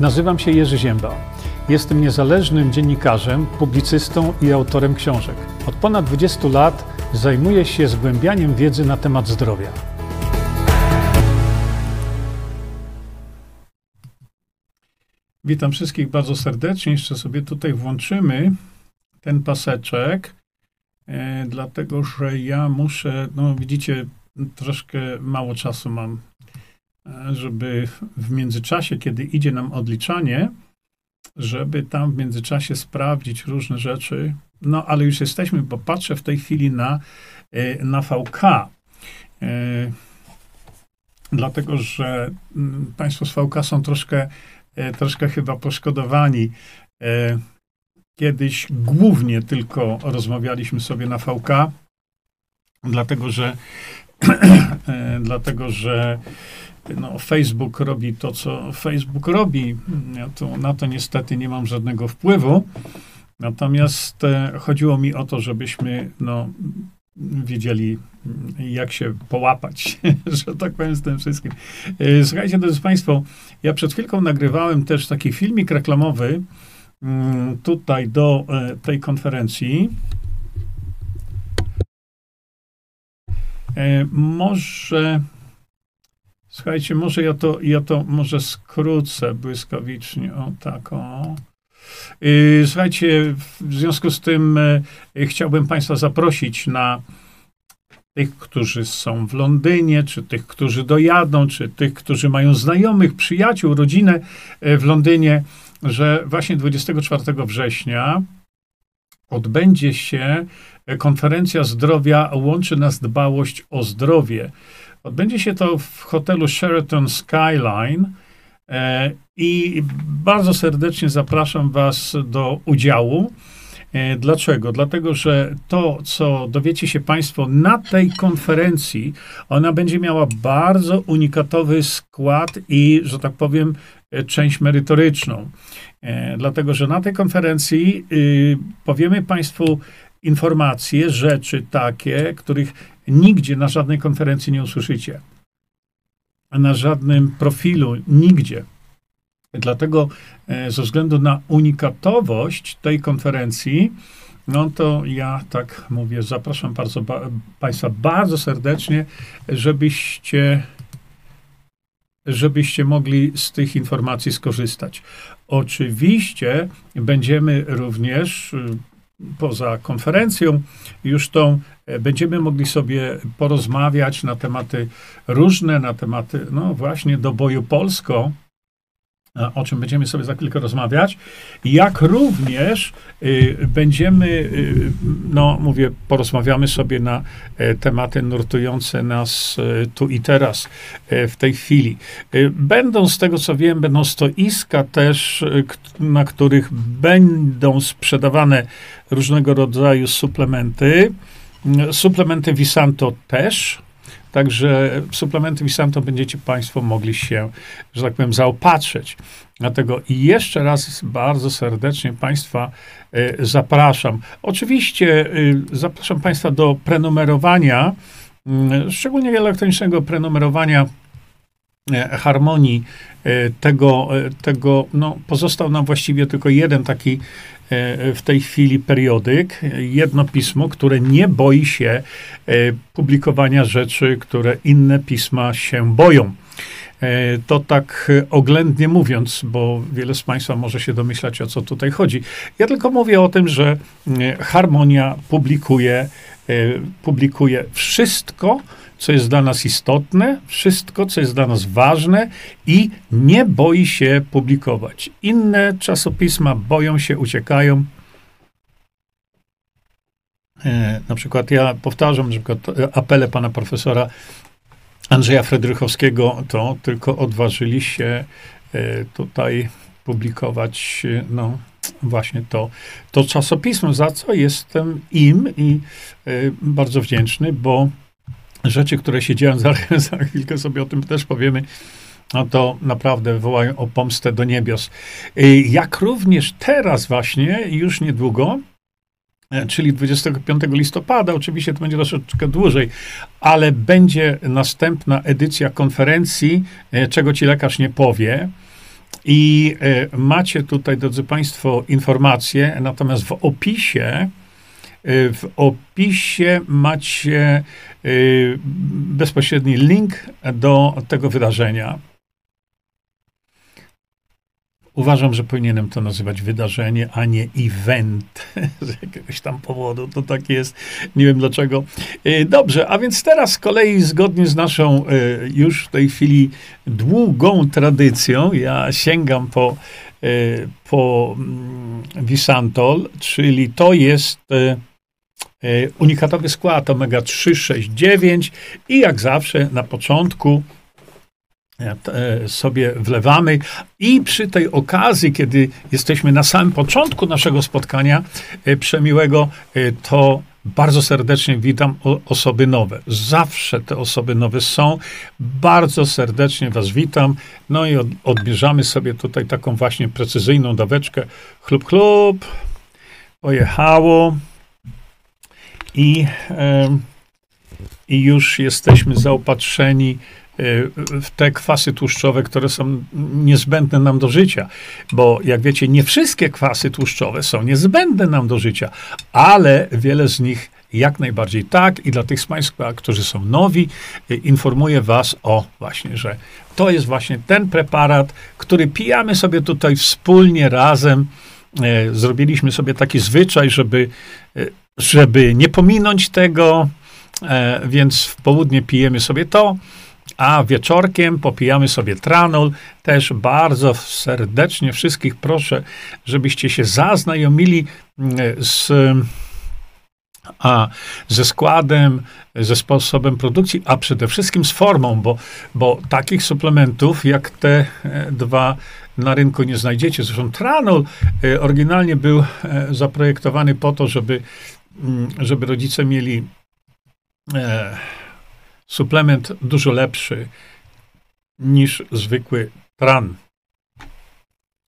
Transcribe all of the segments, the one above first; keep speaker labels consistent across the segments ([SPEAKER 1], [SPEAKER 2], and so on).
[SPEAKER 1] Nazywam się Jerzy Ziemba. Jestem niezależnym dziennikarzem, publicystą i autorem książek. Od ponad 20 lat zajmuję się zgłębianiem wiedzy na temat zdrowia. Witam wszystkich bardzo serdecznie. Jeszcze sobie tutaj włączymy ten paseczek, e, dlatego że ja muszę, no widzicie, troszkę mało czasu mam, żeby w międzyczasie, kiedy idzie nam odliczanie, żeby tam w międzyczasie sprawdzić różne rzeczy. No, ale już jesteśmy, bo patrzę w tej chwili na, e, na VK. E, dlatego, że mm, Państwo z VK są troszkę, e, troszkę chyba poszkodowani. Kiedyś głównie tylko rozmawialiśmy sobie na VK, dlatego że, dlatego, że no, Facebook robi to, co Facebook robi. Ja to, na to niestety nie mam żadnego wpływu. Natomiast e, chodziło mi o to, żebyśmy no, wiedzieli, jak się połapać, że tak powiem, z tym wszystkim. E, słuchajcie, drodzy Państwo, ja przed chwilką nagrywałem też taki filmik reklamowy mm, tutaj do e, tej konferencji. Może Słuchajcie, może ja to, ja to może skrócę błyskawicznie. O, tak, o. Y, słuchajcie, w związku z tym y, chciałbym Państwa zaprosić na tych, którzy są w Londynie, czy tych, którzy dojadą, czy tych, którzy mają znajomych, przyjaciół, rodzinę y, w Londynie, że właśnie 24 września odbędzie się konferencja zdrowia Łączy nas dbałość o zdrowie. Odbędzie się to w hotelu Sheraton Skyline e, i bardzo serdecznie zapraszam Was do udziału. E, dlaczego? Dlatego, że to, co dowiecie się Państwo na tej konferencji, ona będzie miała bardzo unikatowy skład i, że tak powiem, e, część merytoryczną. Dlatego, że na tej konferencji y, powiemy Państwu informacje, rzeczy takie, których nigdzie na żadnej konferencji nie usłyszycie. A na żadnym profilu, nigdzie. Dlatego e, ze względu na unikatowość tej konferencji, no to ja tak mówię, zapraszam bardzo, ba, Państwa bardzo serdecznie, żebyście, żebyście mogli z tych informacji skorzystać. Oczywiście będziemy również poza konferencją, już tą e, będziemy mogli sobie porozmawiać na tematy różne, na tematy, no właśnie, do boju Polsko, o czym będziemy sobie za chwilkę rozmawiać, jak również y, będziemy, y, no mówię, porozmawiamy sobie na y, tematy nurtujące nas tu i teraz, w tej chwili. Będą, z tego co wiem, będą stoiska też, na których będą sprzedawane różnego rodzaju suplementy. Suplementy Visanto też, Także suplementy Visanto będziecie Państwo mogli się, że tak powiem, zaopatrzyć. Dlatego jeszcze raz bardzo serdecznie Państwa y, zapraszam. Oczywiście y, zapraszam Państwa do prenumerowania, y, szczególnie elektronicznego prenumerowania harmonii tego, tego no, pozostał nam właściwie tylko jeden taki E, w tej chwili periodyk, jedno pismo, które nie boi się e, publikowania rzeczy, które inne pisma się boją. E, to tak oględnie mówiąc, bo wiele z Państwa może się domyślać, o co tutaj chodzi. Ja tylko mówię o tym, że Harmonia publikuje, publikuje wszystko, co jest dla nas istotne, wszystko, co jest dla nas ważne i nie boi się publikować. Inne czasopisma boją się, uciekają. E, na przykład ja powtarzam, na przykład e, apele pana profesora Andrzeja Fredrychowskiego, to tylko odważyli się e, tutaj publikować, no właśnie to, to czasopismo, za co jestem im i bardzo wdzięczny, bo rzeczy, które się dzieją, za, za chwilkę sobie o tym też powiemy, no to naprawdę wołają o pomstę do niebios. Y, jak również teraz właśnie, już niedługo, e, czyli 25 listopada, oczywiście to będzie troszeczkę dłużej, ale będzie następna edycja konferencji, czego ci lekarz nie powie. I e, macie tutaj, drodzy Państwo, informacje, natomiast w opisie, e, w opisie macie e, bezpośredni link do tego wydarzenia. Uważam, że powinienem to nazywać wydarzenie, a nie event z jakiegoś tam powodu. To tak jest. Nie wiem dlaczego. E, dobrze, a więc teraz z kolei zgodnie z naszą e, już w tej chwili długą tradycją, ja sięgam po, e, po Visantol, mm, czyli to jest unikatowy skład omega 3, 6, 9 i jak zawsze na początku sobie wlewamy. I przy tej okazji, kiedy jesteśmy na samym początku naszego spotkania e, przemiłego, e, to bardzo serdecznie witam osoby nowe. Zawsze te osoby nowe są. Bardzo serdecznie Was witam. No i odbierzamy sobie tutaj taką właśnie precyzyjną daweczkę. Chlub, chlub. Pojechało. I, i już jesteśmy zaopatrzeni te kwasy tłuszczowe, które są niezbędne nam do życia. Bo jak wiecie, nie wszystkie kwasy tłuszczowe są niezbędne nam do życia, ale wiele z nich jak najbardziej tak. I dla tych z Państwa, którzy są nowi, y, informuję Was o właśnie, że to jest właśnie ten preparat, który pijamy sobie tutaj wspólnie, razem. Y, zrobiliśmy sobie taki zwyczaj, żeby, y, żeby nie pominąć tego, więc w południe pijemy sobie to, a wieczorkiem popijamy sobie tranol. Też bardzo serdecznie wszystkich proszę, żebyście się zaznajomili mm, z a ze składem, ze sposobem produkcji, a przede wszystkim z formą, bo, bo takich suplementów jak te e, dwa na rynku nie znajdziecie. Zresztą Tranol e, oryginalnie był e, zaprojektowany po to, żeby, mm, żeby rodzice mieli suplement dużo lepszy niż zwykły tran.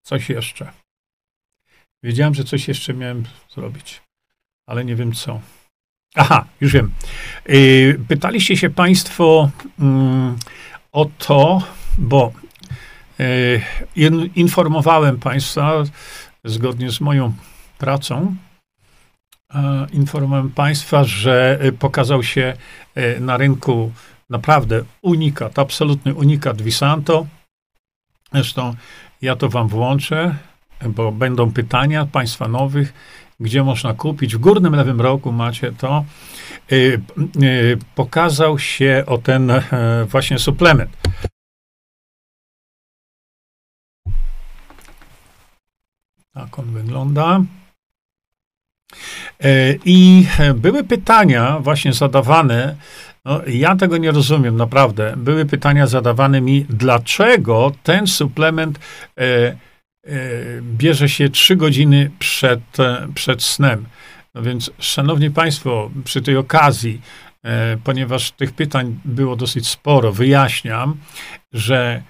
[SPEAKER 1] Coś jeszcze. Wiedziałem, że coś jeszcze miałem zrobić, ale nie wiem co. Aha, już wiem. Y, pytaliście się Państwo mm, o to, bo y, informowałem Państwa zgodnie z moją pracą, informowałem Państwa, że y, pokazał się y, na rynku naprawdę unikat, absolutny unikat Visanto. Zresztą ja to Wam włączę, bo będą pytania Państwa nowych, gdzie można kupić. W górnym lewym rogu macie to. Pokazał się o ten e, właśnie suplement. Tak on wygląda. E, I były pytania właśnie zadawane, no, ja tego nie rozumiem, naprawdę. Były pytania zadawane mi, dlaczego ten suplement e, e, bierze się trzy godziny przed, e, przed snem. No więc, szanowni państwo, przy tej okazji, e, ponieważ tych pytań było dosyć sporo, wyjaśniam, że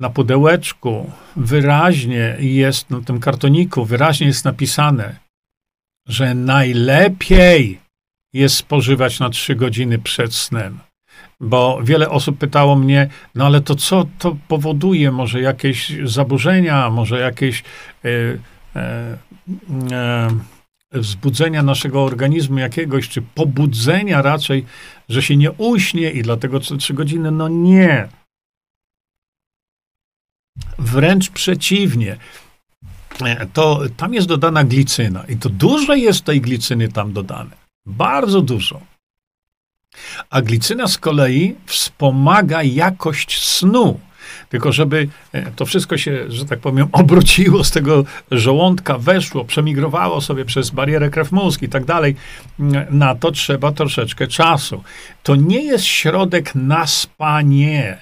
[SPEAKER 1] na pudełeczku wyraźnie jest, na tym kartoniku wyraźnie jest napisane, że najlepiej jest spożywać na 3 godziny przed snem. Bo wiele osób pytało mnie, no ale to co to powoduje? Może jakieś zaburzenia, może jakieś e, e, e, wzbudzenia naszego organizmu jakiegoś, czy pobudzenia raczej, że się nie uśnie i dlatego co 3 godziny? No nie. Wręcz przeciwnie. E, to tam jest dodana glicyna i to dużo jest tej glicyny tam dodane. Bardzo dużo. A glicyna z kolei wspomaga jakość snu. Tylko żeby e, to wszystko się, że tak powiem, obróciło z tego żołądka, weszło, przemigrowało sobie przez barierę krew-mózg i tak dalej, na to trzeba troszeczkę czasu. To nie jest środek na spanie,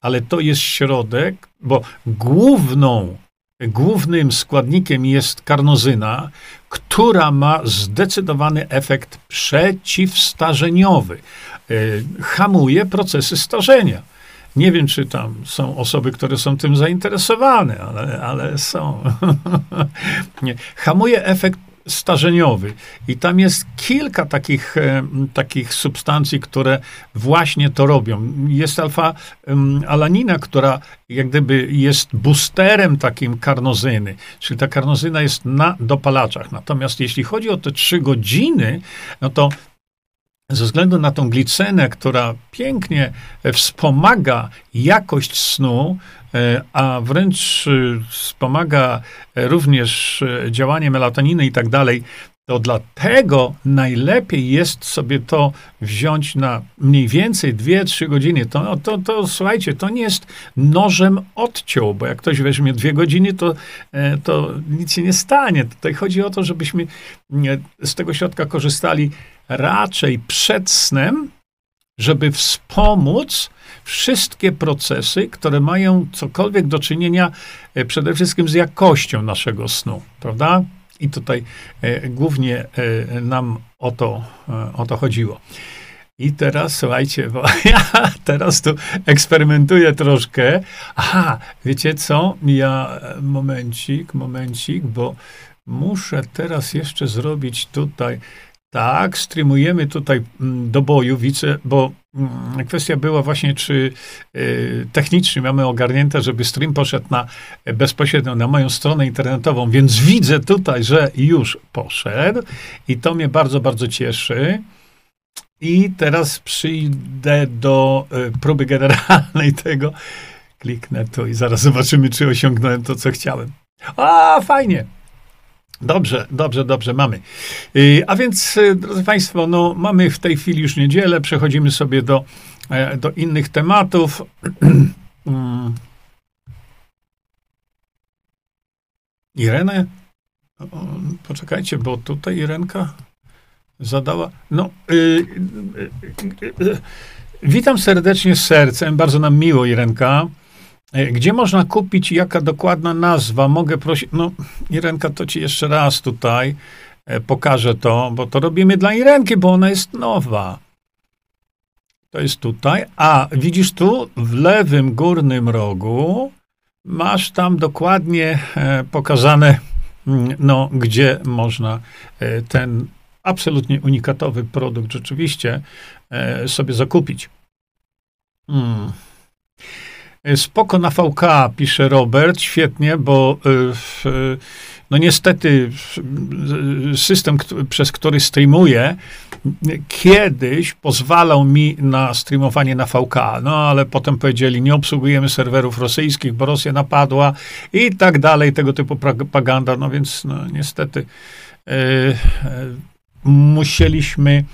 [SPEAKER 1] ale to jest środek, bo główną głównym składnikiem jest karnozyna, która ma zdecydowany efekt przeciwstarzeniowy. E, hamuje procesy starzenia. Nie wiem, czy tam są osoby, które są tym zainteresowane, ale, ale są. Hamuje efekt starzeniowy. I tam jest kilka takich, e, takich substancji, które właśnie to robią. Jest alfa-alanina, która jak gdyby jest boosterem takim karnozyny, czyli ta karnozyna jest na dopalaczach. Natomiast jeśli chodzi o te trzy godziny, no to ze względu na tą glicenę, która pięknie wspomaga jakość snu, e, a wręcz e, wspomaga również e, działanie melatoniny i tak dalej, to dlatego najlepiej jest sobie to wziąć na mniej więcej 2-3 godziny. To, no, to, to słuchajcie, to nie jest nożem odciął, bo jak ktoś weźmie dwie godziny, to, to nic się nie stanie. Tutaj chodzi o to, żebyśmy z tego środka korzystali raczej przed snem, żeby wspomóc wszystkie procesy, które mają cokolwiek do czynienia e, przede wszystkim z jakością naszego snu, prawda? I tutaj e, głównie e, nam o to, o to chodziło. I teraz, słuchajcie, bo ja teraz tu eksperymentuję troszkę. Aha, wiecie co? Ja, momencik, momencik, bo muszę teraz jeszcze zrobić tutaj tak, streamujemy tutaj mm, do boju, widzę, bo kwestia była właśnie, czy y, technicznie mamy ogarnięte, żeby stream poszedł na bezpośrednio na moją stronę internetową, więc widzę tutaj, że już poszedł i to mnie bardzo, bardzo cieszy. I teraz przyjdę do y, próby generalnej tego. Kliknę tu i zaraz zobaczymy, czy osiągnąłem to, co chciałem. A, fajnie. Dobrze, dobrze, dobrze, mamy. Y, a więc, y, drodzy Państwo, no, mamy w tej chwili już niedzielę, przechodzimy sobie do, e, do innych tematów. Mm. Irenę? Poczekajcie, bo tutaj Irenka zadała. No, y, y, y, witam serdecznie z sercem, bardzo nam miło, Irenka. E, gdzie można kupić, jaka dokładna nazwa? Mogę prosić, no Irenka, to ci jeszcze raz tutaj e, pokażę to, bo to robimy dla Irenki, bo ona jest nowa. To jest tutaj. A widzisz tu w lewym górnym rogu masz tam dokładnie e, pokazane, mm, no, gdzie można ten absolutnie unikatowy produkt rzeczywiście sobie zakupić. Hmm. E, spoko na VK, pisze Robert, świetnie, bo e, no niestety system, przez który streamuję, kiedyś pozwalał mi na streamowanie na VK, no ale potem powiedzieli, nie obsługujemy serwerów rosyjskich, bo Rosja napadła i tak dalej, tego typu propaganda, no więc no, niestety yy, musieliśmy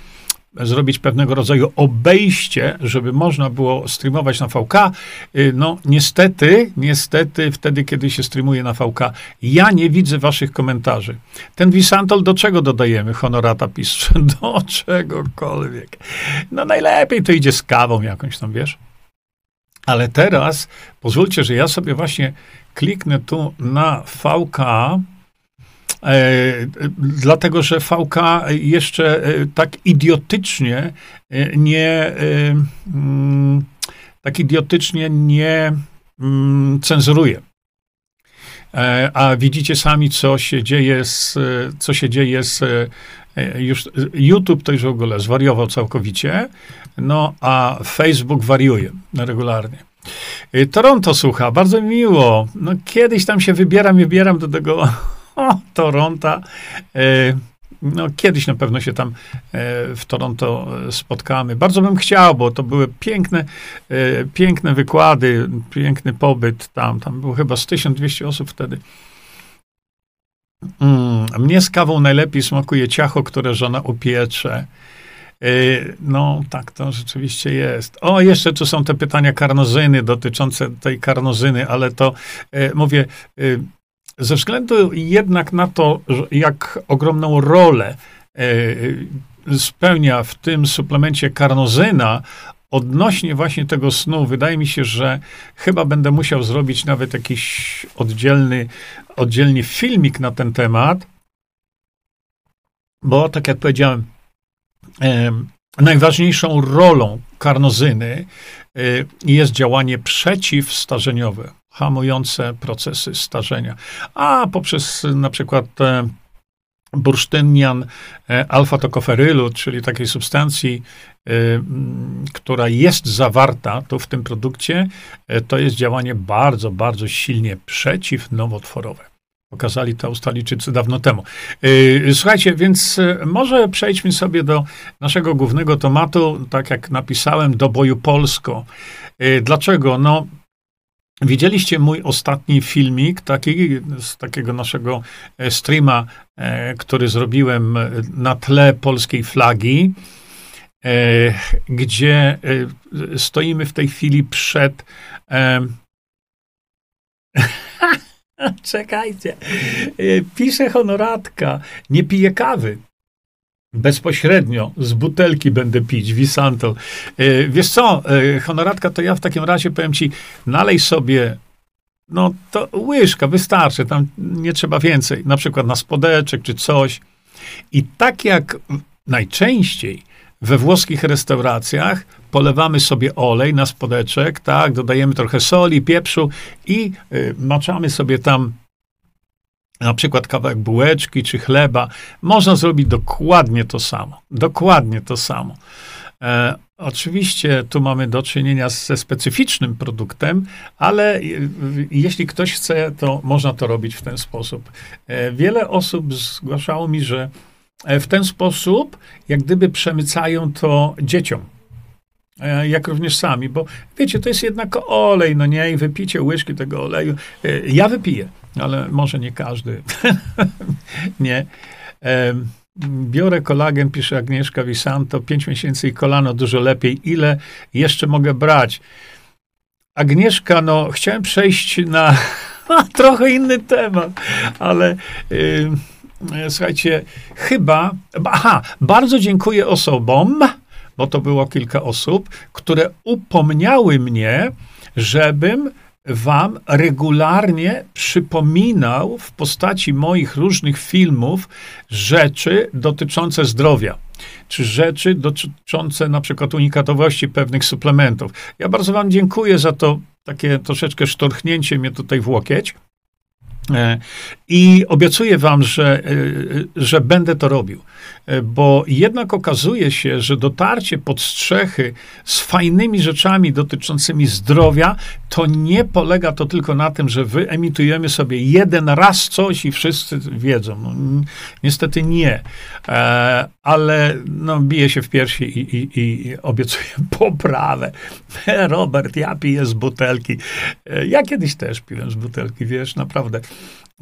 [SPEAKER 1] zrobić pewnego rodzaju obejście, żeby można było streamować na VK. Y, no, niestety, niestety, wtedy, kiedy się streamuje na VK, ja nie widzę waszych komentarzy. Ten Wisantol do czego dodajemy? Honorata pisze. Do czegokolwiek. No, najlepiej to idzie z kawą jakąś tam, wiesz? Ale teraz pozwólcie, że ja sobie właśnie kliknę tu na VK dlatego, że VK jeszcze e, tak idiotycznie e, nie, mm, tak idiotycznie nie mm, cenzuruje. A widzicie sami, co się dzieje z, co się dzieje z już YouTube to już w ogóle zwariował całkowicie, no a Facebook wariuje regularnie. Toronto słucha, bardzo miło. No kiedyś tam się wybieram, wybieram do tego o, Toronto. E, no, kiedyś na pewno się tam e, w Toronto spotkamy. Bardzo bym chciał, bo to były piękne, e, piękne wykłady, piękny pobyt tam. Tam było chyba z 1200 osób wtedy. Mm, mnie z kawą najlepiej smakuje ciacho, które żona upiecze. No, tak to rzeczywiście jest. O, jeszcze tu są te pytania karnozyny dotyczące tej karnozyny, ale to mówię, ze względu jednak na to, jak ogromną rolę e, spełnia w tym suplemencie karnozyna, odnośnie właśnie tego snu, wydaje mi się, że chyba będę musiał zrobić nawet jakiś oddzielny, oddzielny filmik na ten temat, bo tak jak powiedziałem, e, najważniejszą rolą karnozyny e, jest działanie bursztynian e, alfa-tokoferylu, czyli takiej substancji, e, która jest zawarta tu w tym produkcie, e, to jest działanie bardzo, bardzo silnie przeciwnowotworowe. Pokazali to Australijczycy dawno temu. Słuchajcie, więc może przejdźmy sobie do naszego głównego tematu, tak jak napisałem, do boju Polsko. Dlaczego? No, Widzieliście mój ostatni filmik, taki, z takiego naszego e, streama, e, który zrobiłem e, na tle polskiej flagi, gdzie stoimy w tej chwili przed. Czekajcie. Pisze honoratka, nie pije kawy bezpośrednio z butelki będę pić, Visanto. E, wiesz co, e, honoratka, to ja w takim razie powiem ci, nalej sobie, no to łyżka, wystarczy, tam nie trzeba więcej, na przykład na spodeczek czy coś. I tak jak najczęściej we włoskich restauracjach polewamy sobie olej na spodeczek, tak, dodajemy trochę soli, pieprzu i y, maczamy sobie tam na przykład kawałek bułeczki czy chleba, można zrobić dokładnie to samo. Dokładnie to samo. E, oczywiście tu mamy do czynienia ze specyficznym produktem, ale e, jeśli ktoś chce, to można to robić w ten sposób. E, wiele osób zgłaszało mi, że e, w ten sposób, jak gdyby przemycają to dzieciom e, jak również sami, bo wiecie, to jest jednak olej, no nie, i wypicie łyżki tego oleju. Ja wypiję ale może nie każdy. nie. Biorę kolagen, pisze Agnieszka Visanto, 5 miesięcy i kolano dużo lepiej. Ile jeszcze mogę brać? Agnieszka, no chciałem przejść na, trochę inny temat, ale słuchajcie, chyba, aha, bardzo dziękuję osobom, bo to było kilka osób, które upomniały mnie, żebym wam regularnie przypominał w postaci moich różnych filmów rzeczy dotyczące zdrowia, czy rzeczy dotyczące na przykład unikatowości pewnych suplementów. Ja bardzo wam dziękuję za to takie troszeczkę sztorchnięcie mnie tutaj w łokieć. E, I obiecuję wam, że, e, że będę to robił, e, bo jednak okazuje się, że dotarcie pod strzechy z fajnymi rzeczami dotyczącymi zdrowia, to nie polega to tylko na tym, że wyemitujemy sobie jeden raz coś i wszyscy wiedzą. No, niestety nie, ale no, bije się w piersi i, i, i obiecuję poprawę. Robert, ja piję z butelki. Ja kiedyś też piłem z butelki, wiesz, naprawdę.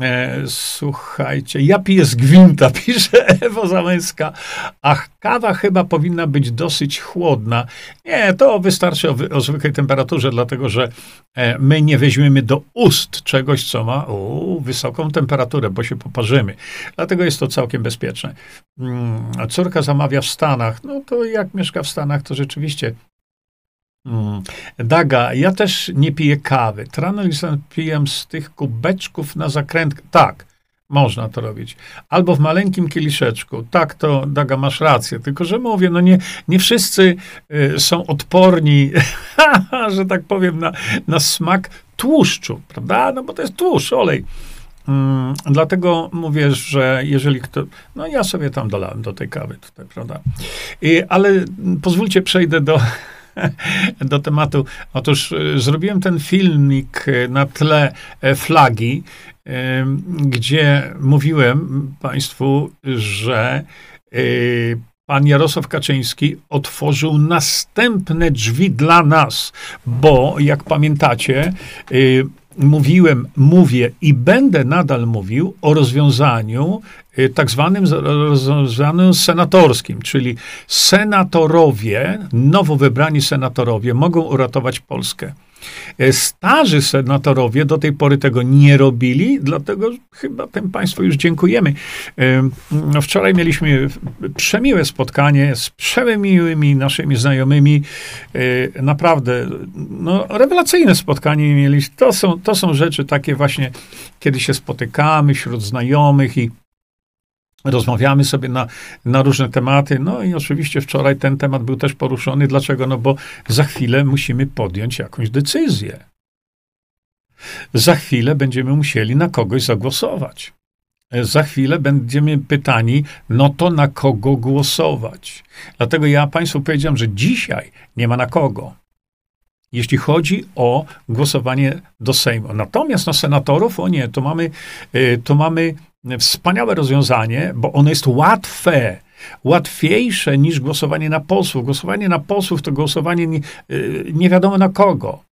[SPEAKER 1] E, słuchajcie, ja piję z gwinta, pisze Ewo Zamęska, a kawa chyba powinna być dosyć chłodna. Nie, to wystarczy o, o zwykłej temperaturze, dlatego że e, my nie weźmiemy do ust czegoś, co ma u, wysoką temperaturę, bo się poparzymy. Dlatego jest to całkiem bezpieczne. Mm, córka zamawia w Stanach. No to jak mieszka w Stanach, to rzeczywiście Mm. Daga, ja też nie piję kawy. Tranolizan piję z tych kubeczków na zakrętkę. Tak, można to robić. Albo w maleńkim kieliszeczku. Tak, to Daga, masz rację. Tylko, że mówię, no nie, nie wszyscy y, są odporni, że tak powiem, na, na smak tłuszczu, prawda? No bo to jest tłuszcz, olej. Mm, dlatego mówię, że jeżeli kto. No ja sobie tam dolałem do tej kawy tutaj, prawda? I, ale pozwólcie, przejdę do do tematu. Otóż e, zrobiłem ten filmik e, na tle e, flagi, gdzie mówiłem Państwu, że pan Jarosław Kaczyński otworzył następne drzwi dla nas, bo jak pamiętacie, mówiłem, mówię i będę nadal mówił o rozwiązaniu y, tak zwanym rozwiązaniu senatorskim, czyli senatorowie, nowo wybrani senatorowie mogą uratować Polskę. E, starzy senatorowie do tej pory tego nie robili, dlatego chyba tym Państwu już dziękujemy. E, no, wczoraj mieliśmy przemiłe spotkanie z przemiłymi naszymi znajomymi. Naprawdę, no, rewelacyjne spotkanie mieliśmy. To są, to są rzeczy takie właśnie, kiedy się spotykamy wśród znajomych i Rozmawiamy sobie na, na różne tematy. No i oczywiście wczoraj ten temat był też poruszony. Dlaczego? No bo za chwilę musimy podjąć jakąś decyzję. Za chwilę będziemy musieli na kogoś zagłosować. za chwilę będziemy pytani, no to na kogo głosować. Dlatego ja Państwu powiedziałem, że dzisiaj nie ma na kogo jeśli chodzi o głosowanie do Sejmu. Natomiast na senatorów, o nie, to mamy, y, to mamy wspaniałe rozwiązanie, bo ono jest łatwe, łatwiejsze niż głosowanie na posłów. Głosowanie na posłów to głosowanie nie, y, nie wiadomo na kogo.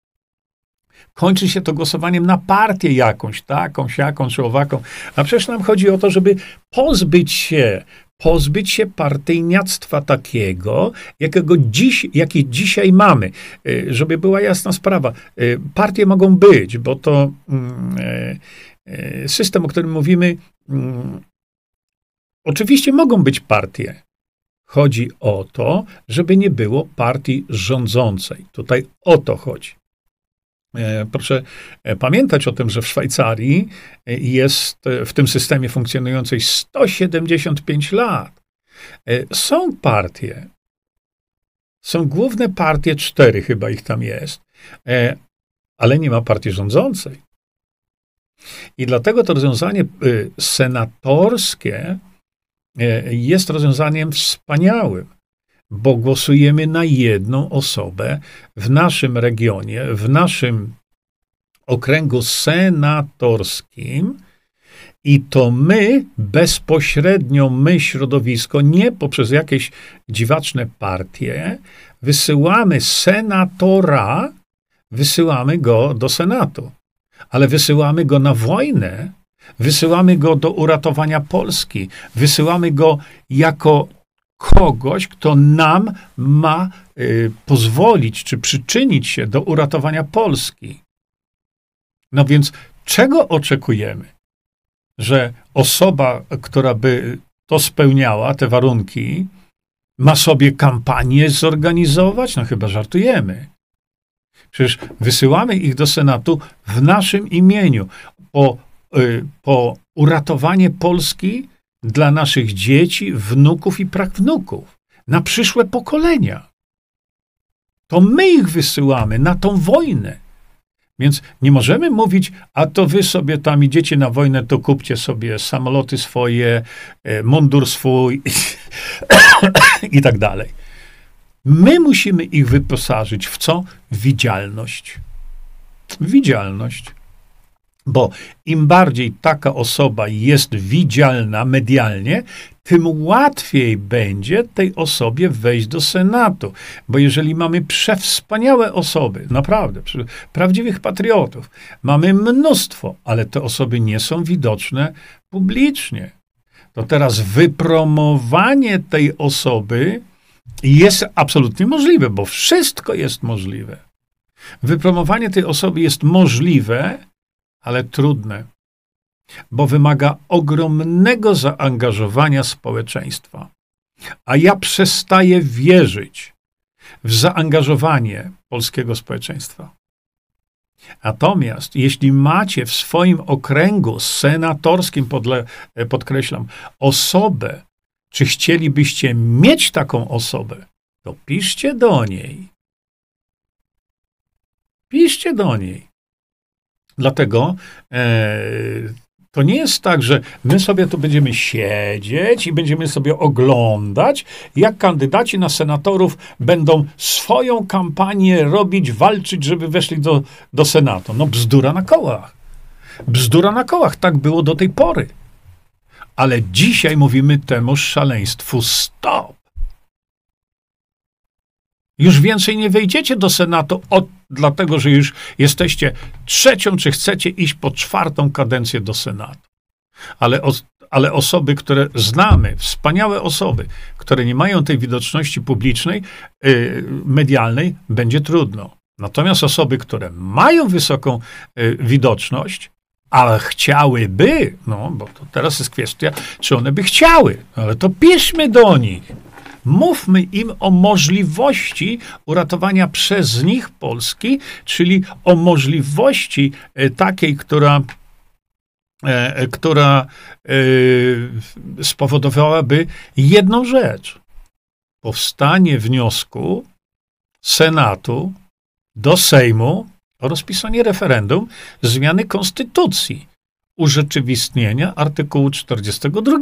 [SPEAKER 1] Kończy się to głosowaniem na partię jakąś, taką, siaką czy owaką. A przecież nam chodzi o to, żeby pozbyć się pozbyć się partyjniactwa takiego, jakiego dziś, jakie dzisiaj mamy. Y, żeby była jasna sprawa, y, partie mogą być, bo to mm, y, system, o którym mówimy, mm, oczywiście mogą być partie. Chodzi o to, żeby nie było partii rządzącej. Tutaj o to chodzi. E, proszę e, pamiętać o tym, że w Szwajcarii e, jest w tym systemie funkcjonującej 175 lat. Są partie, są główne partie, cztery chyba ich tam jest, ale nie ma partii rządzącej. I dlatego to rozwiązanie senatorskie jest rozwiązaniem wspaniałym bo głosujemy na jedną osobę w naszym regionie, w naszym okręgu senatorskim. I to my, bezpośrednio my, środowisko, nie poprzez jakieś dziwaczne partie, wysyłamy senatora, wysyłamy go do Senatu. Ale wysyłamy go na wojnę, wysyłamy go do uratowania Polski, wysyłamy go jako kogoś, kto nam ma y, pozwolić czy przyczynić się do uratowania Polski. No więc czego oczekujemy? Że osoba, która by to spełniała, te warunki, ma sobie kampanię zorganizować? No chyba żartujemy. Przecież wysyłamy ich do Senatu w naszym imieniu po, y, po uratowanie Polski dla naszych dzieci, wnuków i prawnuk,ów na przyszłe pokolenia. To my ich wysyłamy na tą wojnę. Więc nie możemy mówić, a to wy sobie tam idziecie na wojnę, to kupcie sobie samoloty swoje, e, mundur swój i tak dalej. My musimy ich wyposażyć w co? Widzialność. Widzialność. Bo im bardziej taka osoba jest widzialna medialnie, tym łatwiej będzie tej osobie wejść do Senatu. Bo jeżeli mamy przewspaniałe osoby, naprawdę, prawdziwych patriotów, mamy mnóstwo, ale te osoby nie są widoczne publicznie. To teraz wypromowanie tej osoby jest absolutnie możliwe, bo wszystko jest możliwe. Wypromowanie tej osoby jest możliwe, ale trudne, bo wymaga ogromnego zaangażowania społeczeństwa. A ja przestaję wierzyć w zaangażowanie polskiego społeczeństwa. Natomiast jeśli macie w swoim okręgu senatorskim, podle, podkreślam, osobę, czy chcielibyście mieć taką osobę, to piszcie do niej. Piszcie do niej. Dlatego e, to nie jest tak, że my sobie tu będziemy siedzieć i będziemy sobie oglądać, jak kandydaci na senatorów będą swoją kampanię robić, walczyć, żeby weszli do, do Senatu. No bzdura na kołach. Bzdura na kołach. Tak było do tej pory. Ale dzisiaj mówimy temu szaleństwu stop. Już więcej nie wejdziecie do Senatu od, dlatego, że już jesteście trzecią, czy chcecie iść po czwartą kadencję do Senatu. Ale, o, ale osoby, które znamy, wspaniałe osoby, które nie mają tej widoczności publicznej, yy, medialnej, będzie trudno. Natomiast osoby, które mają wysoką yy, widoczność, ale chciałyby, no bo to teraz jest kwestia, czy one by chciały, ale to piszmy do nich. Mówmy im o możliwości uratowania przez nich Polski, czyli o możliwości e, takiej, która e, e, która spowodowałaby jedną rzecz. Powstanie wniosku Senatu do Sejmu o rozpisanie referendum zmiany konstytucji, urzeczywistnienia artykułu 42.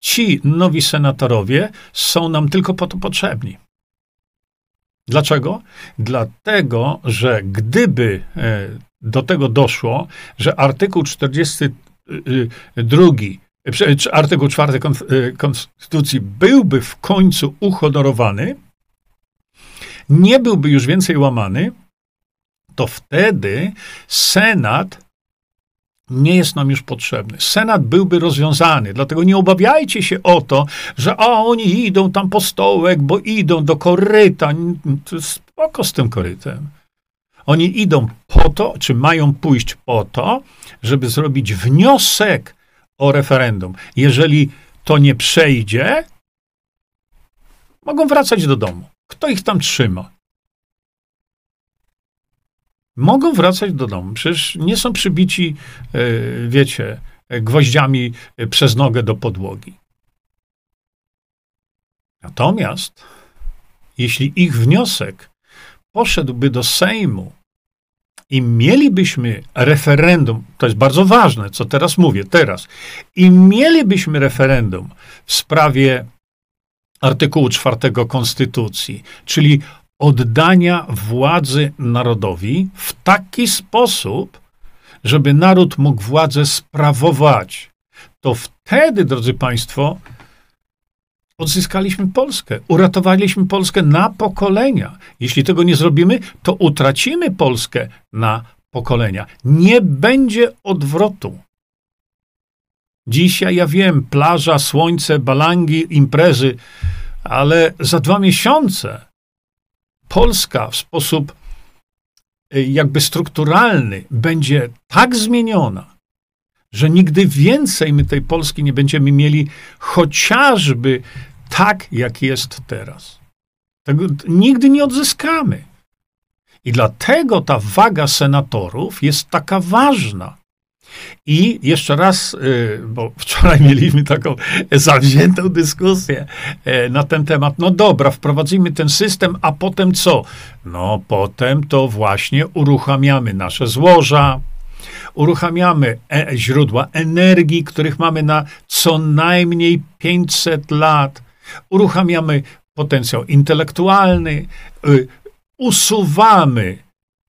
[SPEAKER 1] Ci nowi senatorowie są nam tylko po to potrzebni. Dlaczego? Dlatego, że gdyby e, do tego doszło, że artykuł 42, e, artykuł 4 e, Konstytucji byłby w końcu uhonorowany, nie byłby już więcej łamany, to wtedy Senat nie jest nam już potrzebny. Senat byłby rozwiązany, dlatego nie obawiajcie się o to, że a oni idą tam po stołek, bo idą do koryta. Spoko z tym korytem. Oni idą po to, czy mają pójść po to, żeby zrobić wniosek o referendum. Jeżeli to nie przejdzie, mogą wracać do domu. Kto ich tam trzyma? Mogą wracać do domu. Przecież nie są przybici, e, wiecie, gwoździami przez nogę do podłogi. Natomiast, jeśli ich wniosek poszedłby do Sejmu i mielibyśmy referendum, to jest bardzo ważne, co teraz mówię, teraz, i mielibyśmy referendum w sprawie artykułu 4 Konstytucji, czyli oddania władzy narodowi w taki sposób, żeby naród mógł władzę sprawować, to wtedy, drodzy Państwo, odzyskaliśmy Polskę, uratowaliśmy Polskę na pokolenia. Jeśli tego nie zrobimy, to utracimy Polskę na pokolenia. Nie będzie odwrotu. Dzisiaj ja wiem, plaża, słońce, balangi, imprezy, ale za dwa miesiące Polska w sposób y, jakby strukturalny będzie tak zmieniona, że nigdy więcej my tej Polski nie będziemy mieli, chociażby tak, jak jest teraz. Tego nigdy nie odzyskamy. I dlatego ta waga senatorów jest taka ważna. I jeszcze raz, y, bo wczoraj mieliśmy taką zawziętą dyskusję y, na ten temat. No dobra, wprowadzimy ten system, a potem co? No potem to właśnie uruchamiamy nasze złoża, uruchamiamy e źródła energii, których mamy na co najmniej 500 lat, uruchamiamy potencjał intelektualny, y, usuwamy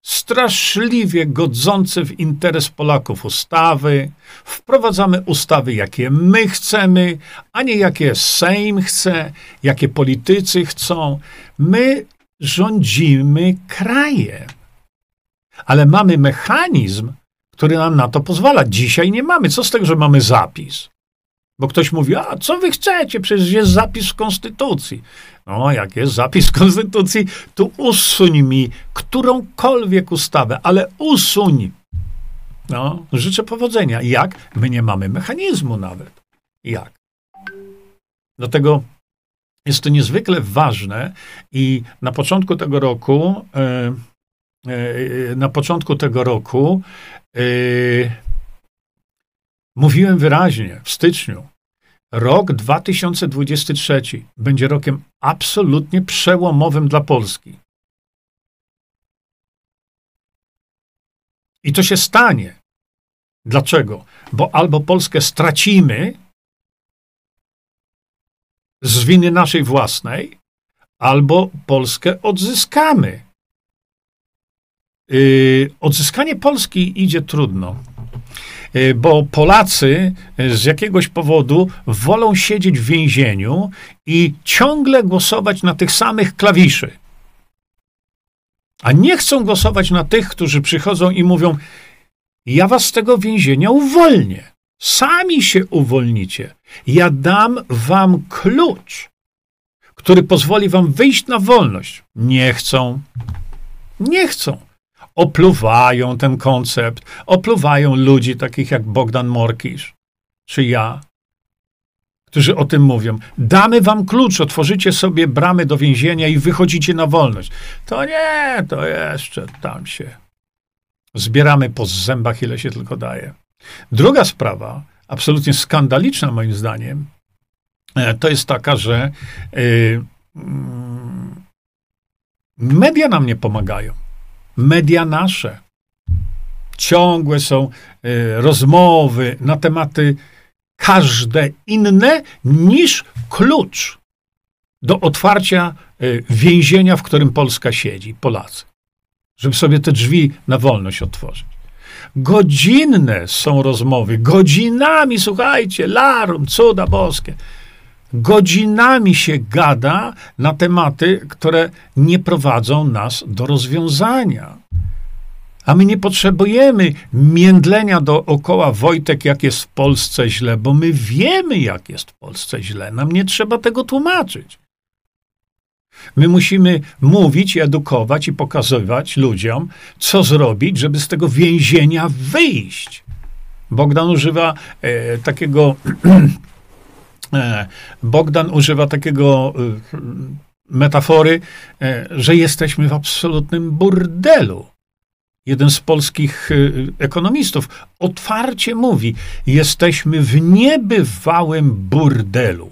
[SPEAKER 1] straszliwie godzące w interes Polaków ustawy, wprowadzamy ustawy, jakie my chcemy, a nie jakie Sejm chce, jakie politycy chcą. My rządzimy krajem. Ale mamy mechanizm, który nam na to pozwala. Dzisiaj nie mamy. Co z tego, że mamy zapis? Bo ktoś mówi, a co wy chcecie? Przecież jest zapis w Konstytucji. No, jak jest zapis Konstytucji, to usuń mi którąkolwiek ustawę, ale usuń. No, życzę powodzenia. Jak? My nie mamy mechanizmu nawet. Jak? Dlatego jest to niezwykle ważne i na początku tego roku, e, e, na początku tego roku e, mówiłem wyraźnie w styczniu, Rok 2023 będzie rokiem absolutnie przełomowym dla Polski. I to się stanie. Dlaczego? Bo albo Polskę stracimy z winy naszej własnej, albo Polskę odzyskamy. Yy, odzyskanie Polski idzie trudno. Y, bo Polacy y, z jakiegoś powodu wolą siedzieć w więzieniu i ciągle głosować na tych samych klawiszy. A nie chcą głosować na tych, którzy przychodzą i mówią: Ja was z tego więzienia uwolnię. Sami się uwolnicie. Ja dam wam klucz, który pozwoli wam wyjść na wolność. Nie chcą. Nie chcą opluwają ten koncept, opluwają ludzi takich jak Bogdan Morkisz czy ja, którzy o tym mówią. Damy wam klucz, otworzycie sobie bramy do więzienia i wychodzicie na wolność. To nie, to jeszcze tam się zbieramy po zębach, ile się tylko daje. Druga sprawa, absolutnie skandaliczna moim zdaniem, e, to jest taka, że yy, media nam nie pomagają media nasze. ciągłe są e, rozmowy na tematy każde inne niż klucz do otwarcia e, więzienia, w którym Polska siedzi, Polacy. Żeby sobie te drzwi na wolność otworzyć. Godzinne są rozmowy, godzinami, słuchajcie, larum, cuda boskie. Godzinami się gada na tematy, które nie prowadzą nas do rozwiązania. A my nie potrzebujemy międlenia dookoła Wojtek, jak jest w Polsce źle, bo my wiemy, jak jest w Polsce źle. Nam nie trzeba tego tłumaczyć. My musimy mówić, edukować i pokazywać ludziom, co zrobić, żeby z tego więzienia wyjść. Bogdan używa e, takiego. e, Bogdan używa takiego e, metafory, e, że jesteśmy w absolutnym burdelu. Jeden z polskich ekonomistów otwarcie mówi: Jesteśmy w niebywałym burdelu.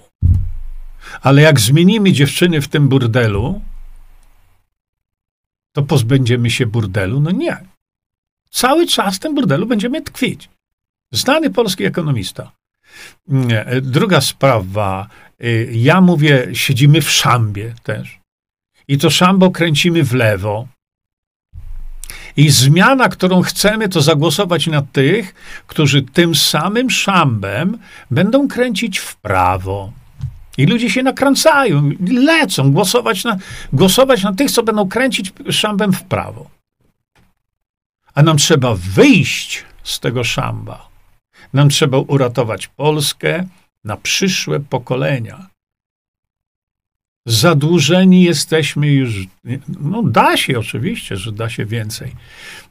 [SPEAKER 1] Ale jak zmienimy dziewczyny w tym burdelu, to pozbędziemy się burdelu? No nie. Cały czas w tym burdelu będziemy tkwić. Znany polski ekonomista. Druga sprawa. Y, ja mówię, siedzimy w szambie też. I to szambo kręcimy w lewo. I zmiana, którą chcemy, to zagłosować na tych, którzy tym samym szambem będą kręcić w prawo. I ludzie się nakręcają, lecą głosować na, głosować na tych, co będą kręcić szambem w prawo. A nam trzeba wyjść z tego szamba. Nam trzeba uratować Polskę na przyszłe pokolenia. Zadłużeni jesteśmy już. No, da się oczywiście, że da się więcej.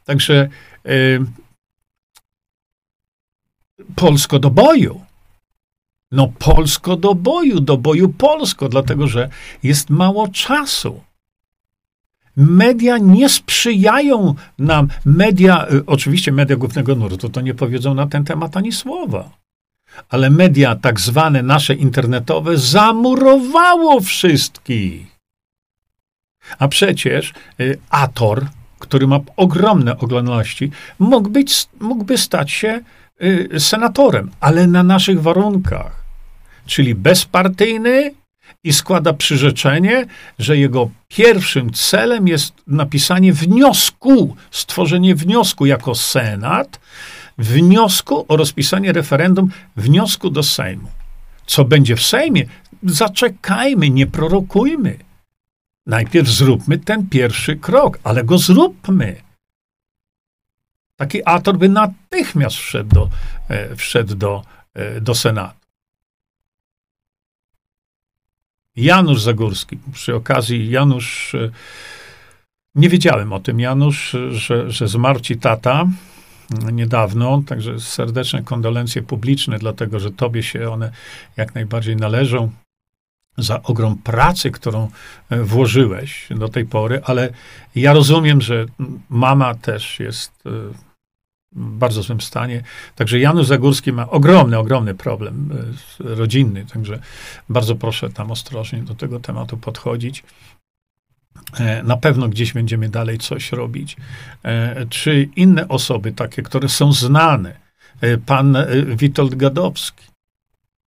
[SPEAKER 1] Także y, Polsko do boju. No Polsko do boju, do boju Polsko, dlatego że jest mało czasu. Media nie sprzyjają nam. Media, y, oczywiście media głównego nurtu, to nie powiedzą na ten temat ani słowa. Ale media tak zwane nasze internetowe zamurowało wszystkich. A przecież y, Ator, który ma ogromne oglądalności, mógł być, mógłby stać się y, senatorem, ale na naszych warunkach. Czyli bezpartyjny i składa przyrzeczenie, że jego pierwszym celem jest napisanie wniosku, stworzenie wniosku jako Senat, wniosku o rozpisanie referendum, wniosku do Sejmu. Co będzie w Sejmie? Zaczekajmy, nie prorokujmy. Najpierw zróbmy ten pierwszy krok, ale go zróbmy. Taki ator by natychmiast wszedł do, e, wszedł do, e, do Senatu. Janusz Zagórski. Przy okazji Janusz, e, nie wiedziałem o tym, Janusz, że, że zmarł ci tata niedawno, także serdeczne kondolencje publiczne, dlatego że tobie się one jak najbardziej należą za ogrom pracy, którą włożyłeś do tej pory, ale ja rozumiem, że mama też jest w bardzo złym stanie. Także Janusz Zagórski ma ogromny, ogromny problem e, rodzinny, także bardzo proszę tam ostrożnie do tego tematu podchodzić. E, na pewno gdzieś będziemy dalej coś robić. E, czy inne osoby, takie, które są znane, pan Witold Gadowski,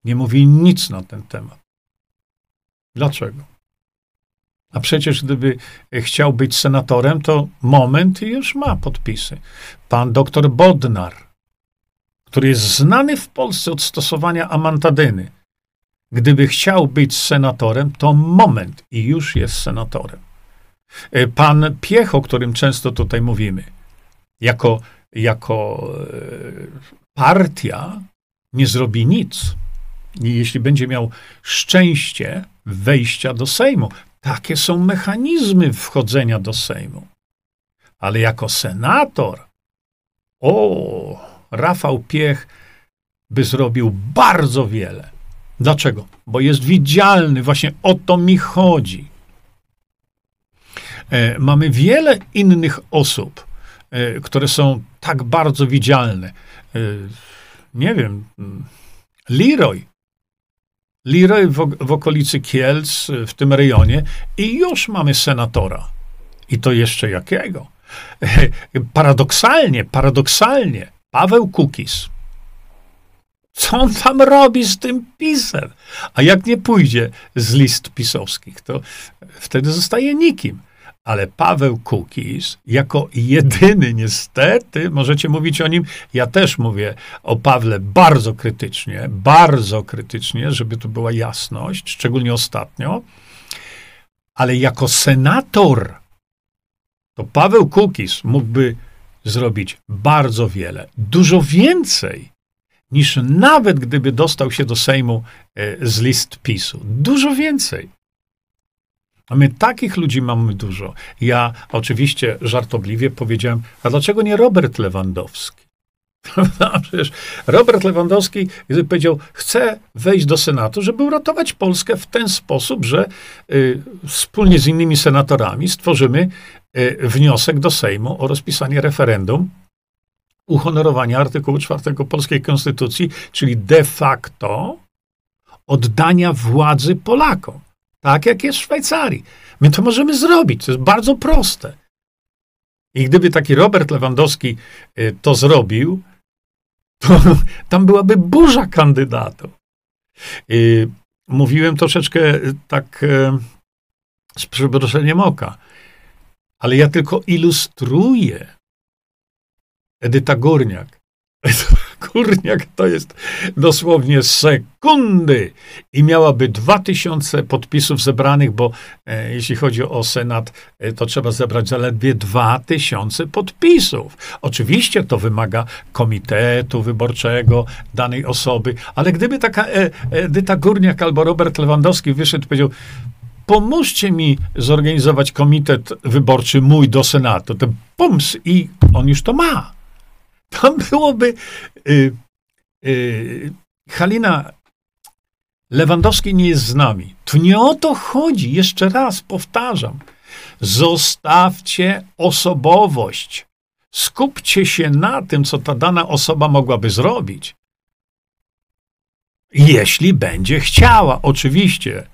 [SPEAKER 1] nie mówi nic na ten temat. Dlaczego? A przecież gdyby chciał być senatorem, to moment i już ma podpisy. Pan doktor Bodnar, który jest znany w Polsce od stosowania amantadyny, gdyby chciał być senatorem, to moment i już jest senatorem. E, pan Piech, o którym często tutaj mówimy, jako, jako e, partia nie zrobi nic. Jeśli będzie miał szczęście wejścia do Sejmu, takie są mechanizmy wchodzenia do Sejmu. Ale jako senator, o, Rafał Piech by zrobił bardzo wiele. Dlaczego? Bo jest widzialny, właśnie o to mi chodzi. E, mamy wiele innych osób, e, które są tak bardzo widzialne. E, nie wiem, Leroy Leroy w, w okolicy Kielc, w tym rejonie i już mamy senatora. I to jeszcze jakiego? Paradoksalnie, paradoksalnie, Paweł Kukis, co on tam robi z tym pisem? A jak nie pójdzie z list pisowskich, to wtedy zostaje nikim. Ale Paweł Kukis, jako jedyny niestety, możecie mówić o nim, ja też mówię o Pawle bardzo krytycznie, bardzo krytycznie, żeby tu była jasność, szczególnie ostatnio, ale jako senator, to Paweł Kukis mógłby zrobić bardzo wiele, dużo więcej, niż nawet gdyby dostał się do Sejmu e, z list PiSu. Dużo więcej. A my takich ludzi mamy dużo. Ja oczywiście żartobliwie powiedziałem, a dlaczego nie Robert Lewandowski? Przecież Robert Lewandowski powiedział, chce wejść do Senatu, żeby uratować Polskę w ten sposób, że y, wspólnie z innymi senatorami stworzymy y, wniosek do Sejmu o rozpisanie referendum uhonorowania artykułu 4 polskiej konstytucji, czyli de facto oddania władzy Polakom. Tak jak jest w Szwajcarii. My to możemy zrobić. To jest bardzo proste. I gdyby taki Robert Lewandowski y, to zrobił, to tam byłaby burza kandydatów. I mówiłem troszeczkę y, tak y, z przeproszeniem oka, ale ja tylko ilustruję Edyta Górniak. Górniak to jest dosłownie sekundy i miałaby 2000 podpisów zebranych, bo e, jeśli chodzi o Senat, e, to trzeba zebrać zaledwie 2000 podpisów. Oczywiście to wymaga komitetu wyborczego danej osoby, ale gdyby taka e, Edyta Górniak albo Robert Lewandowski wyszedł i powiedział, pomóżcie mi zorganizować komitet wyborczy mój do Senatu, to pums i on już to ma. Tam byłoby y, y, Halina Lewandowski nie jest z nami. Tu nie o to chodzi. Jeszcze raz powtarzam. Zostawcie osobowość. Skupcie się na tym, co ta dana osoba mogłaby zrobić. Jeśli będzie chciała, oczywiście.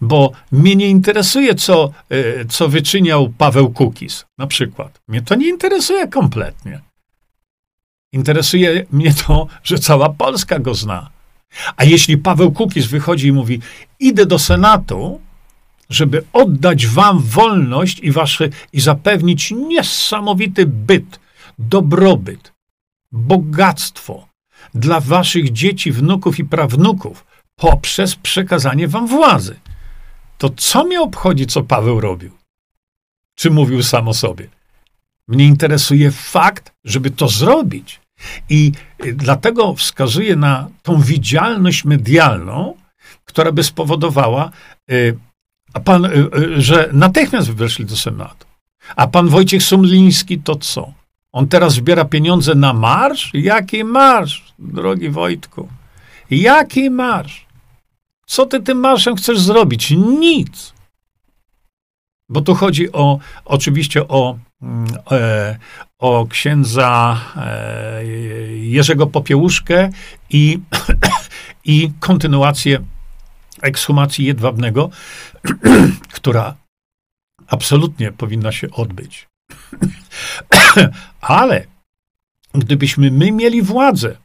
[SPEAKER 1] Bo mnie nie interesuje, co, y, co wyczyniał Paweł Kukis, na przykład. Mnie to nie interesuje kompletnie. Interesuje mnie to, że cała Polska go zna. A jeśli Paweł Kukiz wychodzi i mówi: Idę do Senatu, żeby oddać wam wolność i, wasze, i zapewnić niesamowity byt, dobrobyt, bogactwo dla waszych dzieci, wnuków i prawnuków poprzez przekazanie wam władzy. To co mnie obchodzi, co Paweł robił? Czy mówił sam o sobie? Mnie interesuje fakt, żeby to zrobić. I dlatego wskazuję na tą widzialność medialną, która by spowodowała, y, a pan, y, y, że natychmiast weszli do Senatu. A pan Wojciech Sumliński to co? On teraz zbiera pieniądze na marsz? Jaki marsz, drogi Wojtku? Jaki marsz? Co ty tym marszem chcesz zrobić? Nic. Bo tu chodzi o, oczywiście o, o księdza e, Jerzego Popiełuszkę i, i kontynuację ekshumacji jedwabnego, która absolutnie powinna się odbyć. Ale gdybyśmy my mieli władzę,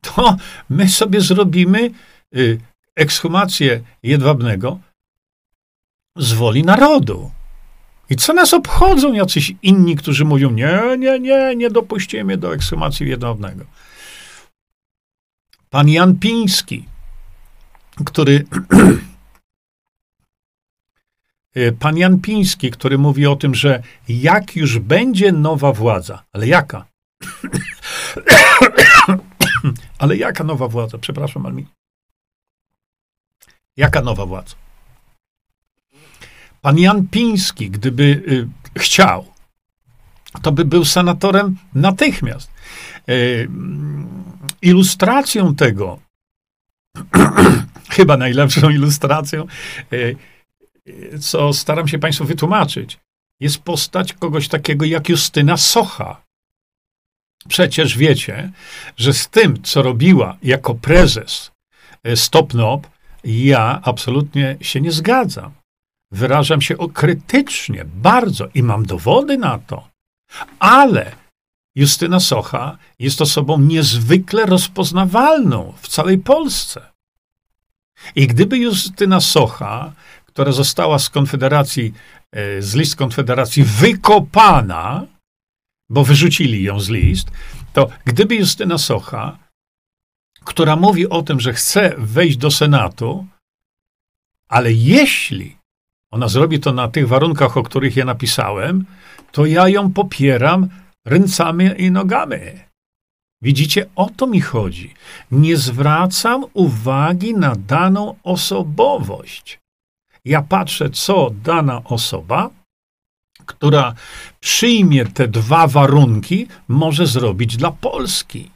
[SPEAKER 1] to my sobie zrobimy y, ekshumację jedwabnego z woli narodu. I co nas obchodzą jacyś inni, którzy mówią, nie, nie, nie, nie dopuścimy do ekshumacji jednodnego. Pan Jan Piński, który Pan Jan Piński, który mówi o tym, że jak już będzie nowa władza, ale jaka? ale jaka nowa władza? Przepraszam, ale mi... Jaka nowa władza? Pan Jan Piński, gdyby y, chciał, to by był senatorem natychmiast. Y, ilustracją tego, chyba najlepszą ilustracją, y, co staram się Państwu wytłumaczyć, jest postać kogoś takiego jak Justyna Socha. Przecież wiecie, że z tym, co robiła jako prezes Stopnop, ja absolutnie się nie zgadzam wyrażam się krytycznie, bardzo i mam dowody na to. Ale Justyna Socha jest osobą niezwykle rozpoznawalną w całej Polsce. I gdyby Justyna Socha, która została z Konfederacji, e, z list Konfederacji wykopana, bo wyrzucili ją z list, to gdyby Justyna Socha, która mówi o tym, że chce wejść do Senatu, ale jeśli ona zrobi to na tych warunkach, o których ja napisałem, to ja ją popieram ręcami i nogami. Widzicie, o to mi chodzi. Nie zwracam uwagi na daną osobowość. Ja patrzę, co dana osoba, która przyjmie te dwa warunki, może zrobić dla Polski.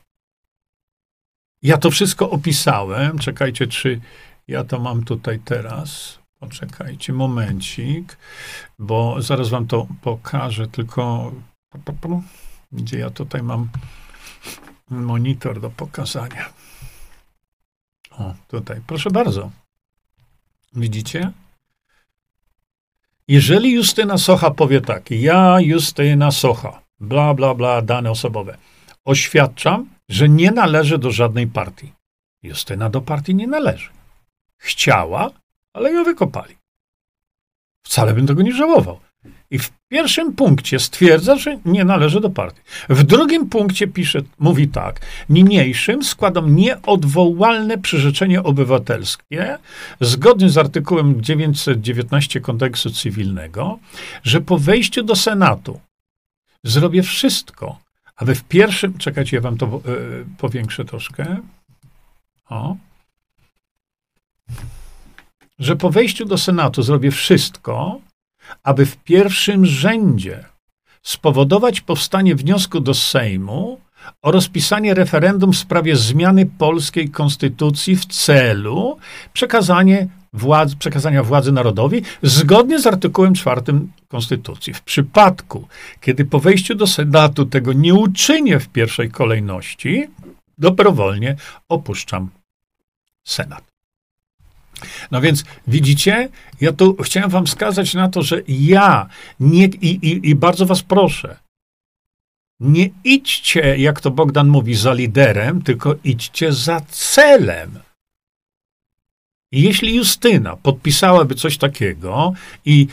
[SPEAKER 1] Ja to wszystko opisałem. Czekajcie, czy ja to mam tutaj teraz. Poczekajcie, momencik, bo zaraz wam to pokażę, tylko gdzie ja tutaj mam monitor do pokazania. O, tutaj, proszę bardzo. Widzicie? Jeżeli Justyna Socha powie tak, ja Justyna Socha, bla, bla, bla, dane osobowe, oświadczam, że nie należy do żadnej partii. Justyna do partii nie należy. Chciała, ale ją wykopali. Wcale bym tego nie żałował. I w pierwszym punkcie stwierdza, że nie należy do partii. W drugim punkcie pisze, mówi tak. Niniejszym składam nieodwołalne przyrzeczenie obywatelskie, zgodnie z artykułem 919 kodeksu cywilnego, że po wejściu do Senatu zrobię wszystko, aby w pierwszym, czekajcie, ja wam to y, powiększę troszkę. O. Że po wejściu do Senatu zrobię wszystko, aby w pierwszym rzędzie spowodować powstanie wniosku do Sejmu o rozpisanie referendum w sprawie zmiany polskiej konstytucji w celu władzy, przekazania władzy narodowi zgodnie z artykułem 4 Konstytucji. W przypadku, kiedy po wejściu do Senatu tego nie uczynię w pierwszej kolejności, dobrowolnie opuszczam Senat. No więc widzicie, ja tu chciałem wam wskazać na to, że ja nie, i, i, i bardzo was proszę, nie idźcie, jak to Bogdan mówi, za liderem, tylko idźcie za celem. Jeśli Justyna podpisałaby coś takiego i,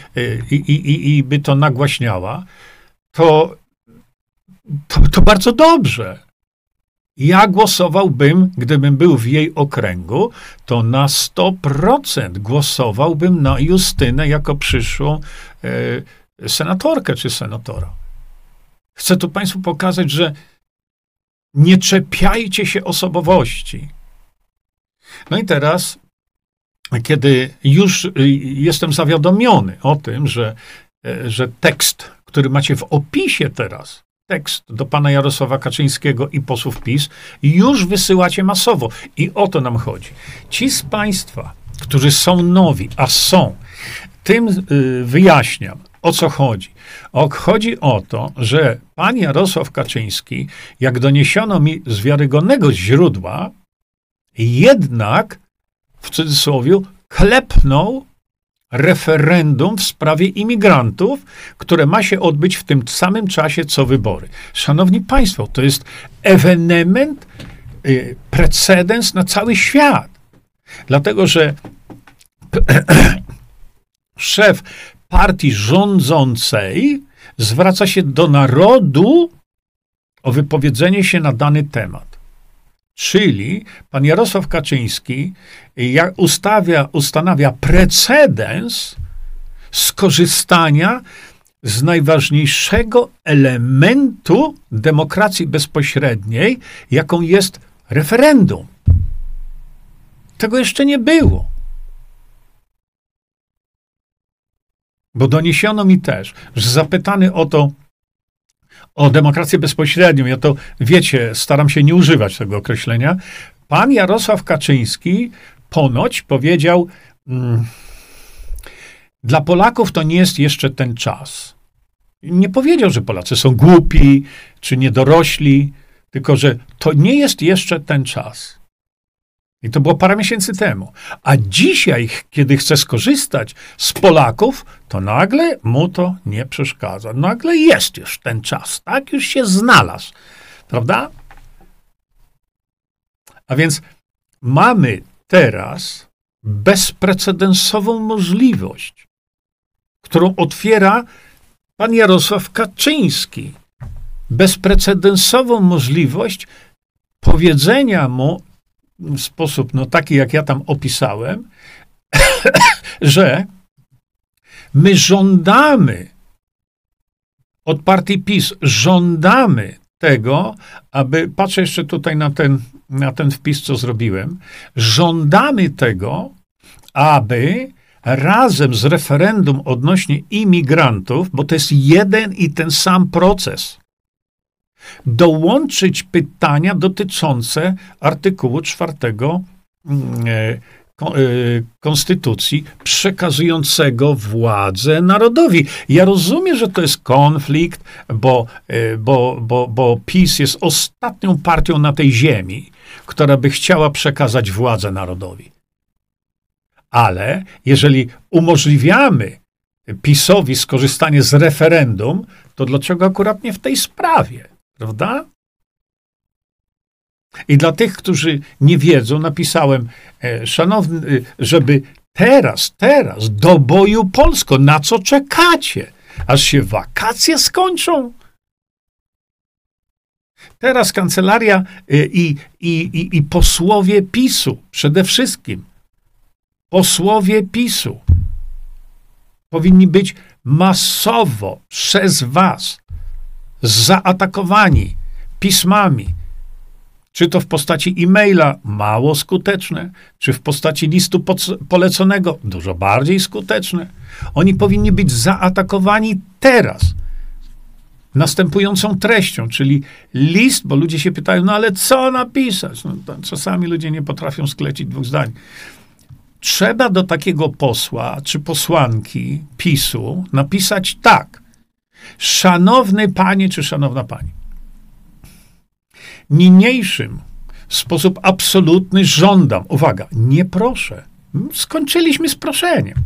[SPEAKER 1] i, i, i by to nagłaśniała, to, to, to bardzo dobrze. Ja głosowałbym, gdybym był w jej okręgu, to na 100% głosowałbym na Justynę jako przyszłą e, senatorkę czy senatora. Chcę tu Państwu pokazać, że nie czepiajcie się osobowości. No i teraz, kiedy już y, jestem zawiadomiony o tym, że, e, że tekst, który macie w opisie teraz, tekst do pana Jarosława Kaczyńskiego i posłów PiS już wysyłacie masowo. I o to nam chodzi. Ci z państwa, którzy są nowi, a są, tym y, wyjaśniam, o co chodzi. O, chodzi o to, że pan Jarosław Kaczyński, jak doniesiono mi z wiarygodnego źródła, jednak w cudzysłowie klepnął referendum w sprawie imigrantów, które ma się odbyć w tym samym czasie co wybory. Szanowni Państwo, to jest ewenement, y, precedens na cały świat. Dlatego, że szef partii rządzącej zwraca się do narodu o wypowiedzenie się na dany temat. Czyli pan Jarosław Kaczyński ustawia, ustanawia precedens skorzystania z najważniejszego elementu demokracji bezpośredniej, jaką jest referendum. Tego jeszcze nie było. Bo doniesiono mi też, że zapytany o to, o demokrację bezpośrednią, ja to wiecie, staram się nie używać tego określenia. Pan Jarosław Kaczyński ponoć powiedział: mm, Dla Polaków to nie jest jeszcze ten czas. Nie powiedział, że Polacy są głupi czy niedorośli, tylko że to nie jest jeszcze ten czas. I to było parę miesięcy temu. A dzisiaj, kiedy chce skorzystać z Polaków, to nagle mu to nie przeszkadza. Nagle jest już ten czas, tak? Już się znalazł. Prawda? A więc mamy teraz bezprecedensową możliwość, którą otwiera pan Jarosław Kaczyński. Bezprecedensową możliwość powiedzenia mu w sposób no, taki, jak ja tam opisałem, że my żądamy od partii PiS, żądamy tego, aby, patrzę jeszcze tutaj na ten, na ten wpis, co zrobiłem, żądamy tego, aby razem z referendum odnośnie imigrantów, bo to jest jeden i ten sam proces, dołączyć pytania dotyczące artykułu 4 mm, e, e, konstytucji przekazującego władzę narodowi. Ja rozumiem, że to jest konflikt, bo, e, bo, bo, bo PiS jest ostatnią partią na tej ziemi, która by chciała przekazać władzę narodowi. Ale jeżeli umożliwiamy PiSowi skorzystanie z referendum, to dlaczego akurat nie w tej sprawie? Prawda? I dla tych, którzy nie wiedzą, napisałem, e, szanowny, e, żeby teraz, teraz do boju Polsko, na co czekacie? Aż się wakacje skończą? Teraz kancelaria e, i, i, i, i posłowie PiSu, przede wszystkim posłowie PiSu, powinni być masowo przez Was zaatakowani pismami, czy to w postaci e-maila, mało skuteczne, czy w postaci listu poleconego, dużo bardziej skuteczne. Oni powinni być zaatakowani teraz następującą treścią, czyli list, bo ludzie się pytają, no ale co napisać? No, czasami ludzie nie potrafią sklecić dwóch zdań. Trzeba do takiego posła czy posłanki PiSu napisać tak – Szanowny panie czy szanowna pani, niniejszym w sposób absolutny żądam, uwaga, nie proszę, skończyliśmy z proszeniem.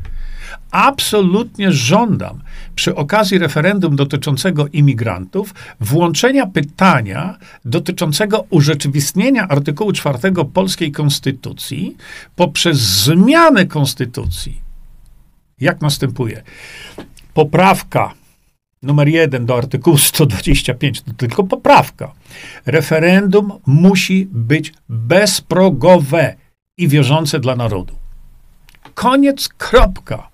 [SPEAKER 1] Absolutnie żądam przy okazji referendum dotyczącego imigrantów włączenia pytania dotyczącego urzeczywistnienia artykułu 4 polskiej konstytucji poprzez zmianę konstytucji. Jak następuje? Poprawka numer jeden do artykułu 125, to tylko poprawka. Referendum musi być bezprogowe i wiążące dla narodu. Koniec, kropka.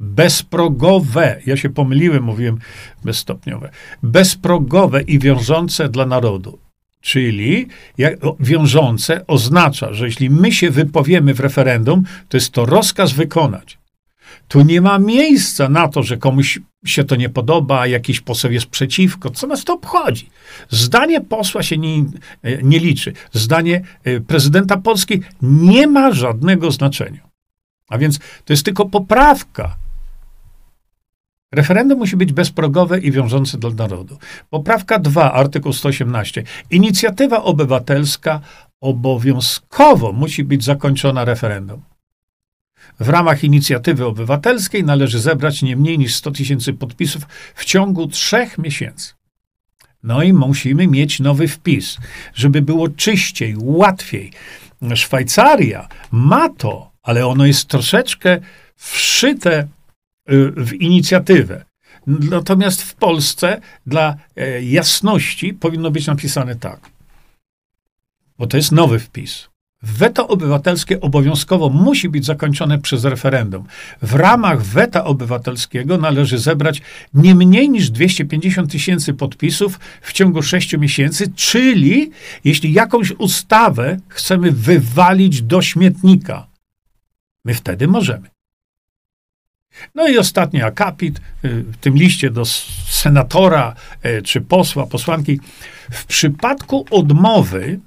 [SPEAKER 1] Bezprogowe. Ja się pomyliłem, mówiłem bezstopniowe. Bezprogowe i wiążące dla narodu. Czyli jak, wiążące oznacza, że jeśli my się wypowiemy w referendum, to jest to rozkaz wykonać. Tu nie ma miejsca na to, że komuś się to nie podoba, jakiś poseł jest przeciwko. Co nas to obchodzi? Zdanie posła się nie, nie liczy. Zdanie e, prezydenta Polski nie ma żadnego znaczenia. A więc to jest tylko poprawka. Referendum musi być bezprogowe i wiążące dla narodu. Poprawka 2, artykuł 118. Inicjatywa obywatelska obowiązkowo musi być zakończona referendum. W ramach inicjatywy obywatelskiej należy zebrać nie mniej niż 100 tysięcy podpisów w ciągu trzech miesięcy. No i musimy mieć nowy wpis, żeby było czyściej, łatwiej. Szwajcaria ma to, ale ono jest troszeczkę wszyte y, w inicjatywę. Natomiast w Polsce dla e, jasności powinno być napisane tak. Bo to jest nowy wpis. Weto obywatelskie obowiązkowo musi być zakończone przez referendum. W ramach weta obywatelskiego należy zebrać nie mniej niż 250 tysięcy podpisów w ciągu 6 miesięcy, czyli jeśli jakąś ustawę chcemy wywalić do śmietnika, my wtedy możemy. No i ostatni akapit y, w tym liście do senatora y, czy posła, posłanki. W przypadku odmowy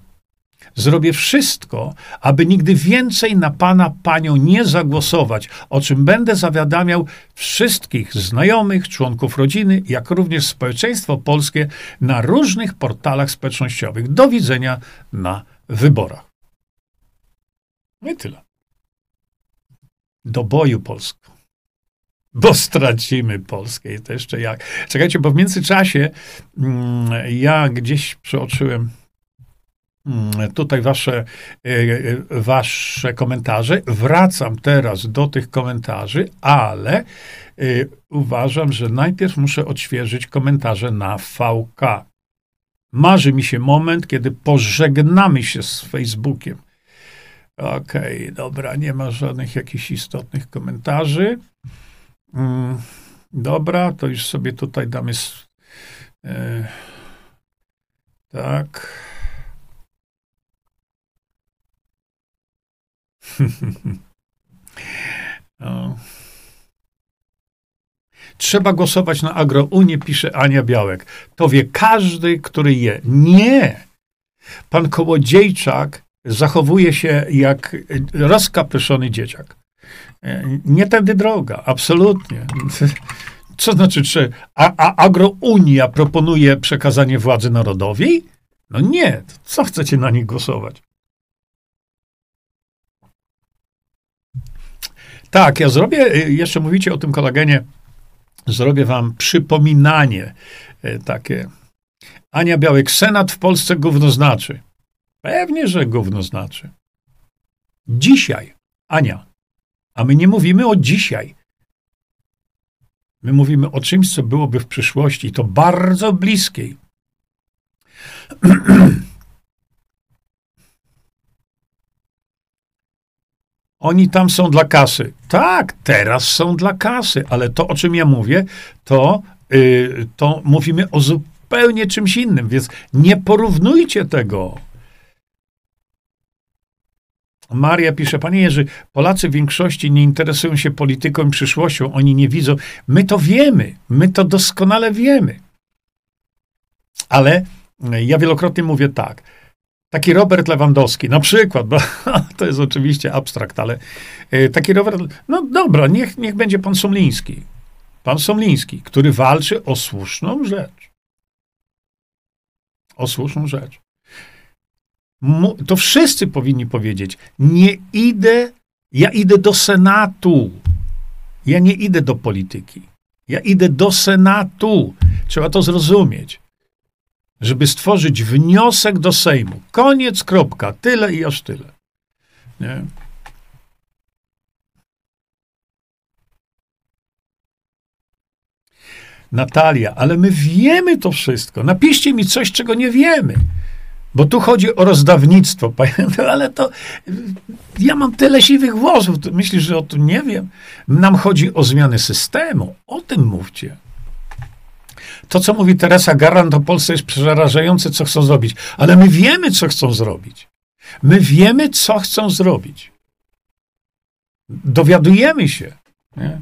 [SPEAKER 1] Zrobię wszystko, aby nigdy więcej na pana, panią nie zagłosować, o czym będę zawiadamiał wszystkich znajomych, członków rodziny, jak również społeczeństwo polskie na różnych portalach społecznościowych. Do widzenia na wyborach. No i tyle. Do boju Polską. Bo stracimy Polskę i to jeszcze jak. Czekajcie, bo w międzyczasie mm, ja gdzieś przeoczyłem tutaj wasze, e, e, wasze komentarze. Wracam teraz do tych komentarzy, ale e, uważam, że najpierw muszę odświeżyć komentarze na VK. Marzy mi się moment, kiedy pożegnamy się z Facebookiem. Okej, okay, dobra, nie ma żadnych jakichś istotnych komentarzy. Mm, dobra, to już sobie tutaj damy. Tak. o. Trzeba głosować na Agrounię, pisze Ania Białek. To wie każdy, który je. Nie! Pan Kołodziejczak zachowuje się jak rozkapryszony dzieciak. Nie tędy droga, absolutnie. Co znaczy, czy a, a Agrounia proponuje przekazanie władzy narodowi? No nie, co chcecie na nich głosować? Tak, ja zrobię, jeszcze mówicie o tym kolagenie, zrobię wam przypominanie e, takie. Ania Białek, Senat w Polsce gówno znaczy. Pewnie, że gówno znaczy. Dzisiaj, Ania, a my nie mówimy o dzisiaj. My mówimy o czymś, co byłoby w przyszłości, to bardzo bliskiej. Oni tam są dla kasy. Tak, teraz są dla kasy, ale to, o czym ja mówię, to, yy, to mówimy o zupełnie czymś innym, więc nie porównujcie tego. Maria pisze, panie Jerzy, Polacy w większości nie interesują się polityką i przyszłością, oni nie widzą. My to wiemy, my to doskonale wiemy. Ale ja wielokrotnie mówię tak. Taki Robert Lewandowski, na przykład, bo to jest oczywiście abstrakt, ale e, taki Robert, no dobra, niech, niech będzie pan Somliński. Pan Somliński, który walczy o słuszną rzecz. O słuszną rzecz to wszyscy powinni powiedzieć, nie idę, ja idę do Senatu. Ja nie idę do polityki. Ja idę do Senatu. Trzeba to zrozumieć. Żeby stworzyć wniosek do Sejmu. Koniec, kropka. Tyle i aż tyle. Nie? Natalia, ale my wiemy to wszystko. Napiszcie mi coś, czego nie wiemy. Bo tu chodzi o rozdawnictwo, ale to ja mam tyle siwych włosów. Myślisz, że o tym nie wiem? Nam chodzi o zmianę systemu. O tym mówcie. To, co mówi Teresa Garant o Polsce jest przerażające, co chcą zrobić. Ale my wiemy, co chcą zrobić. My wiemy, co chcą zrobić. Dowiadujemy się. Nie?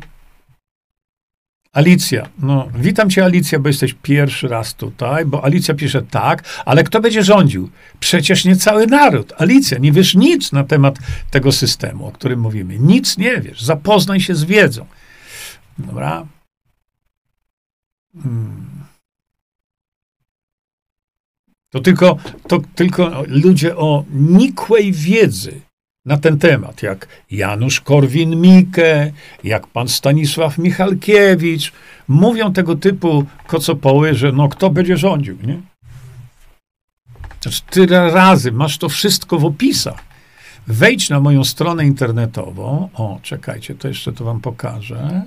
[SPEAKER 1] Alicja, no witam cię Alicja, bo jesteś pierwszy raz tutaj, bo Alicja pisze tak, ale kto będzie rządził? Przecież nie cały naród. Alicja, nie wiesz nic na temat tego systemu, o którym mówimy. Nic nie wiesz. Zapoznaj się z wiedzą. Dobra? Hmm. To tylko, to tylko ludzie o nikłej wiedzy na ten temat, jak Janusz Korwin-Mikke, jak pan Stanisław Michalkiewicz, mówią tego typu kocopoły, że no kto będzie rządził, nie? Znaczy, tyle razy masz to wszystko w opisach. Wejdź na moją stronę internetową. O, czekajcie, to jeszcze to wam pokażę.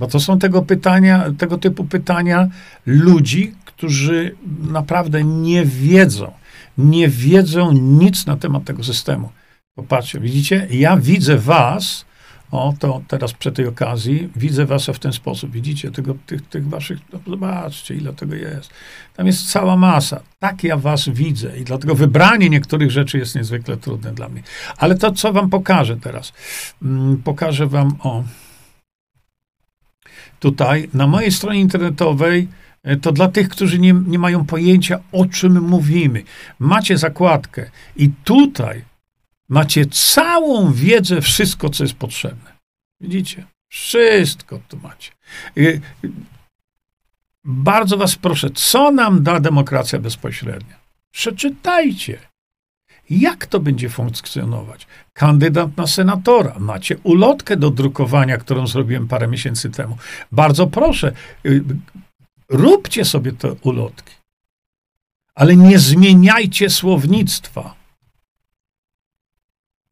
[SPEAKER 1] Bo to są tego pytania, tego typu pytania ludzi, którzy naprawdę nie wiedzą nie wiedzą nic na temat tego systemu. Popatrzcie, widzicie, ja widzę was, o, to teraz przy tej okazji widzę was w ten sposób. Widzicie tego, tych, tych waszych, no zobaczcie, ile tego jest. Tam jest cała masa. Tak ja was widzę i dlatego wybranie niektórych rzeczy jest niezwykle trudne dla mnie. Ale to, co wam pokażę teraz. Mm, pokażę wam, o, tutaj na mojej stronie internetowej E, to dla tych, którzy nie, nie mają pojęcia, o czym mówimy. Macie zakładkę i tutaj macie całą wiedzę, wszystko, co jest potrzebne. Widzicie? Wszystko tu macie. Bardzo was proszę, co nam da demokracja bezpośrednia? Przeczytajcie. Jak to będzie funkcjonować? Kandydat na senatora. Macie ulotkę do drukowania, którą zrobiłem parę miesięcy temu. Bardzo proszę, y, róbcie sobie te ulotki. Ale nie zmieniajcie słownictwa.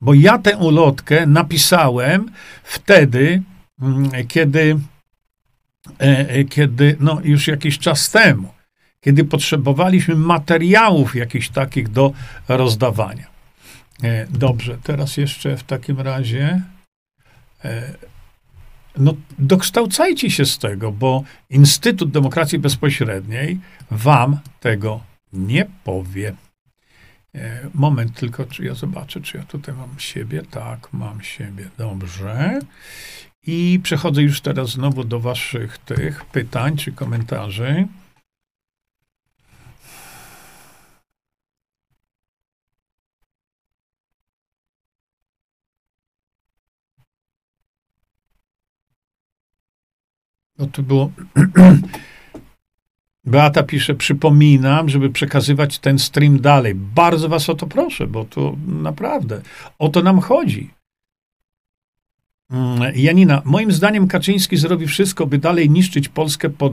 [SPEAKER 1] Bo ja tę ulotkę napisałem wtedy, mm, kiedy, e, e, kiedy no już jakiś czas temu kiedy potrzebowaliśmy materiałów jakichś takich do rozdawania. E, dobrze, teraz jeszcze w takim razie e, no, dokształcajcie się z tego, bo Instytut Demokracji Bezpośredniej wam tego nie powie. E, moment tylko, czy ja zobaczę, czy ja tutaj mam siebie. Tak, mam siebie. Dobrze. I przechodzę już teraz znowu do waszych tych pytań czy komentarzy. No to było. Beata pisze, przypominam, żeby przekazywać ten stream dalej. Bardzo was o to proszę, bo to naprawdę o to nam chodzi. Mm, Janina, moim zdaniem Kaczyński zrobi wszystko, by dalej niszczyć Polskę pod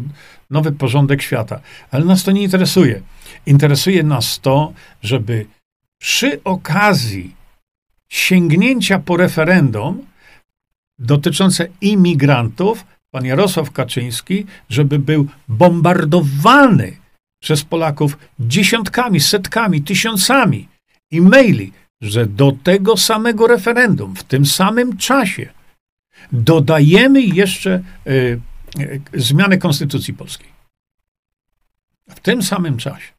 [SPEAKER 1] nowy porządek świata. Ale nas to nie interesuje. Interesuje nas to, żeby przy okazji sięgnięcia po referendum dotyczące imigrantów pan Jarosław Kaczyński, żeby był bombardowany przez Polaków dziesiątkami, setkami, tysiącami e-maili, że do tego samego referendum w tym samym czasie dodajemy jeszcze y, y, zmianę Konstytucji Polskiej. W tym samym czasie.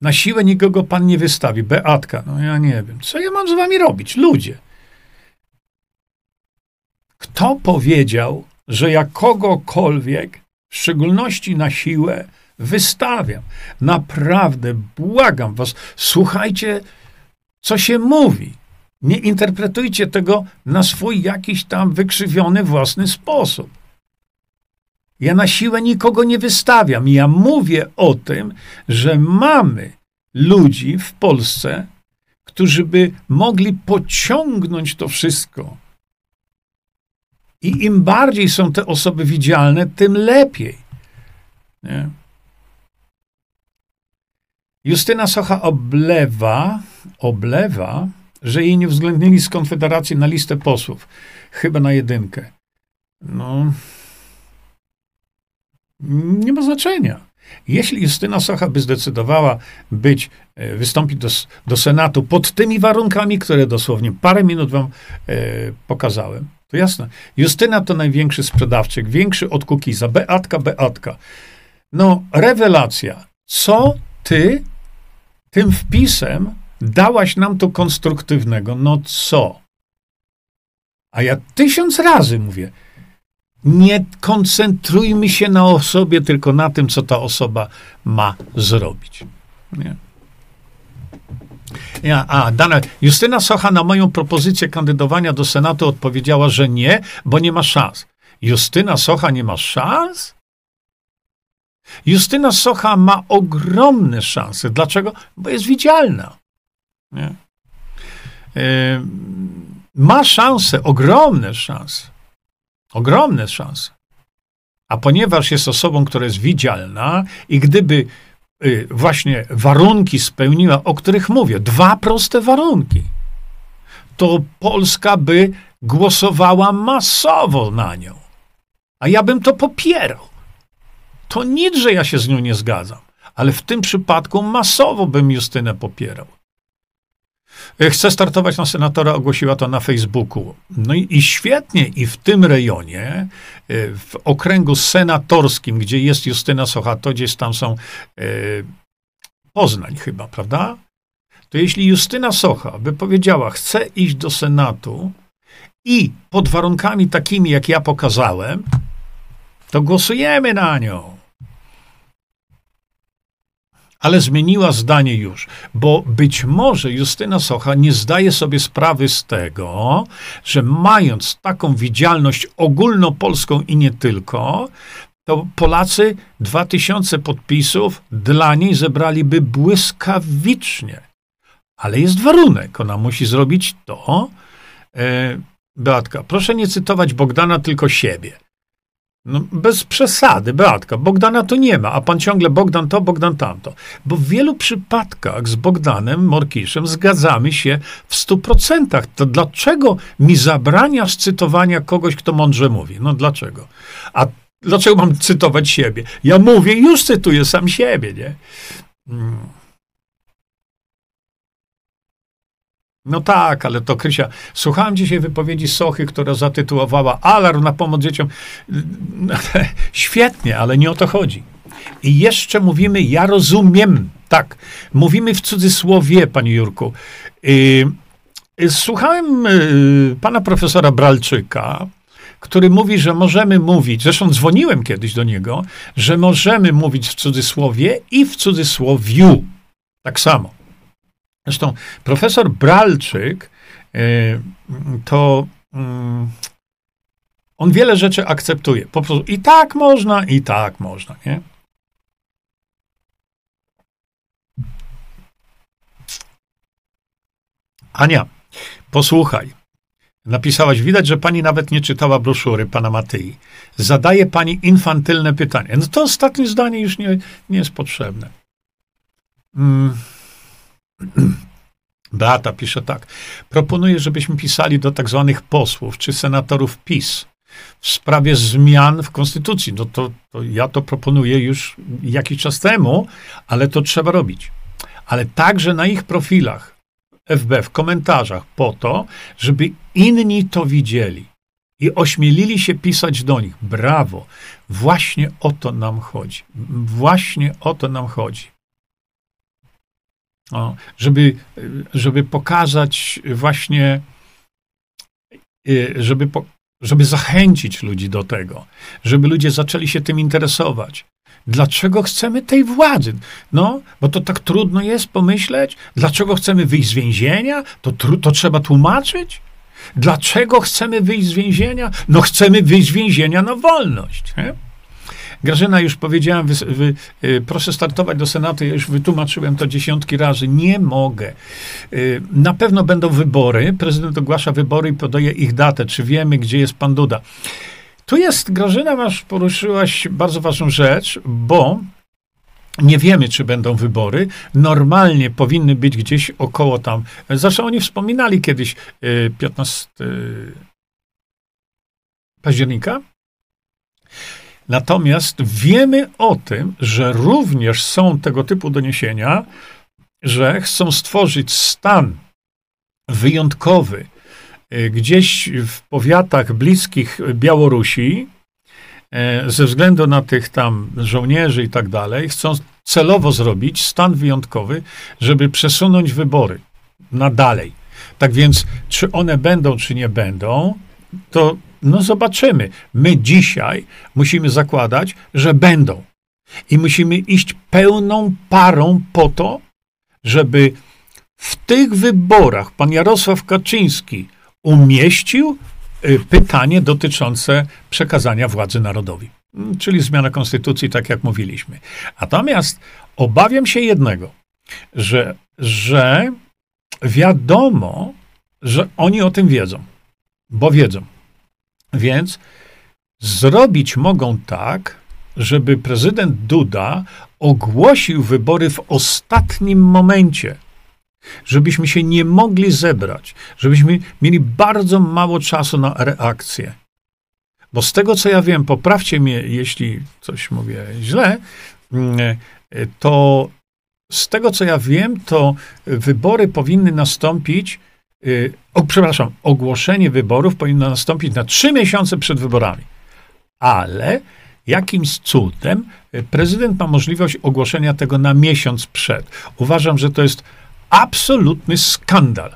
[SPEAKER 1] Na siłę nikogo pan nie wystawi. Beatka, no ja nie wiem. Co ja mam z wami robić? Ludzie. Kto powiedział, że ja kogokolwiek, w szczególności na siłę, wystawiam. Naprawdę błagam was, słuchajcie, co się mówi. Nie interpretujcie tego na swój jakiś tam wykrzywiony własny sposób. Ja na siłę nikogo nie wystawiam. Ja mówię o tym, że mamy ludzi w Polsce, którzy by mogli pociągnąć to wszystko i im bardziej są te osoby widzialne, tym lepiej. Nie? Justyna Socha oblewa, oblewa, że jej nie uwzględnili z Konfederacji na listę posłów. Chyba na jedynkę. No. Nie ma znaczenia. Jeśli Justyna Socha by zdecydowała być, e, wystąpić do, do Senatu pod tymi warunkami, które dosłownie parę minut wam e, pokazałem, to jasne. Justyna to największy sprzedawczyk, większy od Kukiza. Beatka, Beatka. No, rewelacja. Co ty tym wpisem dałaś nam to konstruktywnego? No co? A ja tysiąc razy mówię, nie koncentrujmy się na osobie, tylko na tym, co ta osoba ma zrobić. Nie? Ja, a, Dana, Justyna Socha na moją propozycję kandydowania do Senatu odpowiedziała, że nie, bo nie ma szans. Justyna Socha nie ma szans? Justyna Socha ma ogromne szanse. Dlaczego? Bo jest widzialna. Nie? Yy, ma szanse, ogromne szanse. Ogromne szanse. A ponieważ jest osobą, która jest widzialna i gdyby właśnie warunki spełniła, o których mówię, dwa proste warunki, to Polska by głosowała masowo na nią. A ja bym to popierał. To nic, że ja się z nią nie zgadzam, ale w tym przypadku masowo bym Justynę popierał. E, chce startować na senatora, ogłosiła to na Facebooku. No i, i, świetnie, i w tym rejonie, e, w okręgu senatorskim, gdzie jest Justyna Socha, to gdzieś tam są e, Poznań chyba, prawda? To jeśli Justyna Socha by powiedziała, chce iść do Senatu i pod warunkami takimi, jak ja pokazałem, to głosujemy na nią ale zmieniła zdanie już, bo być może Justyna Socha nie zdaje sobie sprawy z tego, że mając taką widzialność ogólnopolską i nie tylko, to Polacy 2000 podpisów dla niej zebraliby błyskawicznie. Ale jest warunek. Ona musi zrobić to. E, Beatka, proszę nie cytować Bogdana, tylko siebie. No, bez przesady, Beatka. Bogdana to nie ma, a pan ciągle Bogdan to, Bogdan tamto. Bo w wielu przypadkach z Bogdanem Morkiszem zgadzamy się w stu procentach. To dlaczego mi zabraniasz cytowania kogoś, kto mądrze mówi? No dlaczego? A dlaczego mam cytować siebie? Ja mówię, już cytuję sam siebie, nie? Hmm. No tak, ale to Krysia. Słuchałem dzisiaj wypowiedzi Sochy, która zatytułowała Alarm na pomoc dzieciom. Świetnie, ale nie o to chodzi. I jeszcze mówimy, ja rozumiem, tak, mówimy w cudzysłowie, panie Jurku. Y, słuchałem y, pana profesora Bralczyka, który mówi, że możemy mówić, zresztą dzwoniłem kiedyś do niego, że możemy mówić w cudzysłowie i w cudzysłowiu. Tak samo. Zresztą profesor Bralczyk e, to mm, on wiele rzeczy akceptuje. Po prostu i tak można, i tak można, nie? Ania, posłuchaj. Napisałaś, widać, że pani nawet nie czytała broszury pana Matyi. Zadaje pani infantylne pytanie. No to ostatnie zdanie już nie, nie jest potrzebne. Mm. Beata pisze tak. Proponuję, żebyśmy pisali do tak zwanych posłów czy senatorów PiS w sprawie zmian w konstytucji. No to, to ja to proponuję już jakiś czas temu, ale to trzeba robić. Ale także na ich profilach FB, w komentarzach, po to, żeby inni to widzieli i ośmielili się pisać do nich. Brawo! Właśnie o to nam chodzi. Właśnie o to nam chodzi. O, żeby, żeby pokazać właśnie, y, żeby, żeby zachęcić ludzi do tego, żeby ludzie zaczęli się tym interesować. Dlaczego chcemy tej władzy? No, bo to tak trudno jest pomyśleć. Dlaczego chcemy wyjść z więzienia? To, to trzeba tłumaczyć. Dlaczego chcemy wyjść z więzienia? No, chcemy wyjść z więzienia na wolność. Nie? Grażyna, już powiedziałem, wy, wy, proszę startować do Senatu, ja już wytłumaczyłem to dziesiątki razy, nie mogę. Y, na pewno będą wybory, prezydent ogłasza wybory i podaje ich datę, czy wiemy, gdzie jest pan Duda. Tu jest, Grażyna, masz, poruszyłaś bardzo ważną rzecz, bo nie wiemy, czy będą wybory. Normalnie powinny być gdzieś około tam. Zresztą oni wspominali kiedyś 15 y, października. Natomiast wiemy o tym, że również są tego typu doniesienia, że chcą stworzyć stan wyjątkowy e, gdzieś w powiatach bliskich Białorusi, e, ze względu na tych tam żołnierzy i tak dalej, chcą celowo zrobić stan wyjątkowy, żeby przesunąć wybory na dalej. Tak więc, czy one będą, czy nie będą, to no zobaczymy. My dzisiaj musimy zakładać, że będą. I musimy iść pełną parą po to, żeby w tych wyborach pan Jarosław Kaczyński umieścił y, pytanie dotyczące przekazania władzy narodowi, mm, czyli zmiana konstytucji, tak jak mówiliśmy. Natomiast obawiam się jednego, że, że wiadomo, że oni o tym wiedzą, bo wiedzą. Więc zrobić mogą tak, żeby prezydent Duda ogłosił wybory w ostatnim momencie, żebyśmy się nie mogli zebrać, żebyśmy mieli bardzo mało czasu na reakcję. Bo z tego, co ja wiem, poprawcie mnie, jeśli coś mówię źle, mm, to z tego, co ja wiem, to wybory powinny nastąpić Y, o, przepraszam, ogłoszenie wyborów powinno nastąpić na trzy miesiące przed wyborami. Ale jakimś cudem y, prezydent ma możliwość ogłoszenia tego na miesiąc przed. Uważam, że to jest absolutny skandal,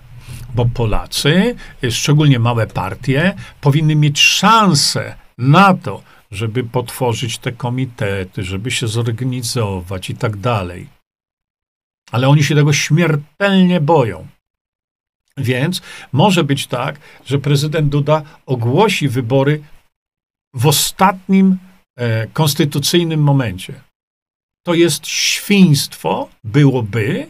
[SPEAKER 1] bo Polacy, y, szczególnie małe partie, powinny mieć szansę na to, żeby potworzyć te komitety, żeby się zorganizować i tak dalej. Ale oni się tego śmiertelnie boją. Więc może być tak, że prezydent Duda ogłosi wybory w ostatnim e, konstytucyjnym momencie. To jest świństwo, byłoby,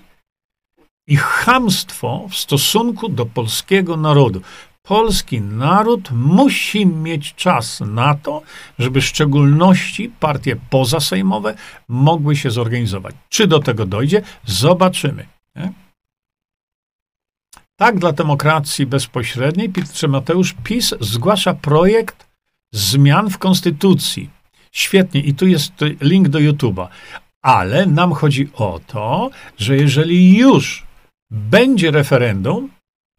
[SPEAKER 1] i chamstwo w stosunku do polskiego narodu. Polski naród musi mieć czas na to, żeby w szczególności partie pozasejmowe mogły się zorganizować. Czy do tego dojdzie? Zobaczymy. Nie? Tak dla demokracji bezpośredniej Piotr Mateusz PiS zgłasza projekt zmian w konstytucji. Świetnie, i tu jest link do YouTube'a. Ale nam chodzi o to, że jeżeli już będzie referendum,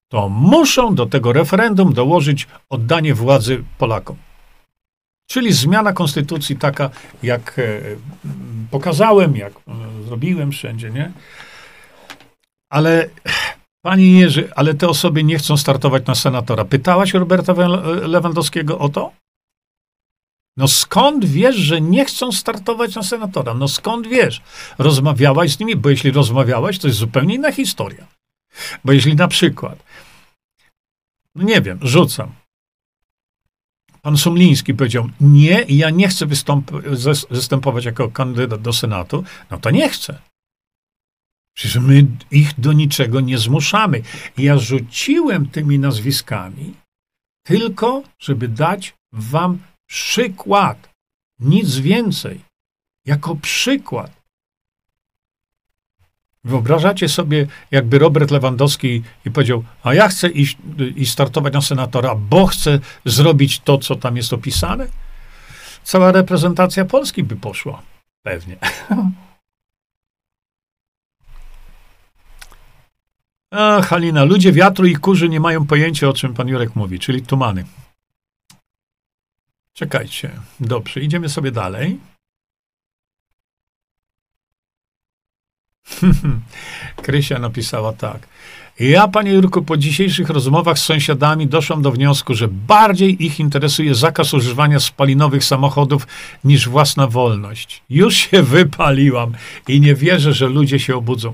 [SPEAKER 1] to muszą do tego referendum dołożyć oddanie władzy Polakom. Czyli zmiana konstytucji taka, jak e, pokazałem, jak e, zrobiłem wszędzie, nie? Ale Panie Jerzy, ale te osoby nie chcą startować na senatora. Pytałaś Roberta Lewandowskiego o to? No skąd wiesz, że nie chcą startować na senatora? No skąd wiesz? Rozmawiałaś z nimi? Bo jeśli rozmawiałaś, to jest zupełnie inna historia. Bo jeśli na przykład, no nie wiem, rzucam, pan Sumliński powiedział, nie, ja nie chcę wystąp- występować jako kandydat do Senatu, no to nie chcę. Przecież my ich do niczego nie zmuszamy. Ja rzuciłem tymi nazwiskami tylko, żeby dać wam przykład. Nic więcej. Jako przykład. Wyobrażacie sobie, jakby Robert Lewandowski i powiedział, a ja chcę iść i startować na senatora, bo chcę zrobić to, co tam jest opisane? Cała reprezentacja Polski by poszła. Pewnie. A, Halina, ludzie wiatru i kurzy nie mają pojęcia, o czym pan Jurek mówi, czyli tumany. Czekajcie. Dobrze, idziemy sobie dalej. Krysia napisała tak. Ja, panie Jurku, po dzisiejszych rozmowach z sąsiadami doszłam do wniosku, że bardziej ich interesuje zakaz używania spalinowych samochodów niż własna wolność. Już się wypaliłam i nie wierzę, że ludzie się obudzą.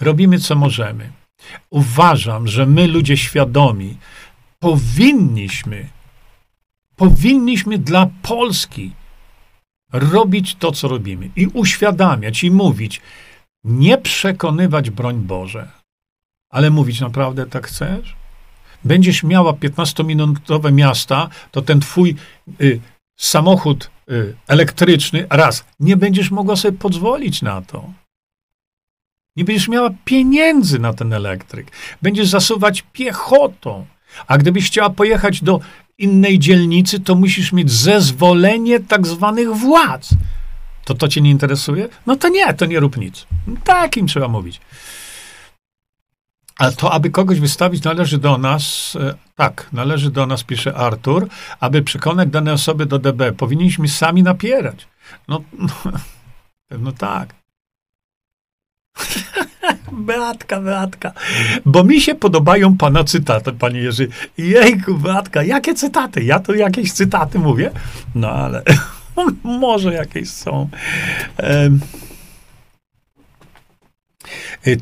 [SPEAKER 1] Robimy co możemy. Uważam, że my, ludzie świadomi, powinniśmy, powinniśmy dla Polski robić to, co robimy i uświadamiać i mówić, nie przekonywać, broń Boże, ale mówić naprawdę tak chcesz? Będziesz miała 15-minutowe miasta, to ten twój y, samochód y, elektryczny, raz, nie będziesz mogła sobie pozwolić na to. Nie będziesz miała pieniędzy na ten elektryk. Będziesz zasuwać piechotą. A gdybyś chciała pojechać do innej dzielnicy, to musisz mieć zezwolenie tak zwanych władz. To to cię nie interesuje? No to nie, to nie rób nic. Takim trzeba mówić. A to, aby kogoś wystawić, należy do nas, e, tak, należy do nas, pisze Artur, aby przekonać dane osoby do DB. Powinniśmy sami napierać. No, pewno tak. Beatka, Beatka. Bo mi się podobają pana cytaty, panie Jerzy. Jejku, Beatka, jakie cytaty? Ja tu jakieś cytaty mówię? No ale może jakieś są. Um.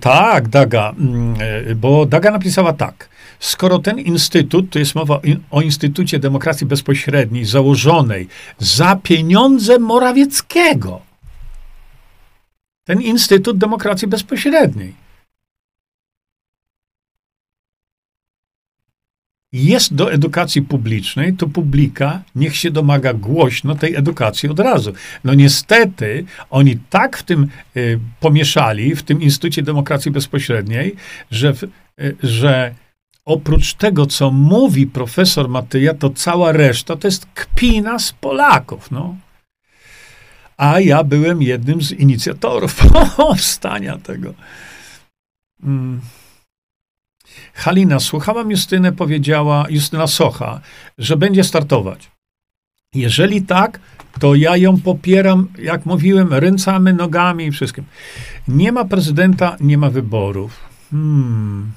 [SPEAKER 1] Tak, Daga, mm, e, bo Daga napisała tak. Skoro ten instytut, to jest mowa o Instytucie Demokracji Bezpośredniej, założonej za pieniądze Morawieckiego, ten Instytut Demokracji Bezpośredniej. Jest do edukacji publicznej, to publika niech się domaga głośno tej edukacji od razu. No niestety oni tak w tym y, pomieszali, w tym Instytucie Demokracji Bezpośredniej, że, y, że oprócz tego, co mówi profesor Matyja, to cała reszta to jest kpina z Polaków. No a ja byłem jednym z inicjatorów powstania tego. Hmm. Halina, słuchałam Justynę, powiedziała, Justyna Socha, że będzie startować. Jeżeli tak, to ja ją popieram, jak mówiłem, ręcami, nogami i wszystkim. Nie ma prezydenta, nie ma wyborów. Hmm.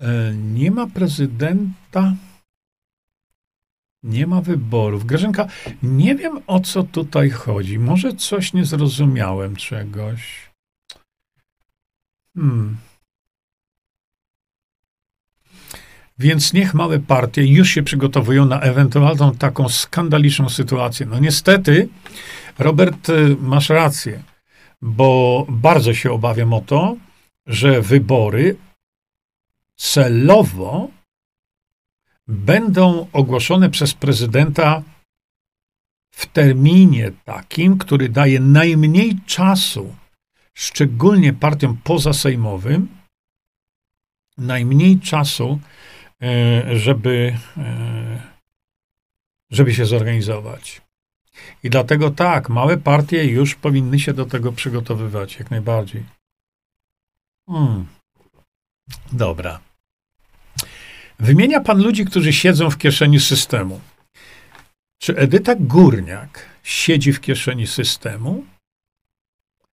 [SPEAKER 1] E, nie ma prezydenta. Nie ma wyborów. Grażynka, nie wiem o co tutaj chodzi. Może coś nie zrozumiałem czegoś. Hmm. Więc niech małe partie już się przygotowują na ewentualną taką skandaliczną sytuację. No niestety, Robert, y, masz rację. bo bardzo się obawiam o to, że wybory celowo będą ogłoszone przez prezydenta w terminie takim, który daje najmniej czasu, szczególnie partiom pozasejmowym, najmniej czasu, e, żeby, e, żeby się zorganizować. I dlatego tak, małe partie już powinny się do tego przygotowywać, jak najbardziej. Hmm. Dobra. Wymienia pan ludzi, którzy siedzą w kieszeni systemu. Czy Edyta Górniak siedzi w kieszeni systemu?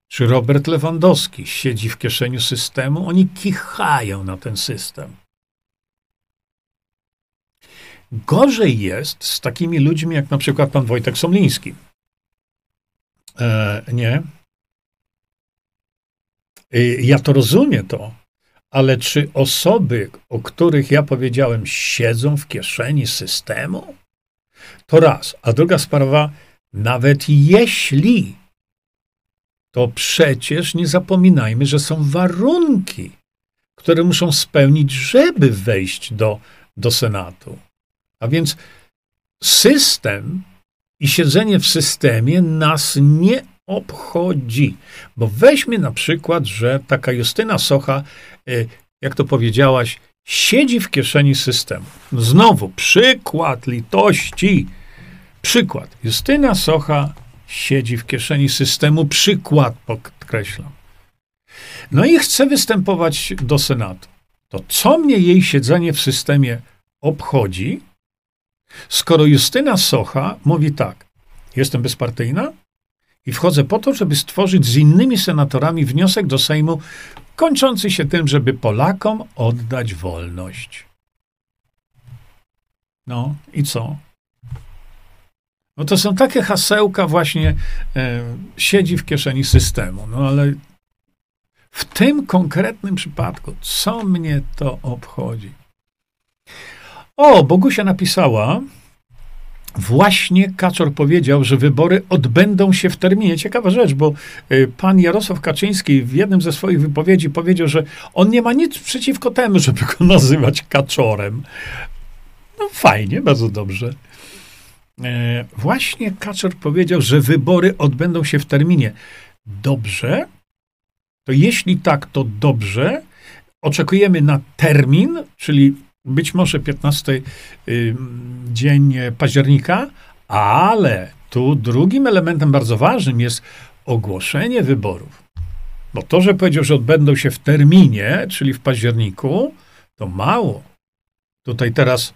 [SPEAKER 1] Czy Robert Lewandowski siedzi w kieszeni systemu? Oni kichają na ten system. Gorzej jest z takimi ludźmi, jak na przykład pan Wojtek Somliński. E, nie. E, ja to rozumiem to, ale czy osoby, o których ja powiedziałem, siedzą w kieszeni systemu? To raz. A druga sprawa, nawet jeśli, to przecież nie zapominajmy, że są warunki, które muszą spełnić, żeby wejść do, do Senatu. A więc system i siedzenie w systemie nas nie obchodzi. Bo weźmy na przykład, że taka Justyna Socha, jak to powiedziałaś, siedzi w kieszeni systemu. Znowu, przykład litości. Przykład. Justyna Socha siedzi w kieszeni systemu. Przykład, podkreślam. No i chce występować do Senatu. To co mnie jej siedzenie w systemie obchodzi, skoro Justyna Socha mówi tak, jestem bezpartyjna i wchodzę po to, żeby stworzyć z innymi senatorami wniosek do Sejmu kończący się tym, żeby Polakom oddać wolność. No i co? No to są takie hasełka właśnie e, siedzi w kieszeni systemu. No ale w tym konkretnym przypadku, co mnie to obchodzi? O, Bogusia napisała, Właśnie Kaczor powiedział, że wybory odbędą się w terminie. Ciekawa rzecz, bo y, pan Jarosław Kaczyński w jednym ze swoich wypowiedzi powiedział, że on nie ma nic przeciwko temu, żeby go nazywać Kaczorem. No fajnie, bardzo dobrze. E, właśnie Kaczor powiedział, że wybory odbędą się w terminie. Dobrze? To jeśli tak, to dobrze. Oczekujemy na termin, czyli być może 15 dzień października, ale tu drugim elementem bardzo ważnym jest ogłoszenie wyborów. Bo to, że powiedział, że odbędą się w terminie, czyli w październiku, to mało. Tutaj teraz,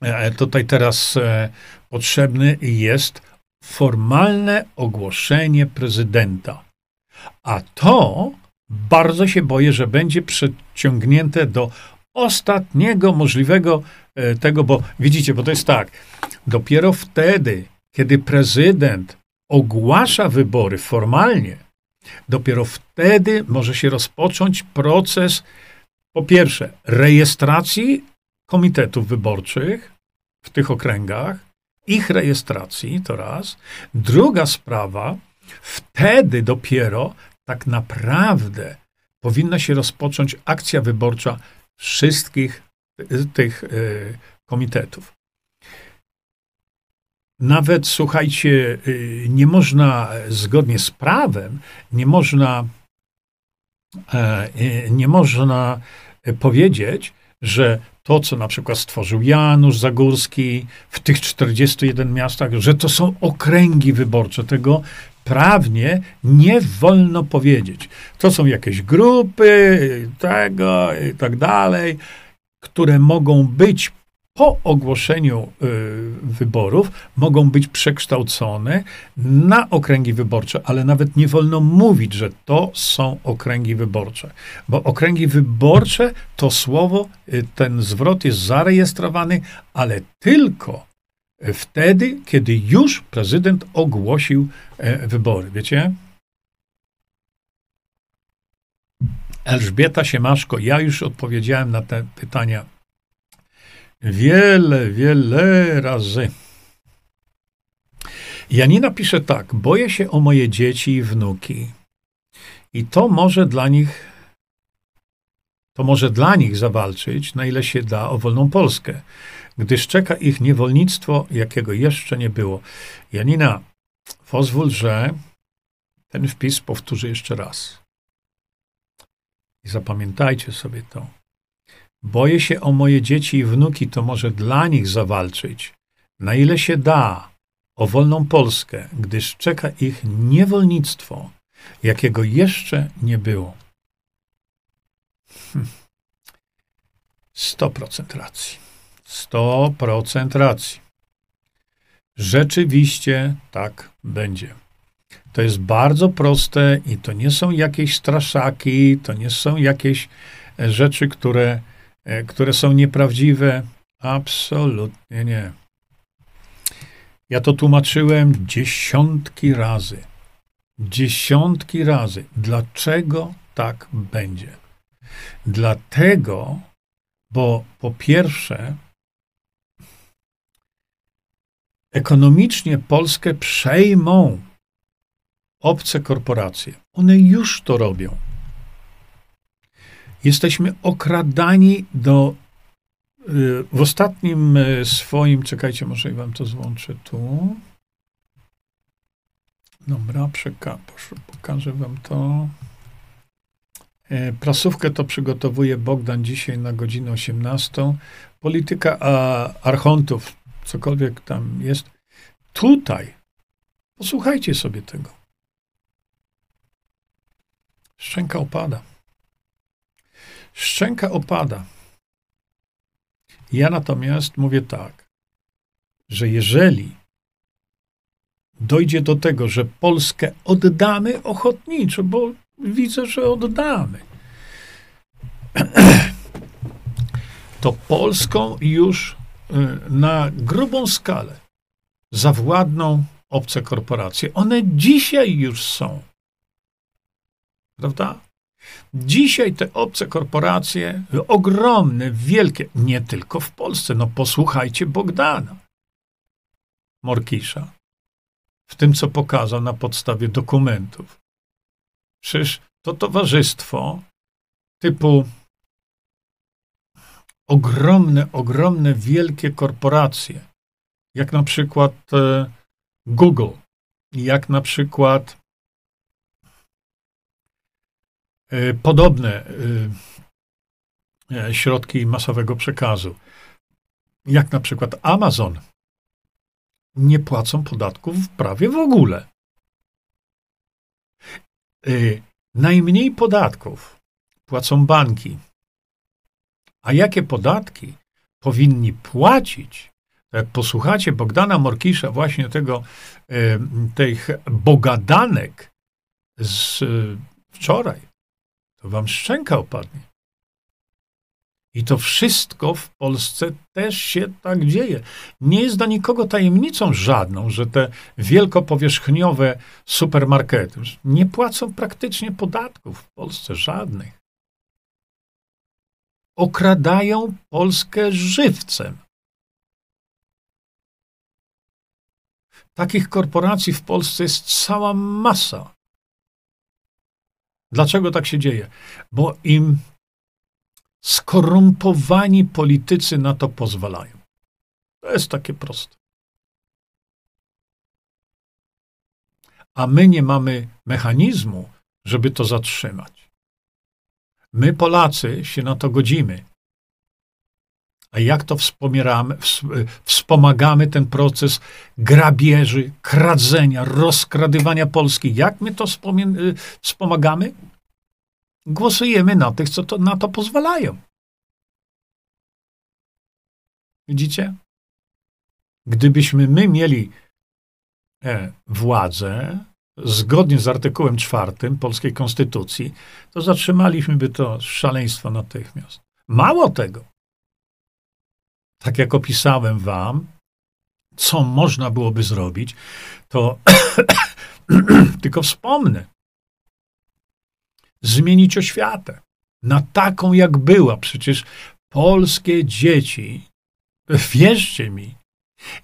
[SPEAKER 1] e, tutaj teraz e, potrzebny jest formalne ogłoszenie prezydenta. A to bardzo się boję, że będzie przeciągnięte do ostatniego możliwego e, tego, bo widzicie, bo to jest tak, dopiero wtedy, kiedy prezydent ogłasza wybory formalnie, dopiero wtedy może się rozpocząć proces, po pierwsze, rejestracji komitetów wyborczych w tych okręgach, ich rejestracji, to raz. Druga sprawa, wtedy dopiero tak naprawdę powinna się rozpocząć akcja wyborcza wszystkich tych e, komitetów. Nawet, słuchajcie, e, nie można zgodnie z prawem, nie można, e, nie można powiedzieć, że to, co na przykład stworzył Janusz Zagórski w tych 41 miastach, że to są okręgi wyborcze. Tego prawnie nie wolno powiedzieć. To są jakieś grupy, tego i tak dalej, które mogą być po ogłoszeniu y, wyborów, mogą być przekształcone na okręgi wyborcze, ale nawet nie wolno mówić, że to są okręgi wyborcze, bo okręgi wyborcze to słowo, y, ten zwrot jest zarejestrowany, ale tylko wtedy, kiedy już prezydent ogłosił e, wybory. Wiecie? Elżbieta Siemaszko, ja już odpowiedziałem na te pytania wiele, wiele razy. Janina pisze tak: Boję się o moje dzieci i wnuki. I to może dla nich, to może dla nich zawalczyć, na ile się da, o wolną Polskę, gdyż czeka ich niewolnictwo, jakiego jeszcze nie było. Janina, pozwól, że ten wpis powtórzę jeszcze raz. I zapamiętajcie sobie to. Boję się o moje dzieci i wnuki, to może dla nich zawalczyć, na ile się da, o wolną Polskę, gdyż czeka ich niewolnictwo, jakiego jeszcze nie było. Hm. Sto procent racji. Sto procent racji. Rzeczywiście tak będzie. To jest bardzo proste i to nie są jakieś straszaki, to nie są jakieś e, rzeczy, które, e, które są nieprawdziwe. Absolutnie nie. Ja to tłumaczyłem dziesiątki razy. Dziesiątki razy. Dlaczego tak będzie? Dlatego, bo po pierwsze, ekonomicznie Polskę przejmą obce korporacje. One już to robią. Jesteśmy okradani do. Y, w ostatnim y, swoim, czekajcie, może wam to złączę tu. Dobra, przeka- pokażę wam to. E, prasówkę to przygotowuje Bogdan dzisiaj na godzinę 18. Polityka a, archontów, cokolwiek tam jest. Tutaj, posłuchajcie sobie tego. Szczęka opada. Szczęka opada. Ja natomiast mówię tak, że jeżeli dojdzie do tego, że Polskę oddamy ochotniczo, bo widzę, że oddamy, to Polską już na grubą skalę zawładną obce korporacje. One dzisiaj już są. Prawda? Dzisiaj te obce korporacje, ogromne, wielkie, nie tylko w Polsce, no posłuchajcie Bogdana Morkisza, w tym, co pokazał na podstawie dokumentów. Przecież to towarzystwo typu ogromne, ogromne, wielkie korporacje, jak na przykład e, Google, jak na przykład E, podobne e, środki masowego przekazu, jak na przykład Amazon, nie płacą podatków prawie w ogóle. Najmniej podatków płacą banki. A jakie podatki powinni płacić? Jak posłuchacie Bogdana Morkisza, właśnie tego, tych bogadanek z wczoraj, to wam szczęka opadnie. I to wszystko w Polsce też się tak dzieje. Nie jest dla nikogo tajemnicą żadną, że te wielkopowierzchniowe supermarkety nie płacą praktycznie podatków w Polsce żadnych. Okradają Polskę żywcem. Takich korporacji w Polsce jest cała masa. Dlaczego tak się dzieje? Bo im skorumpowani politycy na to pozwalają. To jest takie proste. A my nie mamy mechanizmu, żeby to zatrzymać. My, Polacy, się na to godzimy. A jak to wspomieramy, wspomagamy ten proces grabieży, kradzenia, rozkradywania Polski? Jak my to y, wspomagamy? Głosujemy na tych, co to, na to pozwalają. Widzicie? Gdybyśmy my mieli e, władzę, zgodnie z artykułem czwartym polskiej konstytucji, to zatrzymaliśmy by to szaleństwo natychmiast. Mało tego, tak jak opisałem wam, co można byłoby zrobić, to tylko wspomnę. Zmienić oświatę na taką, jak była. Przecież polskie dzieci, wierzcie mi,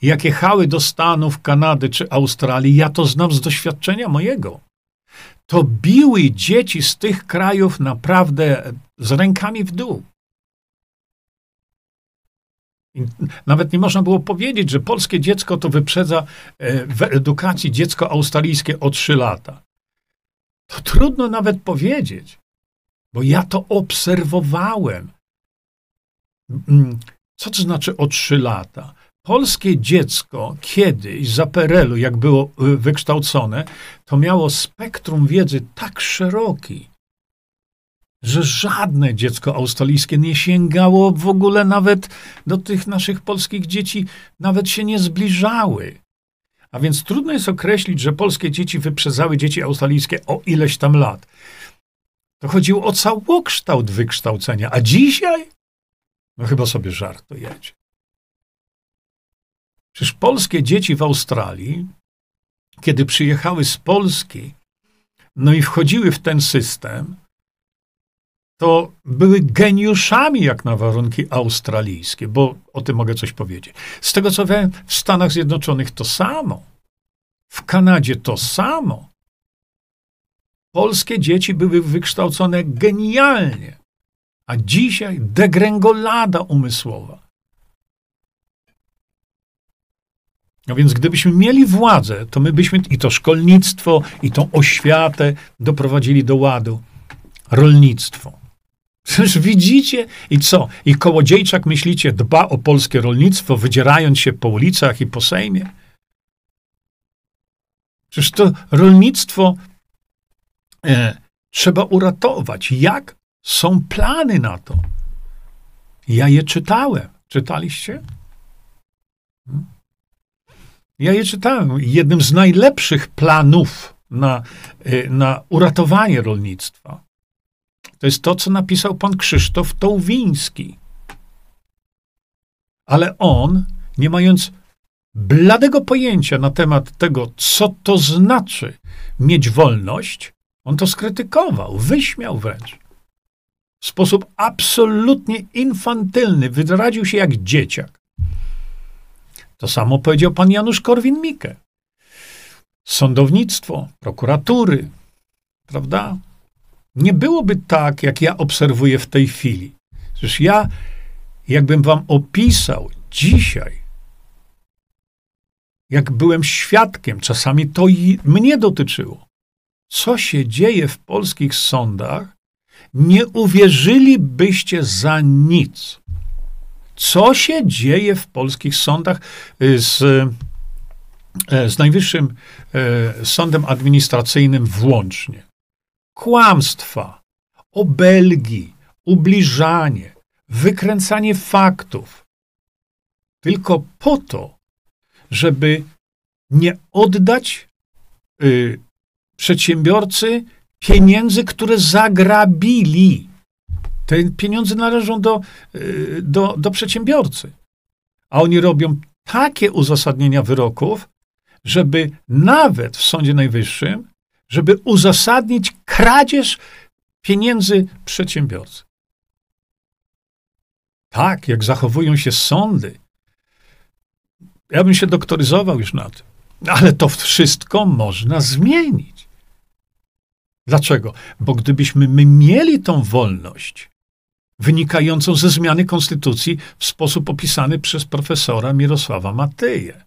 [SPEAKER 1] jak jechały do Stanów, Kanady czy Australii, ja to znam z doświadczenia mojego. to biły dzieci z tych krajów naprawdę z rękami w dół. Nawet nie można było powiedzieć, że polskie dziecko to wyprzedza e, w edukacji dziecko australijskie o 3 lata. To trudno nawet powiedzieć, bo ja to obserwowałem. Mm, co to znaczy o 3 lata? Polskie dziecko kiedyś za PRL-u, jak było y, wykształcone, to miało spektrum wiedzy tak szeroki, że żadne dziecko australijskie nie sięgało w ogóle nawet do tych naszych polskich dzieci, nawet się nie zbliżały. A więc trudno jest określić, że polskie dzieci wyprzedzały dzieci australijskie o ileś tam lat. To chodziło o całokształt wykształcenia, a dzisiaj? No chyba sobie żartujecie. Przecież polskie dzieci w Australii, kiedy przyjechały z Polski, no i wchodziły w ten system, to były geniuszami jak na warunki australijskie, bo o tym mogę coś powiedzieć. Z tego co wiem, w Stanach Zjednoczonych to samo. W Kanadzie to samo. Polskie dzieci były wykształcone genialnie, a dzisiaj degrengolada umysłowa. No więc gdybyśmy mieli władzę, to my byśmy i to szkolnictwo, i tą oświatę doprowadzili do ładu. Rolnictwo. Przecież widzicie i co? I Kołodziejczak, myślicie, dba o polskie rolnictwo, wydzierając się po ulicach i po Sejmie? Przecież to rolnictwo e, trzeba uratować. Jak? Są plany na to. Ja je czytałem. Czytaliście? Ja je czytałem. Jednym z najlepszych planów na, e, na uratowanie rolnictwa to jest to, co napisał pan Krzysztof Tołwiński. Ale on, nie mając bladego pojęcia na temat tego, co to znaczy mieć wolność, on to skrytykował, wyśmiał wręcz. W sposób absolutnie infantylny, wyraził się jak dzieciak. To samo powiedział pan Janusz Korwin-Mikke. Sądownictwo, prokuratury, prawda? nie byłoby tak, jak ja obserwuję w tej chwili. Przecież ja, jakbym wam opisał dzisiaj, jak byłem świadkiem, czasami to i mnie dotyczyło, co się dzieje w polskich sądach, nie uwierzylibyście za nic. Co się dzieje w polskich sądach y, z, y, z Najwyższym y, Sądem Administracyjnym włącznie? kłamstwa, obelgi, ubliżanie, wykręcanie faktów, tylko po to, żeby nie oddać y, przedsiębiorcy pieniędzy, które zagrabili. Te pieniądze należą do, y, do, do przedsiębiorcy. A oni robią takie uzasadnienia wyroków, żeby nawet w Sądzie Najwyższym żeby uzasadnić kradzież pieniędzy przedsiębiorcy. Tak, jak zachowują się sądy. Ja bym się doktoryzował już na tym. Ale to wszystko można zmienić. Dlaczego? Bo gdybyśmy my mieli tą wolność wynikającą ze zmiany konstytucji w sposób opisany przez profesora Mirosława Matyję,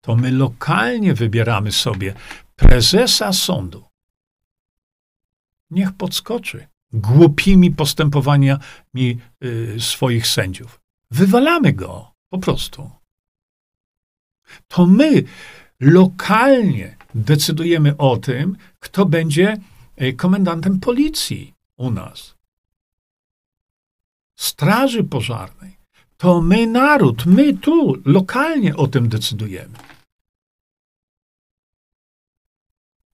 [SPEAKER 1] to my lokalnie wybieramy sobie prezesa sądu. Niech podskoczy głupimi postępowaniami y, swoich sędziów. Wywalamy go po prostu. To my lokalnie decydujemy o tym, kto będzie y, komendantem policji u nas. Straży pożarnej. To my, naród, my tu lokalnie o tym decydujemy.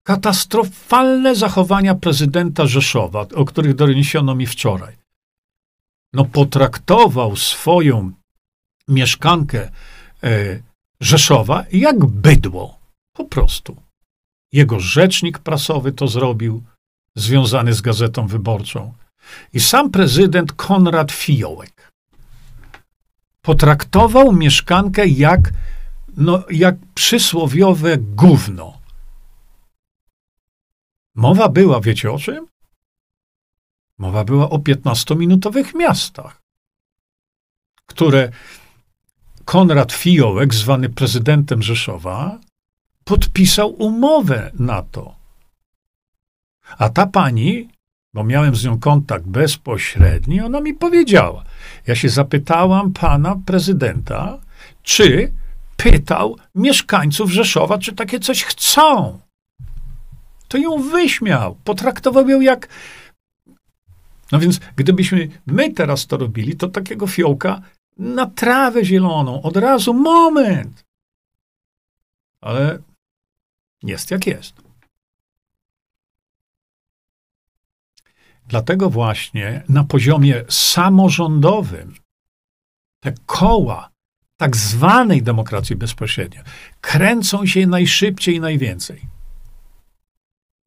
[SPEAKER 1] katastrofalne zachowania prezydenta Rzeszowa, o których doniesiono mi wczoraj. No, potraktował swoją mieszkankę e, Rzeszowa jak bydło. Po prostu. Jego rzecznik prasowy to zrobił, związany z gazetą wyborczą. I sam prezydent Konrad Fiołek potraktował mieszkankę jak, no, jak przysłowiowe gówno. Mowa była, wiecie o czym? Mowa była o 15-minutowych miastach, które Konrad Fiołek, zwany prezydentem Rzeszowa, podpisał umowę na to. A ta pani, bo miałem z nią kontakt bezpośredni, ona mi powiedziała. Ja się zapytałam pana prezydenta, czy pytał mieszkańców Rzeszowa, czy takie coś chcą. To ją wyśmiał, potraktował ją jak. No więc, gdybyśmy my teraz to robili, to takiego fiołka na trawę zieloną, od razu moment. Ale jest jak jest. Dlatego właśnie na poziomie samorządowym te koła tak zwanej demokracji bezpośredniej kręcą się najszybciej i najwięcej.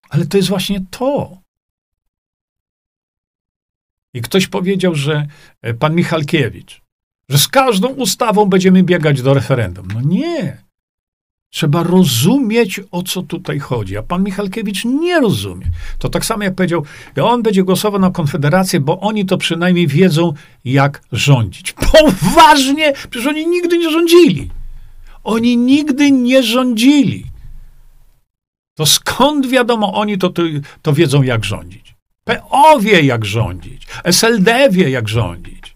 [SPEAKER 1] Ale to jest właśnie to. I ktoś powiedział, że e, pan Michalkiewicz, że z każdą ustawą będziemy biegać do referendum. No nie. Trzeba rozumieć, o co tutaj chodzi. A pan Michalkiewicz nie rozumie. To tak samo jak powiedział, on będzie głosował na Konfederację, bo oni to przynajmniej wiedzą, jak rządzić. Poważnie! Przecież oni nigdy nie rządzili. Oni nigdy nie rządzili. To skąd wiadomo, oni to, to, to wiedzą, jak rządzić? PO wie, jak rządzić. SLD wie, jak rządzić.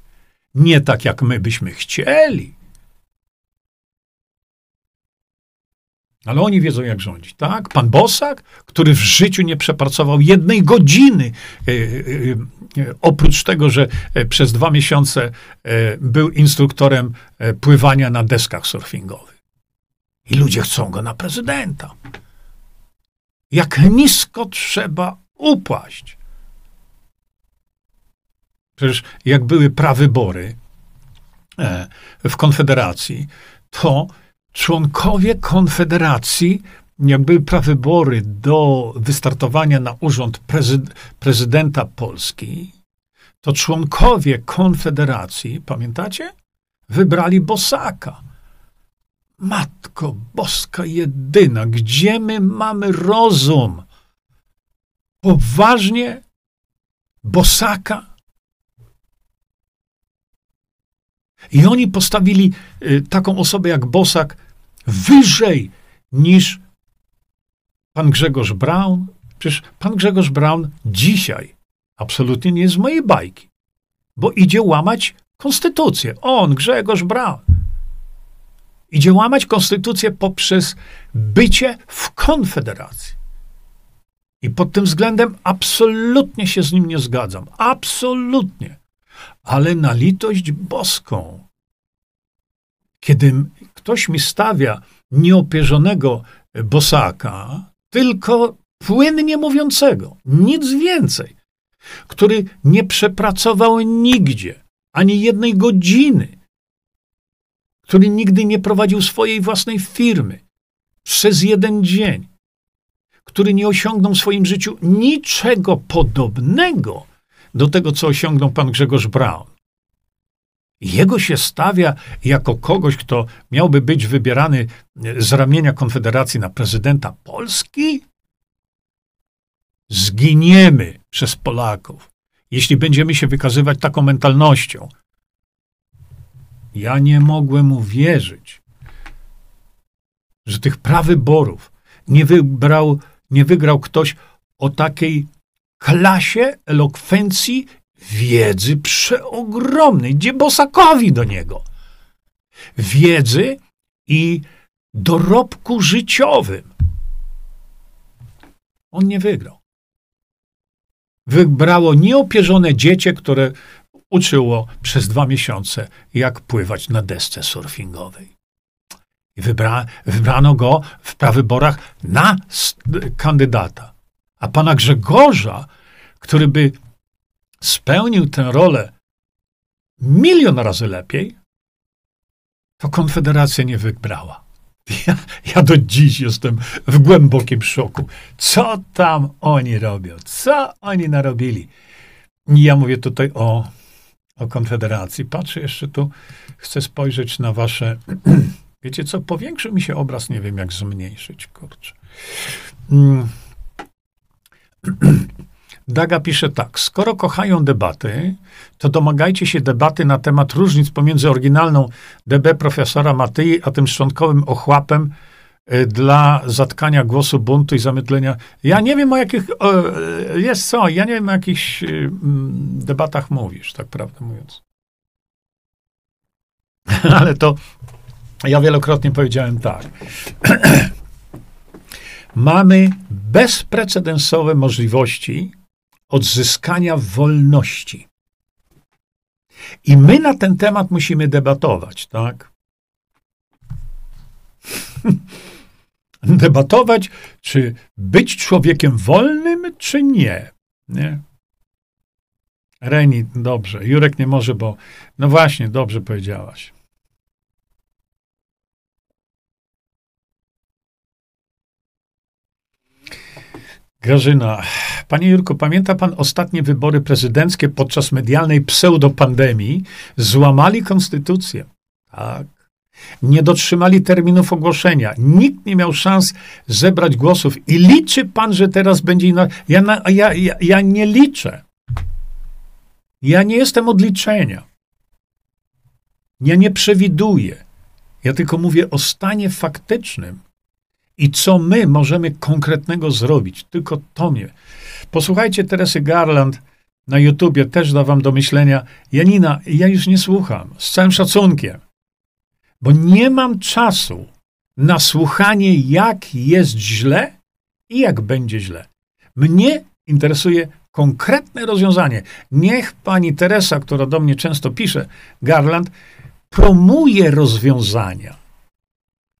[SPEAKER 1] Nie tak, jak my byśmy chcieli. Ale oni wiedzą, jak rządzić, tak? Pan Bosak, który w życiu nie przepracował jednej godziny, e, e, e, oprócz tego, że przez dwa miesiące był instruktorem pływania na deskach surfingowych. I ludzie chcą go na prezydenta. Jak nisko trzeba upaść. Przecież jak były prawybory w Konfederacji, to członkowie Konfederacji, jak były prawybory do wystartowania na urząd prezyd prezydenta Polski, to członkowie Konfederacji, pamiętacie? Wybrali Bosaka. Matko Boska jedyna, gdzie my mamy rozum? Poważnie Bosaka I oni postawili y, taką osobę jak Bosak wyżej niż pan Grzegorz Braun. Przecież pan Grzegorz Braun dzisiaj absolutnie nie jest z mojej bajki, bo idzie łamać konstytucję. On, Grzegorz Braun. Idzie łamać konstytucję poprzez bycie w konfederacji. I pod tym względem absolutnie się z nim nie zgadzam. Absolutnie ale na litość boską. Kiedy ktoś mi stawia nieopierzonego bosaka, tylko płynnie mówiącego, nic więcej, który nie przepracował nigdzie ani jednej godziny, który nigdy nie prowadził swojej własnej firmy przez jeden dzień, który nie osiągnął w swoim życiu niczego podobnego do tego, co osiągnął pan Grzegorz Braun. Jego się stawia jako kogoś, kto miałby być wybierany z ramienia Konfederacji na prezydenta Polski? Zginiemy przez Polaków, jeśli będziemy się wykazywać taką mentalnością. Ja nie mogłem uwierzyć, że tych prawyborów nie wybrał, nie wygrał ktoś o takiej klasie elokwencji, wiedzy przeogromnej, gdzie Bosakowi do niego. Wiedzy i dorobku życiowym. On nie wygrał. Wybrało nieopierzone dziecię, które uczyło przez dwa miesiące, jak pływać na desce surfingowej. Wybra, wybrano go w prawyborach na kandydata. A pana Grzegorza, który by spełnił tę rolę milion razy lepiej, to Konfederacja nie wybrała. Ja, ja, do dziś jestem w głębokim szoku. Co tam oni robią? Co oni narobili? Ja mówię tutaj o, o Konfederacji. Patrzę jeszcze tu, chcę spojrzeć na wasze. Wiecie co? Powiększy mi się obraz, nie wiem jak zmniejszyć, kurczę. Mm. Daga pisze tak. Skoro kochają debaty, to domagajcie się debaty na temat różnic pomiędzy oryginalną DB profesora Matyi, a tym szczątkowym ochłapem y, dla zatkania głosu buntu i zamydlenia. Ja nie wiem o jakich, o, jest co, ja nie wiem o jakich y, debatach mówisz, tak prawdę mówiąc. Ale to ja wielokrotnie powiedziałem tak. Mamy bezprecedensowe możliwości odzyskania wolności. I my na ten temat musimy debatować, tak? debatować, czy być człowiekiem wolnym, czy nie. nie? Reni, dobrze. Jurek nie może, bo. No właśnie, dobrze powiedziałaś. Grażyna. Panie Jurku, pamięta pan ostatnie wybory prezydenckie podczas medialnej pseudopandemii? Złamali konstytucję. Tak. Nie dotrzymali terminów ogłoszenia. Nikt nie miał szans zebrać głosów. I liczy pan, że teraz będzie inaczej. Ja, ja, ja, ja nie liczę. Ja nie jestem od liczenia. Ja nie przewiduję. Ja tylko mówię o stanie faktycznym i co my możemy konkretnego zrobić. Tylko to mnie. Posłuchajcie Teresy Garland na YouTubie, też da wam do myślenia. Janina, ja już nie słucham, z całym szacunkiem, bo nie mam czasu na słuchanie, jak jest źle i jak będzie źle. Mnie interesuje konkretne rozwiązanie. Niech pani Teresa, która do mnie często pisze, Garland, promuje rozwiązania.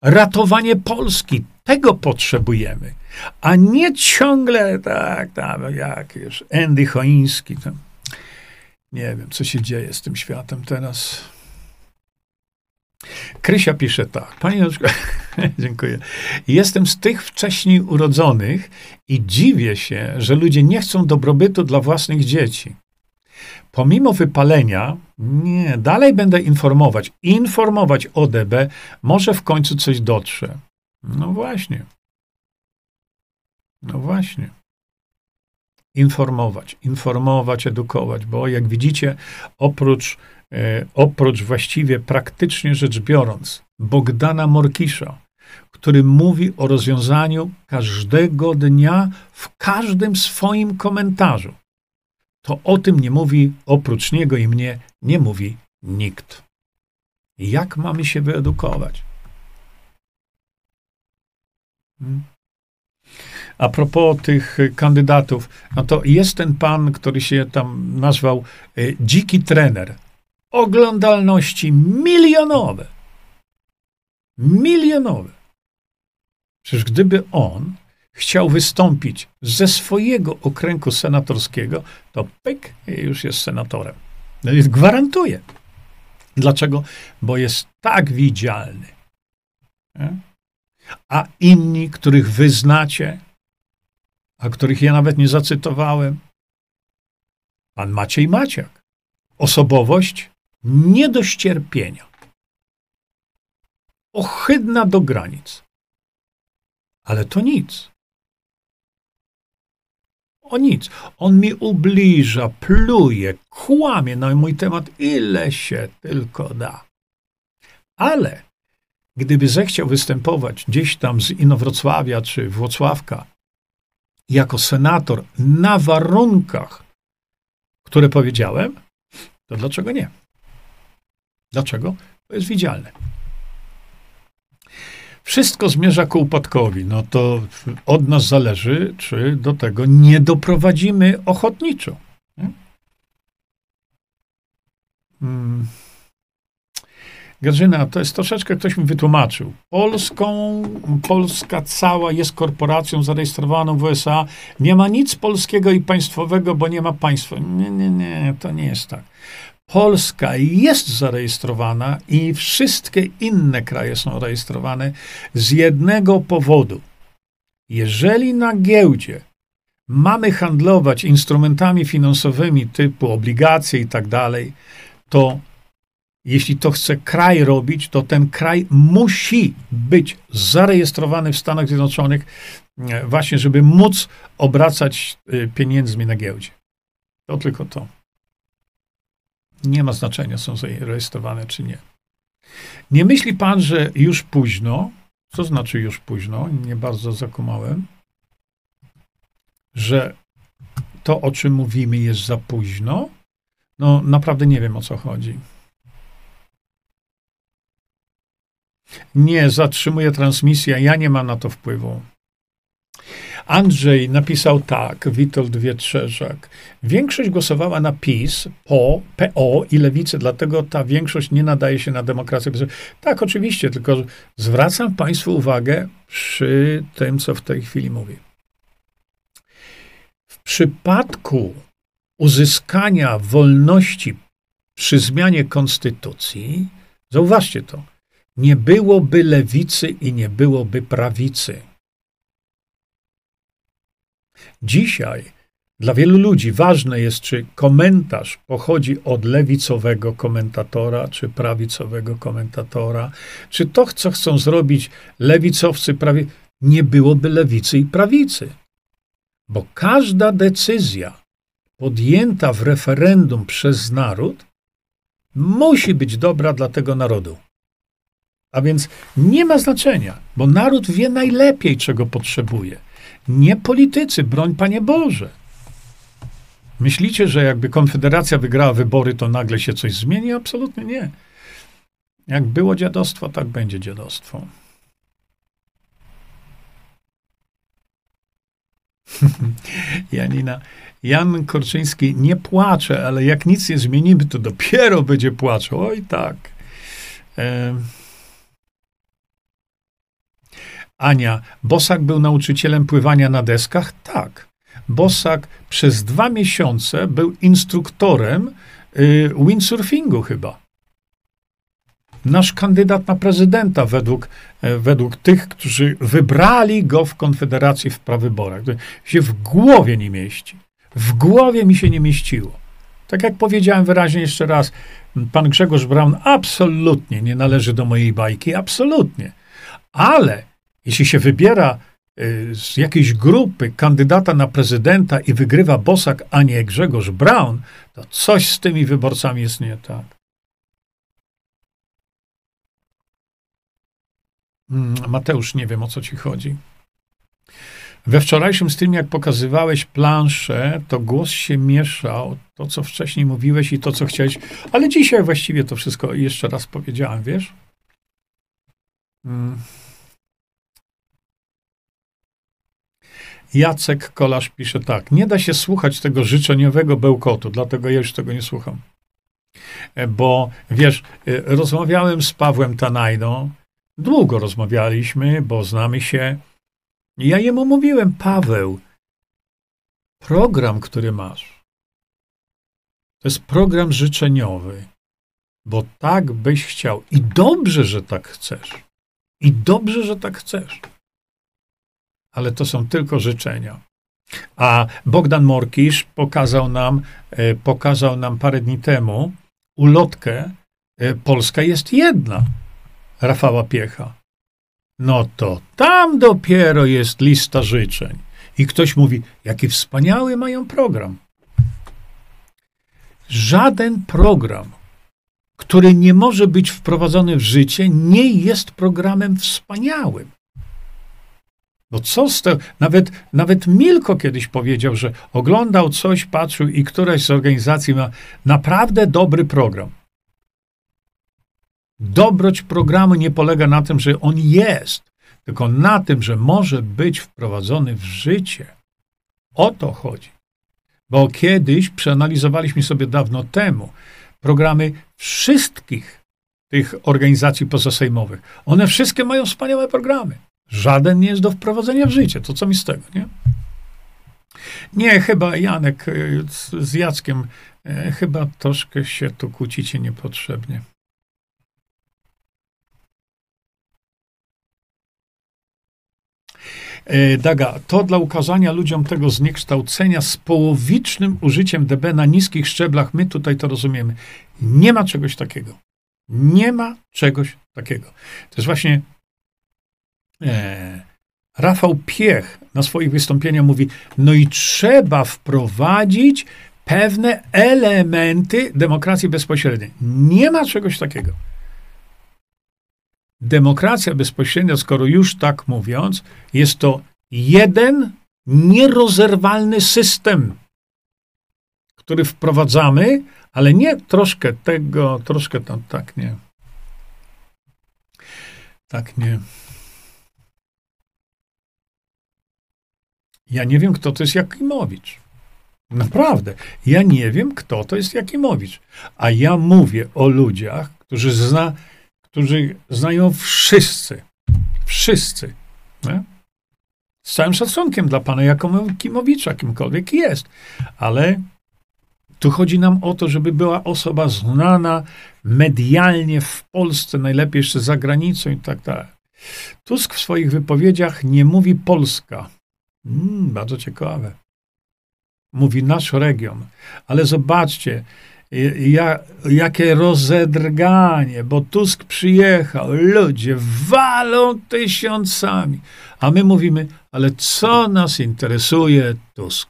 [SPEAKER 1] Ratowanie Polski, tego potrzebujemy. A nie ciągle tak, tam, jak już Andy Choiński. Tam. Nie wiem, co się dzieje z tym światem teraz. Krysia pisze tak. Panie dziękuję. Jestem z tych wcześniej urodzonych i dziwię się, że ludzie nie chcą dobrobytu dla własnych dzieci. Pomimo wypalenia, nie, dalej będę informować. Informować o DB, może w końcu coś dotrze. No właśnie. No właśnie. Informować, informować, edukować, bo jak widzicie, oprócz, e, oprócz właściwie praktycznie rzecz biorąc, Bogdana Morkisza, który mówi o rozwiązaniu każdego dnia w każdym swoim komentarzu, to o tym nie mówi oprócz niego i mnie, nie mówi nikt. Jak mamy się wyedukować? A propos tych kandydatów, no to jest ten pan, który się tam nazwał e, dziki trener. Oglądalności milionowe. Milionowe. Przecież gdyby on chciał wystąpić ze swojego okręgu senatorskiego, to pyk, już jest senatorem. No gwarantuję. Dlaczego? Bo jest tak widzialny. Nie? A inni, których wy znacie, a których ja nawet nie zacytowałem, pan Maciej Maciak. Osobowość nie do ścierpienia. Ohydna do granic. Ale to nic. O nic. On mi ubliża, pluje, kłamie na mój temat, ile się tylko da. Ale gdyby zechciał występować gdzieś tam z Inowrocławia czy Włocławka jako senator na warunkach, które powiedziałem, to dlaczego nie? Dlaczego? To jest widzialne. Wszystko zmierza ku upadkowi. No to od nas zależy, czy do tego nie doprowadzimy ochotniczo. Nie? Hmm. Grażyna, to jest troszeczkę, ktoś mi wytłumaczył. Polską, Polska cała jest korporacją zarejestrowaną w USA. Nie ma nic polskiego i państwowego, bo nie ma państwa. Nie, nie, nie, to nie jest tak. Polska jest zarejestrowana i wszystkie inne kraje są rejestrowane z jednego powodu. Jeżeli na giełdzie mamy handlować instrumentami finansowymi typu obligacje i tak dalej, to jeśli to chce kraj robić, to ten kraj musi być zarejestrowany w Stanach Zjednoczonych, e, właśnie, żeby móc obracać e, pieniędzmi na giełdzie. To tylko to. Nie ma znaczenia, są zarejestrowane czy nie. Nie myśli pan, że już późno, co znaczy już późno, nie bardzo zakumałem, że to, o czym mówimy, jest za późno? No, naprawdę nie wiem, o co chodzi. Nie, zatrzymuję transmisję, ja nie mam na to wpływu. Andrzej napisał tak, Witold Wietrzeżak. Większość głosowała na PiS, PO, PO i Lewicy, dlatego ta większość nie nadaje się na demokrację. Tak, oczywiście, tylko zwracam Państwu uwagę przy tym, co w tej chwili mówię. W przypadku uzyskania wolności przy zmianie konstytucji, zauważcie to, nie byłoby lewicy i nie byłoby prawicy. Dzisiaj dla wielu ludzi ważne jest, czy komentarz pochodzi od lewicowego komentatora, czy prawicowego komentatora, czy to, co chcą zrobić lewicowcy, prawie nie byłoby lewicy i prawicy. Bo każda decyzja podjęta w referendum przez naród musi być dobra dla tego narodu. A więc nie ma znaczenia, bo naród wie najlepiej, czego potrzebuje. Nie politycy, broń Panie Boże. Myślicie, że jakby Konfederacja wygrała wybory, to nagle się coś zmieni? Absolutnie nie. Jak było dziadostwo, tak będzie dziadostwo. Janina, Jan Korczyński nie płacze, ale jak nic nie zmienimy, to dopiero będzie płaczał. Oj tak. Ania, Bosak był nauczycielem pływania na deskach? Tak. Bosak przez dwa miesiące był instruktorem y, windsurfingu chyba. Nasz kandydat na prezydenta według, e, według tych, którzy wybrali go w Konfederacji w prawyborach. To się w głowie nie mieści. W głowie mi się nie mieściło. Tak jak powiedziałem wyraźnie jeszcze raz, pan Grzegorz Braun absolutnie nie należy do mojej bajki, absolutnie. Ale jeśli się wybiera y, z jakiejś grupy kandydata na prezydenta i wygrywa Bosak, a nie Grzegorz Braun, to coś z tymi wyborcami jest nie tak. Mm, Mateusz, nie wiem o co ci chodzi. We wczorajszym streamie, jak pokazywałeś planszę, to głos się mieszał, to co wcześniej mówiłeś i to co chciałeś, ale dzisiaj właściwie to wszystko jeszcze raz powiedziałem, wiesz? Hmm. Jacek Kolarz pisze tak. Nie da się słuchać tego życzeniowego bełkotu, dlatego ja już tego nie słucham. E, bo wiesz, e, rozmawiałem z Pawłem Tanajną, długo rozmawialiśmy, bo znamy się. Ja jemu mówiłem, Paweł, program, który masz, to jest program życzeniowy, bo tak byś chciał. I dobrze, że tak chcesz. I dobrze, że tak chcesz ale to są tylko życzenia. A Bogdan Morkisz pokazał nam, e, pokazał nam parę dni temu ulotkę e, Polska jest jedna Rafała Piecha. No to tam dopiero jest lista życzeń. I ktoś mówi, jaki wspaniały mają program. Żaden program, który nie może być wprowadzony w życie, nie jest programem wspaniałym. Bo co z tego? Nawet, nawet Milko kiedyś powiedział, że oglądał coś, patrzył i któraś z organizacji ma naprawdę dobry program. Dobroć programu nie polega na tym, że on jest, tylko na tym, że może być wprowadzony w życie. O to chodzi. Bo kiedyś przeanalizowaliśmy sobie dawno temu programy wszystkich tych organizacji pozasejmowych. One wszystkie mają wspaniałe programy. Żaden nie jest do wprowadzenia w życie. To co mi z tego, nie? Nie, chyba Janek y, z, Jackiem, e, chyba troszkę się tu kłócicie niepotrzebnie. E, Daga, to dla ukazania ludziom tego zniekształcenia z połowicznym użyciem DB na niskich szczeblach, my tutaj to rozumiemy. Nie ma czegoś takiego. Nie ma czegoś takiego. To jest właśnie e, Rafał Piech na swoich wystąpieniach mówi, no i trzeba wprowadzić pewne elementy demokracji bezpośredniej. Nie ma czegoś takiego. Demokracja bezpośrednia, skoro już tak mówiąc, jest to jeden nierozerwalny system, który wprowadzamy, ale nie troszkę tego, troszkę tam, tak nie. Tak nie. Ja nie wiem, kto to jest Jakimowicz. Naprawdę. Ja nie wiem, kto to jest Jakimowicz. A ja mówię o ludziach, którzy, zna, którzy znają wszyscy. Wszyscy. Nie? Z całym szacunkiem dla pana Jakimowicza, kimkolwiek jest. Ale tu chodzi nam o to, żeby była osoba znana medialnie w Polsce, najlepiej jeszcze za granicą i tak dalej. Tusk w swoich wypowiedziach nie mówi Polska. Mm, bardzo ciekawe. Mówi nasz region. Ale zobaczcie, ja, jakie rozedrganie, bo Tusk przyjechał, ludzie walą tysiącami. A my mówimy, ale co nas interesuje Tusk?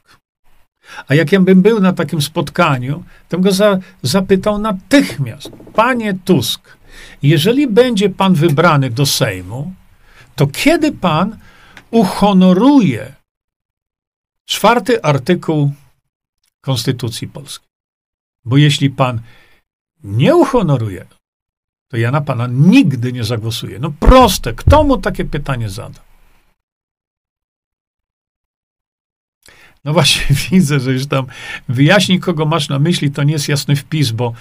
[SPEAKER 1] A jak ja bym był na takim spotkaniu, to bym go za, zapytał natychmiast, panie Tusk, jeżeli będzie pan wybrany do Sejmu, to kiedy pan uhonoruje czwarty artykuł Konstytucji Polskiej? Bo jeśli pan nie uhonoruje, to ja na pana nigdy nie zagłosuję. No proste, kto mu takie pytanie zada? No właśnie, widzę, że już tam wyjaśnij, kogo masz na myśli, to nie jest jasny wpis, bo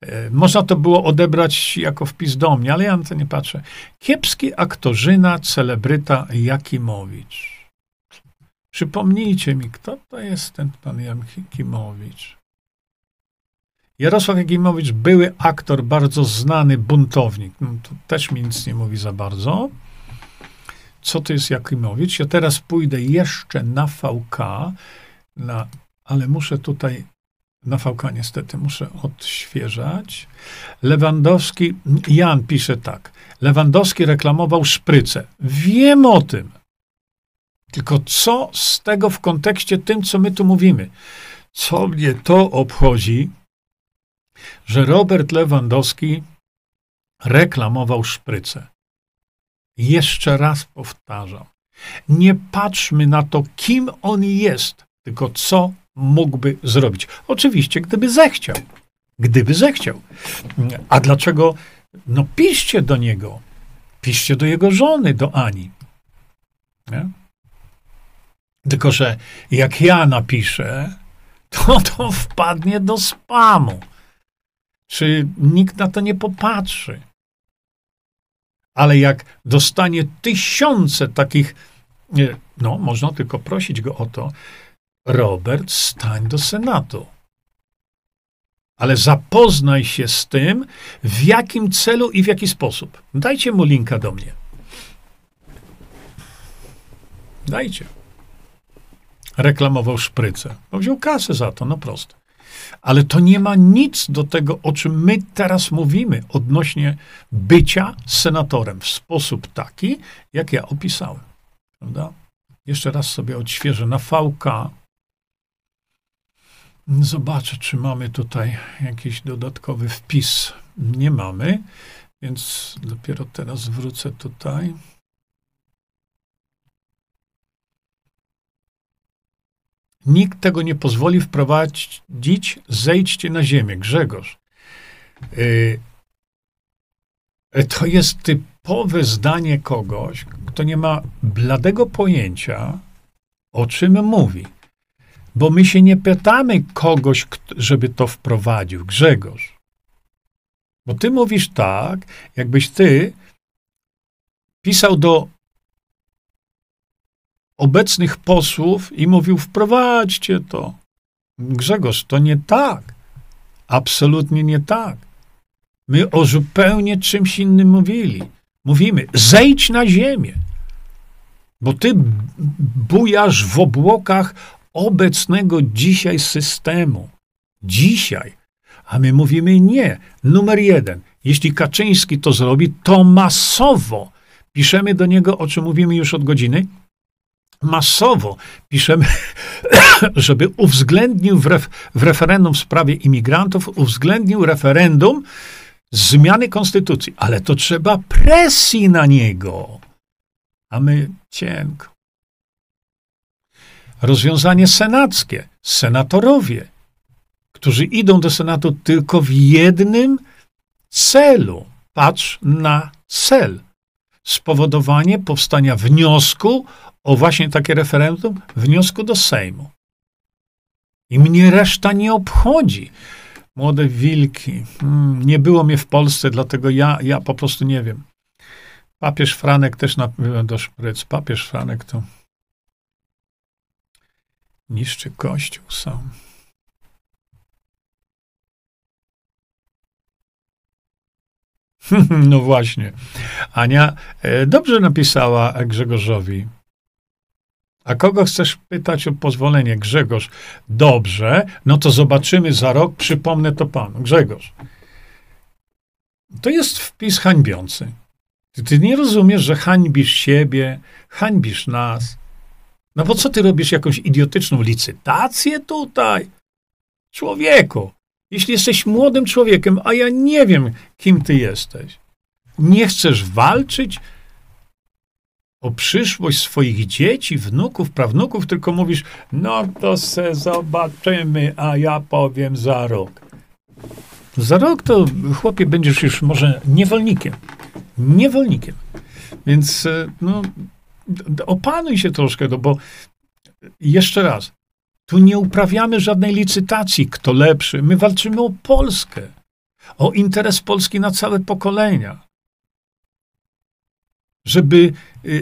[SPEAKER 1] e, można to było odebrać jako wpis do mnie, ale ja na to nie patrzę. Kiepski aktorzyna, celebryta Jakimowicz. Przypomnijcie mi, kto to jest ten pan Jakimowicz? Jarosław Jakimowicz, były aktor, bardzo znany buntownik. No, to też mi nic nie mówi za bardzo. Co to jest Jakimowicz? Ja teraz pójdę jeszcze na VK, na, ale muszę tutaj na VK niestety muszę odświeżać. Lewandowski, Jan pisze tak. Lewandowski reklamował szprycę. Wiem o tym. Tylko co z tego w kontekście tym, co my tu mówimy? Co mnie to obchodzi, że Robert Lewandowski reklamował szprycę. Jeszcze raz powtarzam. Nie patrzmy na to, kim on jest, tylko co mógłby zrobić. Oczywiście, gdyby zechciał. Gdyby zechciał. A dlaczego? No piszcie do niego. Piszcie do jego żony, do Ani. Nie? Tylko, że jak ja napiszę, to to wpadnie do spamu. Czy nikt na to nie popatrzy? Ale jak dostanie tysiące takich, no, można tylko prosić go o to, Robert, stań do Senatu. Ale zapoznaj się z tym, w jakim celu i w jaki sposób. Dajcie mu linka do mnie. Dajcie. Reklamował szprycę. Bo wziął kasę za to, no proste. Ale to nie ma nic do tego, o czym my teraz mówimy odnośnie bycia senatorem w sposób taki, jak ja opisałem. Prawda? Jeszcze raz sobie odświeżę na VK. Zobaczę, czy mamy tutaj jakiś dodatkowy wpis. Nie mamy, więc dopiero teraz wrócę tutaj. Nikt tego nie pozwoli wprowadzić. Zejdźcie na ziemię. Grzegorz. Yy, to jest typowe zdanie kogoś, kto nie ma bladego pojęcia, o czym mówi. Bo my się nie pytamy kogoś, żeby to wprowadził. Grzegorz. Bo ty mówisz tak, jakbyś ty pisał do obecnych posłów i mówił: wprowadźcie to. Grzegorz, to nie tak. Absolutnie nie tak. My o zupełnie czymś innym mówili. Mówimy: zejdź na ziemię. Bo ty bujasz w obłokach obecnego dzisiaj systemu. Dzisiaj. A my mówimy nie. Numer jeden. Jeśli Kaczyński to zrobi, to masowo piszemy do niego, o czym mówimy już od godziny, masowo piszemy, żeby uwzględnił w, ref, w referendum w sprawie imigrantów, uwzględnił referendum zmiany konstytucji. Ale to trzeba presji na niego. A my cienko. Rozwiązanie senackie. Senatorowie, którzy idą do Senatu tylko w jednym celu. Patrz na cel. Spowodowanie powstania wniosku o właśnie takie referendum, wniosku do Sejmu. I mnie reszta nie obchodzi. Młode wilki. Hmm, nie było mnie w Polsce, dlatego ja, ja po prostu nie wiem. Papież Franek też na do szpryc. Papież Franek to niszczy kościół sam. No właśnie. Ania e, dobrze napisała Grzegorzowi. A kogo chcesz pytać o pozwolenie? Grzegorz. Dobrze, no to zobaczymy za rok, przypomnę to panu. Grzegorz. To jest wpis hańbiący. Ty, ty nie rozumiesz, że hańbisz siebie, hańbisz nas. No bo co ty robisz jakąś idiotyczną licytację tutaj? Człowieku, jeśli jesteś młodym człowiekiem, a ja nie wiem, kim ty jesteś, nie chcesz walczyć o przyszłość swoich dzieci, wnuków, prawnuków, tylko mówisz, no to se zobaczymy, a ja powiem za rok. Za rok to, chłopie, będziesz już może niewolnikiem. Niewolnikiem. Więc, e, no, opanuj się troszkę, no bo jeszcze raz, tu nie uprawiamy żadnej licytacji, kto lepszy. My walczymy o Polskę, o interes Polski na całe pokolenia. Żeby,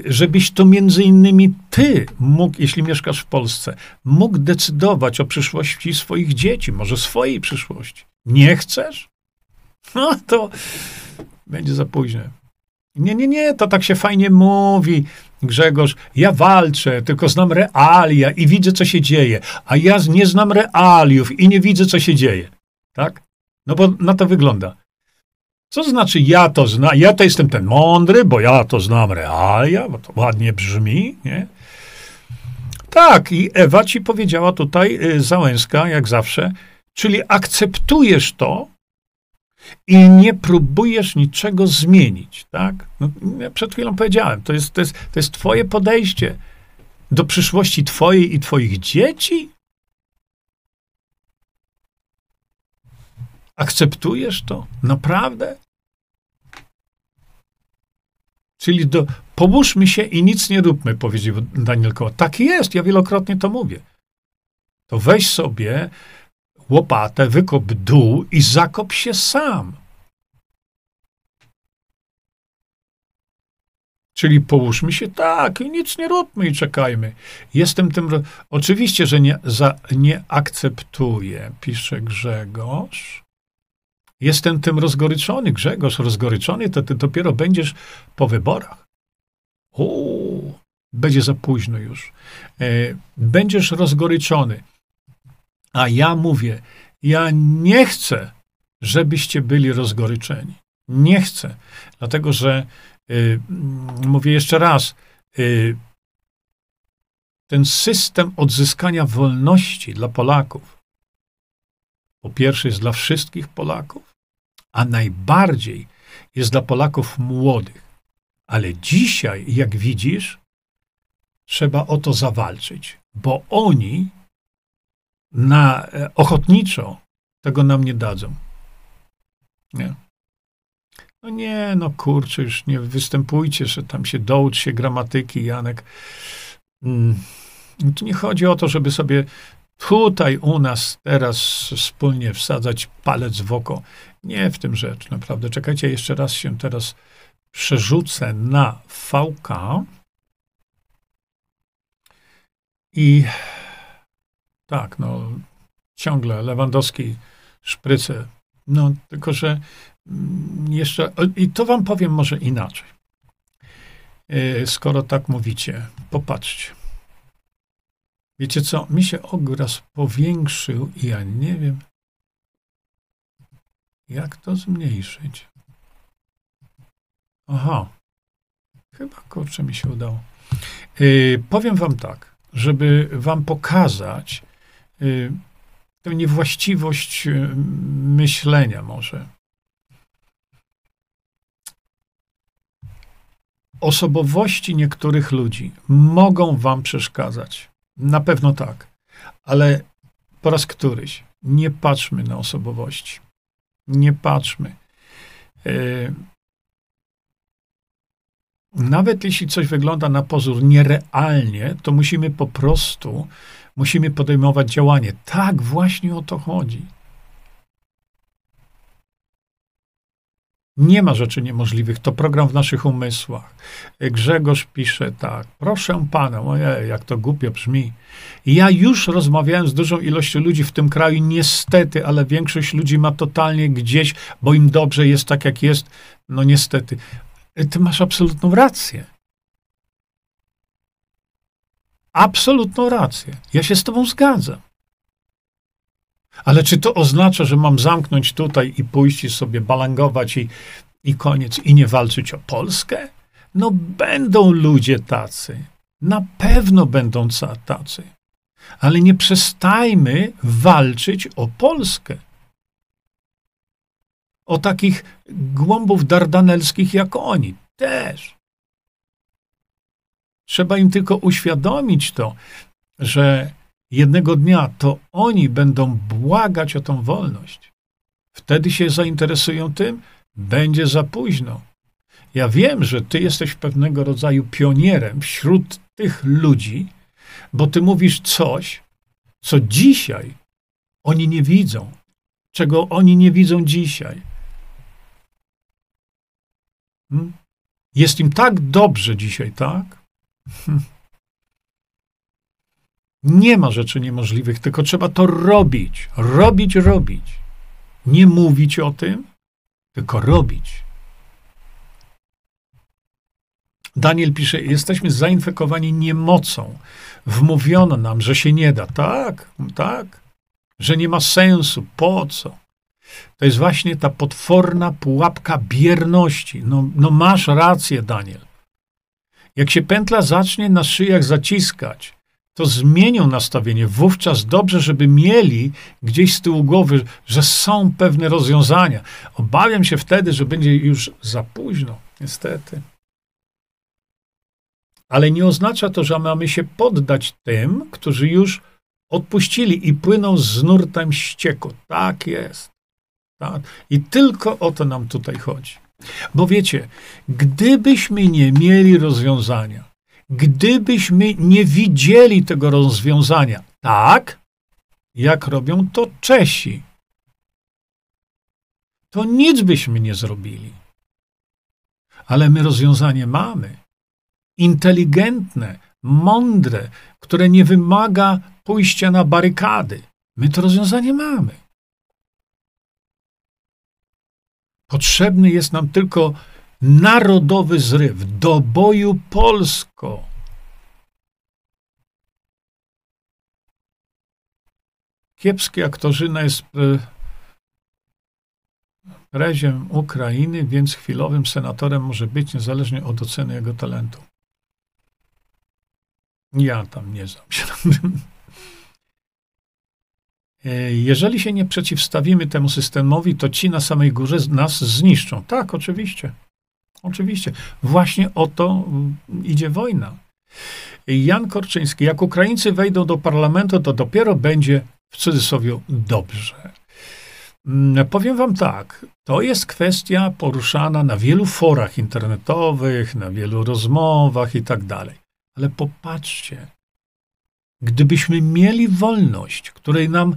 [SPEAKER 1] żebyś to między innymi ty mógł, jeśli mieszkasz w Polsce, mógł decydować o przyszłości swoich dzieci, może swojej przyszłości. Nie chcesz? No to będzie za późno. Nie, nie, nie, to tak się fajnie mówi. Grzegorz, ja walczę, tylko znam realia i widzę, co się dzieje, a ja nie znam realiów i nie widzę, co się dzieje. Tak? No bo na to wygląda. Co znaczy ja to znam? Ja to jestem ten mądry, bo ja to znam realia, bo to ładnie brzmi, nie? Tak, i Ewa ci powiedziała tutaj, y, Załęska, jak zawsze, czyli akceptujesz to, i nie próbujesz niczego zmienić, tak? No, ja przed chwilą powiedziałem, to jest, to, jest, to jest twoje podejście do przyszłości twojej i twoich dzieci? Akceptujesz to? Naprawdę? Czyli do, połóżmy się i nic nie róbmy, powiedział Daniel Koła. Tak jest, ja wielokrotnie to mówię. To weź sobie łopatę, wykop dół i zakop się sam. Czyli połóżmy się tak i nic nie róbmy i czekajmy. Jestem tym. Oczywiście, że nie, za, nie akceptuję, pisze Grzegorz. Jestem tym rozgoryczony, Grzegorz, rozgoryczony, to ty dopiero będziesz po wyborach. O, będzie za późno już. E, będziesz rozgoryczony. A ja mówię, ja nie chcę, żebyście byli rozgoryczeni. Nie chcę, dlatego że y, mówię jeszcze raz, y, ten system odzyskania wolności dla Polaków, po pierwsze jest dla wszystkich Polaków, a najbardziej jest dla Polaków młodych. Ale dzisiaj, jak widzisz, trzeba o to zawalczyć, bo oni na e, ochotniczo tego nam nie dadzą. Nie. No nie, no kurczę, już nie występujcie, że tam się doucz się gramatyki, Janek. Mm. No tu nie chodzi o to, żeby sobie tutaj u nas teraz wspólnie wsadzać palec w oko. Nie w tym rzecz, naprawdę. Czekajcie, jeszcze raz się teraz przerzucę na VK i tak, no ciągle Lewandowski, szpryce. No, tylko że mm, jeszcze, i to wam powiem może inaczej. E, skoro tak mówicie, popatrzcie. Wiecie co, mi się obraz powiększył i ja nie wiem, jak to zmniejszyć. Aha. Chyba, kurczę, mi się udało. Yy, powiem wam tak, żeby wam pokazać yy, tę niewłaściwość yy, myślenia może. Osobowości niektórych ludzi mogą wam przeszkadzać. Na pewno tak. Ale po raz któryś nie patrzmy na osobowości. Nie patrzmy. Yy, nawet jeśli coś wygląda na pozór nierealnie, to musimy po prostu, musimy podejmować działanie. Tak właśnie o to chodzi. Nie ma rzeczy niemożliwych, to program w naszych umysłach. Grzegorz pisze tak, proszę pana, ojej, jak to głupio brzmi. Ja już rozmawiałem z dużą ilością ludzi w tym kraju, niestety, ale większość ludzi ma totalnie gdzieś, bo im dobrze jest tak, jak jest. No niestety. Ty masz absolutną rację. Absolutną rację. Ja się z tobą zgadzam. Ale czy to oznacza, że mam zamknąć tutaj i pójść i sobie balangować i, i koniec, i nie walczyć o Polskę? No będą ludzie tacy. Na pewno będą tacy. Ale nie przestajmy walczyć o Polskę. O takich głąbów dardanelskich jak oni też. Trzeba im tylko uświadomić to, że jednego dnia to oni będą błagać o tą wolność. Wtedy się zainteresują tym, będzie za późno. Ja wiem, że ty jesteś pewnego rodzaju pionierem wśród tych ludzi, bo ty mówisz coś, co dzisiaj oni nie widzą, czego oni nie widzą dzisiaj. Hmm? Jest im tak dobrze dzisiaj, tak? Nie ma rzeczy niemożliwych, tylko trzeba to robić. Robić, robić. Nie mówić o tym, tylko robić. Daniel pisze: Jesteśmy zainfekowani niemocą. Wmówiono nam, że się nie da. Tak, tak. Że nie ma sensu. Po co? To jest właśnie ta potworna pułapka bierności. No, no masz rację, Daniel. Jak się pętla zacznie na szyjach zaciskać, to zmienią nastawienie. Wówczas dobrze, żeby mieli gdzieś z tyłu głowy, że są pewne rozwiązania. Obawiam się wtedy, że będzie już za późno, niestety. Ale nie oznacza to, że mamy się poddać tym, którzy już odpuścili i płyną z nurtem ścieku. Tak jest. Tak? I tylko o to nam tutaj chodzi. Bo wiecie, gdybyśmy nie mieli rozwiązania, gdybyśmy nie widzieli tego rozwiązania tak, jak robią to Czesi, to nic byśmy nie zrobili. Ale my rozwiązanie mamy. Inteligentne, mądre, które nie wymaga pójścia na barykady. My to rozwiązanie mamy. Potrzebny jest nam tylko narodowy zryw do boju Polsko. Kiepski aktorzyna jest e, preziem Ukrainy, więc chwilowym senatorem może być niezależnie od oceny jego talentu. Ja tam nie znam się. E, jeżeli się nie przeciwstawimy temu systemowi, to ci na samej górze nas zniszczą. Tak, oczywiście. Oczywiście. Właśnie o to mm, idzie wojna. Jan Korczyński, jak Ukraińcy wejdą do parlamentu, to dopiero będzie w cudzysłowie dobrze. Mm, powiem wam tak, to jest kwestia poruszana na wielu forach internetowych, na wielu rozmowach i tak dalej. Ale popatrzcie, Gdybyśmy mieli wolność, której nam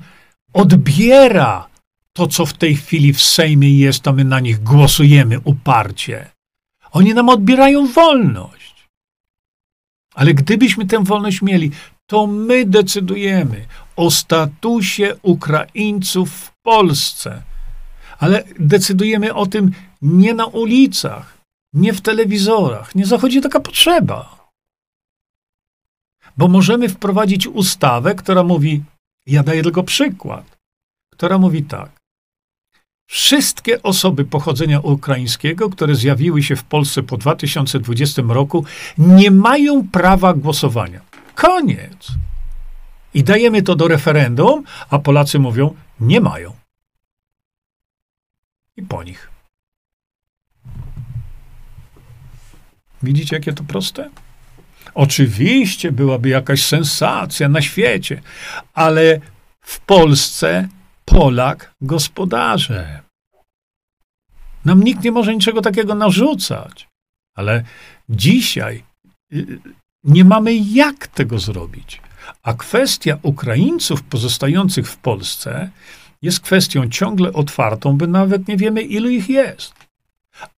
[SPEAKER 1] odbiera to, co w tej chwili w Sejmie jest, a my na nich głosujemy uparcie. Oni nam odbierają wolność. Ale gdybyśmy tę wolność mieli, to my decydujemy o statusie Ukraińców w Polsce. Ale decydujemy o tym nie na ulicach, nie w telewizorach. Nie zachodzi taka potrzeba. Bo możemy wprowadzić ustawę, która mówi, ja daję tylko przykład, która mówi tak. Wszystkie osoby pochodzenia ukraińskiego, które zjawiły się w Polsce po 2020 roku, nie mają prawa głosowania. Koniec. I dajemy to do referendum, a Polacy mówią, nie mają. I po nich. Widzicie, jakie to proste? Oczywiście byłaby jakaś sensacja na świecie, ale w Polsce Polak gospodarzem. Nam nikt nie może niczego takiego narzucać. Ale dzisiaj y, nie mamy jak tego zrobić. A kwestia Ukraińców pozostających w Polsce jest kwestią ciągle otwartą, by nawet nie wiemy, ilu ich jest.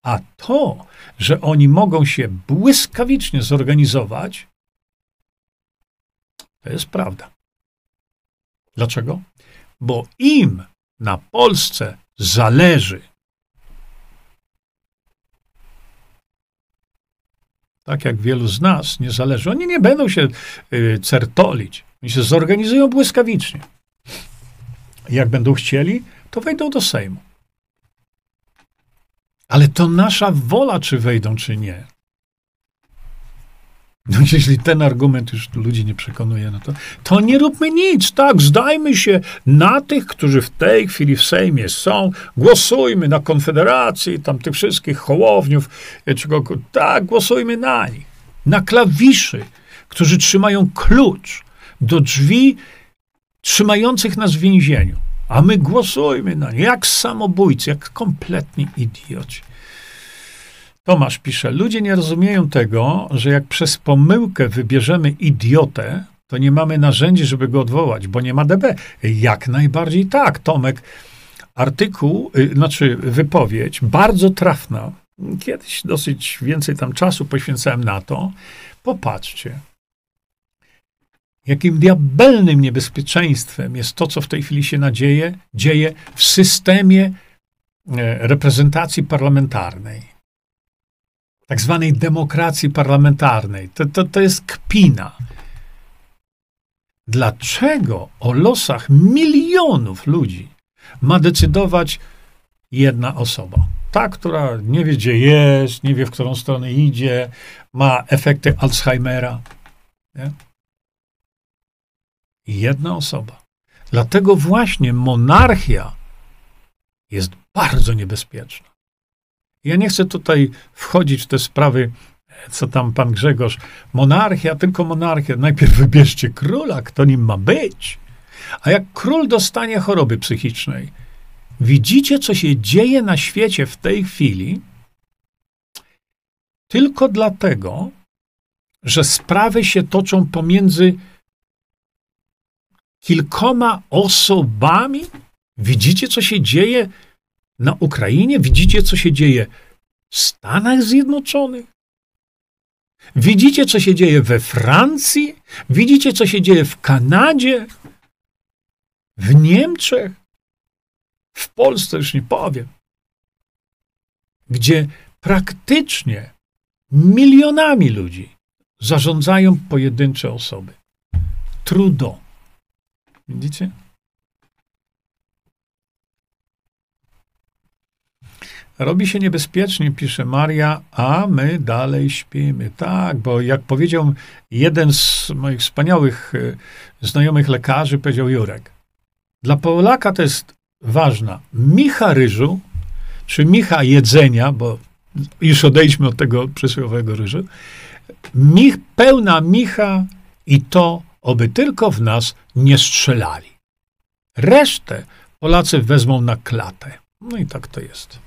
[SPEAKER 1] A to, że oni mogą się błyskawicznie zorganizować, to jest prawda. Dlaczego? Bo im na Polsce zależy. Tak jak wielu z nas nie zależy. Oni nie będą się y, certolić. Oni się zorganizują błyskawicznie. Jak będą chcieli, to wejdą do Sejmu. Ale to nasza wola, czy wejdą, czy nie. No jeśli ten argument już ludzi nie przekonuje, no to, to nie róbmy nic, tak, zdajmy się na tych, którzy w tej chwili w Sejmie są, głosujmy na Konfederację, tam tych wszystkich hołowniów, e, czego, tak, głosujmy na nich. Na klawiszy, którzy trzymają klucz do drzwi trzymających nas w więzieniu. A my głosujmy na nie, jak samobójcy, jak kompletni idioci. Tomasz pisze, ludzie nie rozumieją tego, że jak przez pomyłkę wybierzemy idiotę, to nie mamy narzędzi, żeby go odwołać, bo nie ma DB. Jak najbardziej tak, Tomek. Artykuł, y, znaczy wypowiedź, bardzo trafna. Kiedyś dosyć więcej tam czasu poświęcałem na to. Popatrzcie, jakim diabelnym niebezpieczeństwem jest to, co w tej chwili się nadzieje, dzieje w systemie e, reprezentacji parlamentarnej tak zwanej demokracji parlamentarnej. To, to, to jest kpina. Dlaczego o losach milionów ludzi ma decydować jedna osoba? Ta, która nie wie, gdzie jest, nie wie, w którą stronę idzie, ma efekty Alzheimera. Nie? Jedna osoba. Dlatego właśnie monarchia jest bardzo niebezpieczna. Ja nie chcę tutaj wchodzić w te sprawy, co tam pan Grzegorz. Monarchia, tylko monarchia. Najpierw wybierzcie króla, kto nim ma być. A jak król dostanie choroby psychicznej, widzicie, co się dzieje na świecie w tej chwili, tylko dlatego, że sprawy się toczą pomiędzy kilkoma osobami. Widzicie, co się dzieje na Ukrainie? Widzicie, co się dzieje w Stanach Zjednoczonych? Widzicie, co się dzieje we Francji? Widzicie, co się dzieje w Kanadzie? W Niemczech? W Polsce już nie powiem. Gdzie praktycznie milionami ludzi zarządzają pojedyncze osoby. Trudo. Widzicie? Robi się niebezpiecznie, pisze Maria, a my dalej śpimy. Tak, bo jak powiedział jeden z moich wspaniałych e, znajomych lekarzy, powiedział Jurek, dla Polaka to jest ważna micha ryżu, czy micha jedzenia, bo już odejdźmy od tego przysłowiowego ryżu, mich, pełna micha i to, oby tylko w nas nie strzelali. Resztę Polacy wezmą na klatę. No i tak to jest.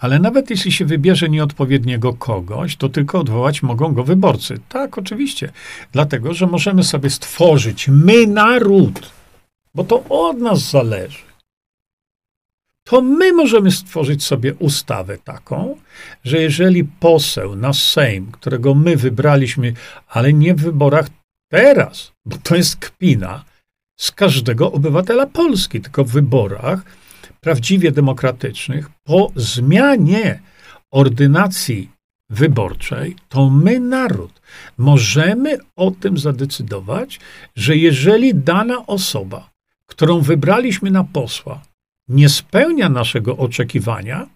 [SPEAKER 1] Ale nawet jeśli się wybierze nieodpowiedniego kogoś, to tylko odwołać mogą go wyborcy. Tak, oczywiście. Dlatego, że możemy sobie stworzyć, my naród, bo to od nas zależy. To my możemy stworzyć sobie ustawę taką, że jeżeli poseł na Sejm, którego my wybraliśmy, ale nie w wyborach teraz, bo to jest kpina, z każdego obywatela Polski, tylko w wyborach, prawdziwie demokratycznych, po zmianie ordynacji wyborczej, to my, naród, możemy o tym zadecydować, że jeżeli dana osoba, którą wybraliśmy na posła, nie spełnia naszego oczekiwania,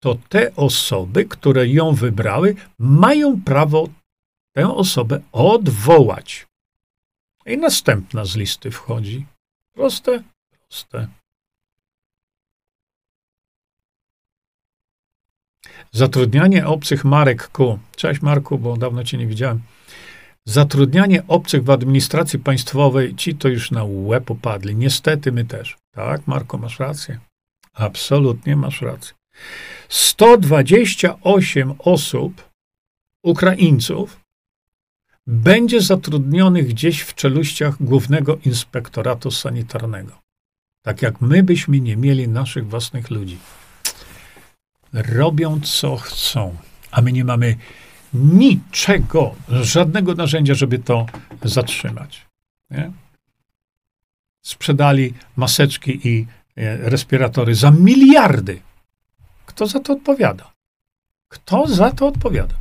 [SPEAKER 1] to te osoby, które ją wybrały, mają prawo tę osobę odwołać. I następna z listy wchodzi. Proste, proste. Zatrudnianie obcych marek ku. Cześć Marku, bo dawno cię nie widziałem. Zatrudnianie obcych w administracji państwowej, ci to już na łeb upadli. Niestety my też. Tak, Marko, masz rację. Absolutnie masz rację. 128 osób, Ukraińców, będzie zatrudnionych gdzieś w czeluściach Głównego Inspektoratu Sanitarnego. Tak jak my byśmy nie mieli naszych własnych ludzi. Robią co chcą, a my nie mamy niczego, żadnego narzędzia, żeby to zatrzymać. Nie? Sprzedali maseczki i e, respiratory za miliardy. Kto za to odpowiada? Kto za to odpowiada?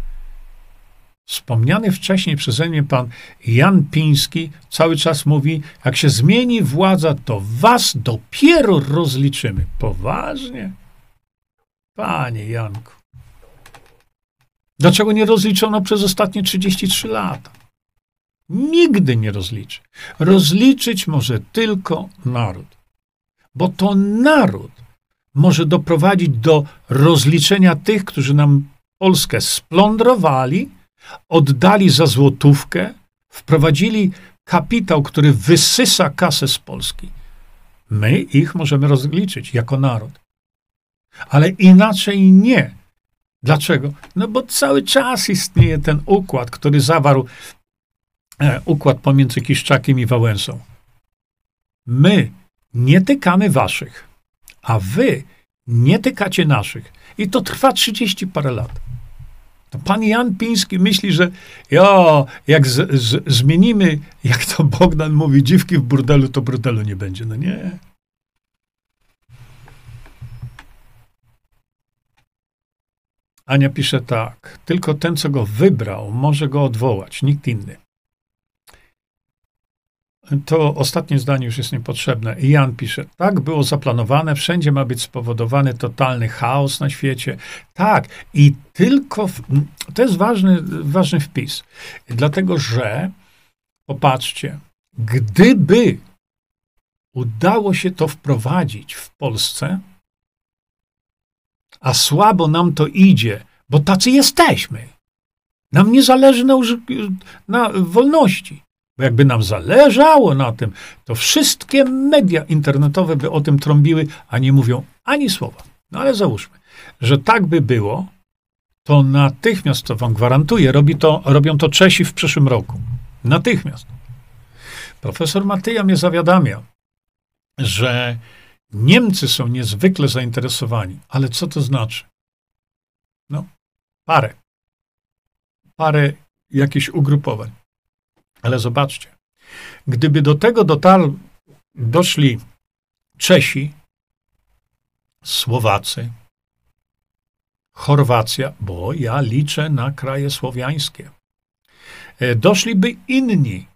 [SPEAKER 1] Wspomniany wcześniej przeze mnie pan Jan Piński cały czas mówi, jak się zmieni władza, to was dopiero rozliczymy. Poważnie? Panie Janku. Dlaczego nie rozliczono przez ostatnie 33 lata? Nigdy nie rozliczy. Rozliczyć może tylko naród. Bo to naród może doprowadzić do rozliczenia tych, którzy nam Polskę splądrowali, oddali za złotówkę, wprowadzili kapitał, który wysysa kasę z Polski. My ich możemy rozliczyć jako naród. Ale inaczej nie. Dlaczego? No bo cały czas istnieje ten układ, który zawarł e, układ pomiędzy Kiszczakiem i Wałęsą. My nie tykamy waszych, a wy nie tykacie naszych. I to trwa 30 parę lat. To pan Jan Piński myśli, że jo, jak z, z, zmienimy, jak to Bogdan mówi, dziwki w burdelu, to burdelu nie będzie. No nie. Ania pisze tak. Tylko ten, co go wybrał, może go odwołać, nikt inny. To ostatnie zdanie już jest niepotrzebne. Jan pisze, tak było zaplanowane, wszędzie ma być spowodowany totalny chaos na świecie. Tak, i tylko, w, to jest ważny, ważny wpis, dlatego że, popatrzcie, gdyby udało się to wprowadzić w Polsce, a słabo nam to idzie, bo tacy jesteśmy. Nam nie zależy na, na wolności. Bo jakby nam zależało na tym, to wszystkie media internetowe by o tym trąbiły, a nie mówią ani słowa. No ale załóżmy, że tak by było, to natychmiast, to wam gwarantuję, robi to, robią to Czesi w przyszłym roku. Natychmiast. Profesor Matyja mnie zawiadamia, że Niemcy są niezwykle zainteresowani. Ale co to znaczy? No, parę. Parę jakichś ugrupowań. Ale zobaczcie, gdyby do tego dotarł, doszli Czesi, Słowacy, Chorwacja, bo ja liczę na kraje słowiańskie, e, doszliby inni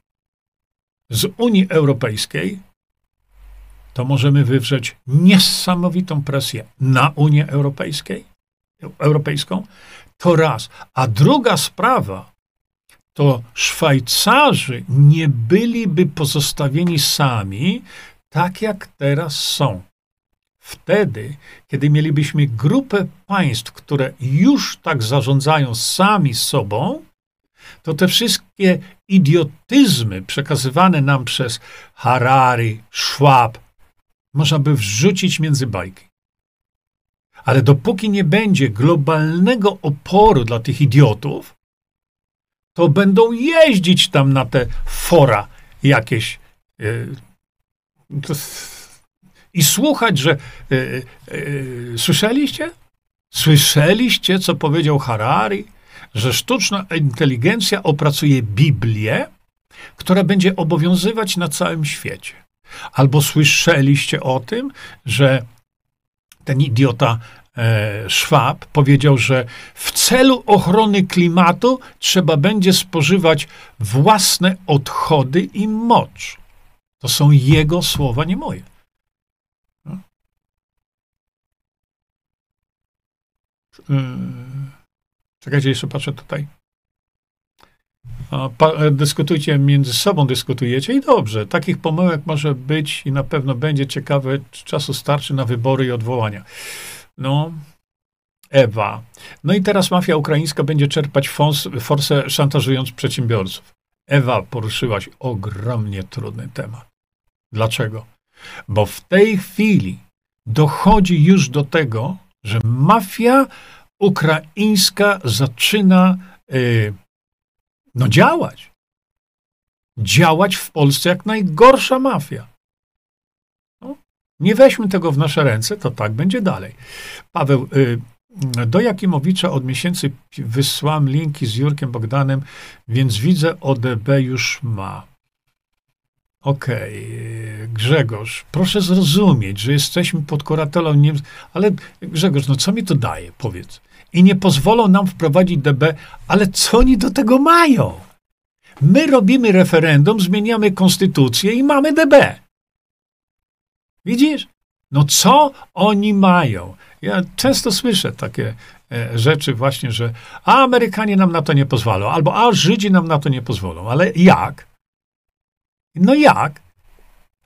[SPEAKER 1] z Unii Europejskiej, to możemy wywrzeć niesamowitą presję na Unię Europejskiej, Europejską. To raz. A druga sprawa, to Szwajcarzy nie byliby pozostawieni sami, tak jak teraz są. Wtedy, kiedy mielibyśmy grupę państw, które już tak zarządzają sami sobą, to te wszystkie idiotyzmy przekazywane nam przez Harari, Schwab, można by wrzucić między bajki. Ale dopóki nie będzie globalnego oporu dla tych idiotów, to będą jeździć tam na te fora jakieś yy, i słuchać, że yy, yy, słyszeliście? Słyszeliście, co powiedział Harari? Że sztuczna inteligencja opracuje Biblię, która będzie obowiązywać na całym świecie. Albo słyszeliście o tym, że ten idiota e, Schwab powiedział, że w celu ochrony klimatu trzeba będzie spożywać własne odchody i mocz. To są jego słowa, nie moje. No. Yy, czekajcie, jeszcze patrzę tutaj. Pa, dyskutujcie między sobą, dyskutujecie i dobrze. Takich pomyłek może być i na pewno będzie ciekawe, czasu starczy na wybory i odwołania. No, Ewa. No i teraz mafia ukraińska będzie czerpać fons, forsę szantażując przedsiębiorców. Ewa, poruszyłaś ogromnie trudny temat. Dlaczego? Bo w tej chwili dochodzi już do tego, że mafia ukraińska zaczyna yy, no działać. Działać w Polsce jak najgorsza mafia. No, nie weźmy tego w nasze ręce, to tak będzie dalej. Paweł, yy, do Jakimowicza od miesięcy wysłałem linki z Jurkiem Bogdanem, więc widzę, ODB już ma. Okej, okay. Grzegorz, proszę zrozumieć, że jesteśmy pod kuratelą Niemcy, ale Grzegorz, no co mi to daje, powiedz. I nie pozwolą nam wprowadzić DB, ale co oni do tego mają? My robimy referendum, zmieniamy konstytucję i mamy DB. Widzisz? No co oni mają? Ja często słyszę takie e, rzeczy właśnie, że a Amerykanie nam na to nie pozwolą, albo a Żydzi nam na to nie pozwolą. Ale jak? No jak?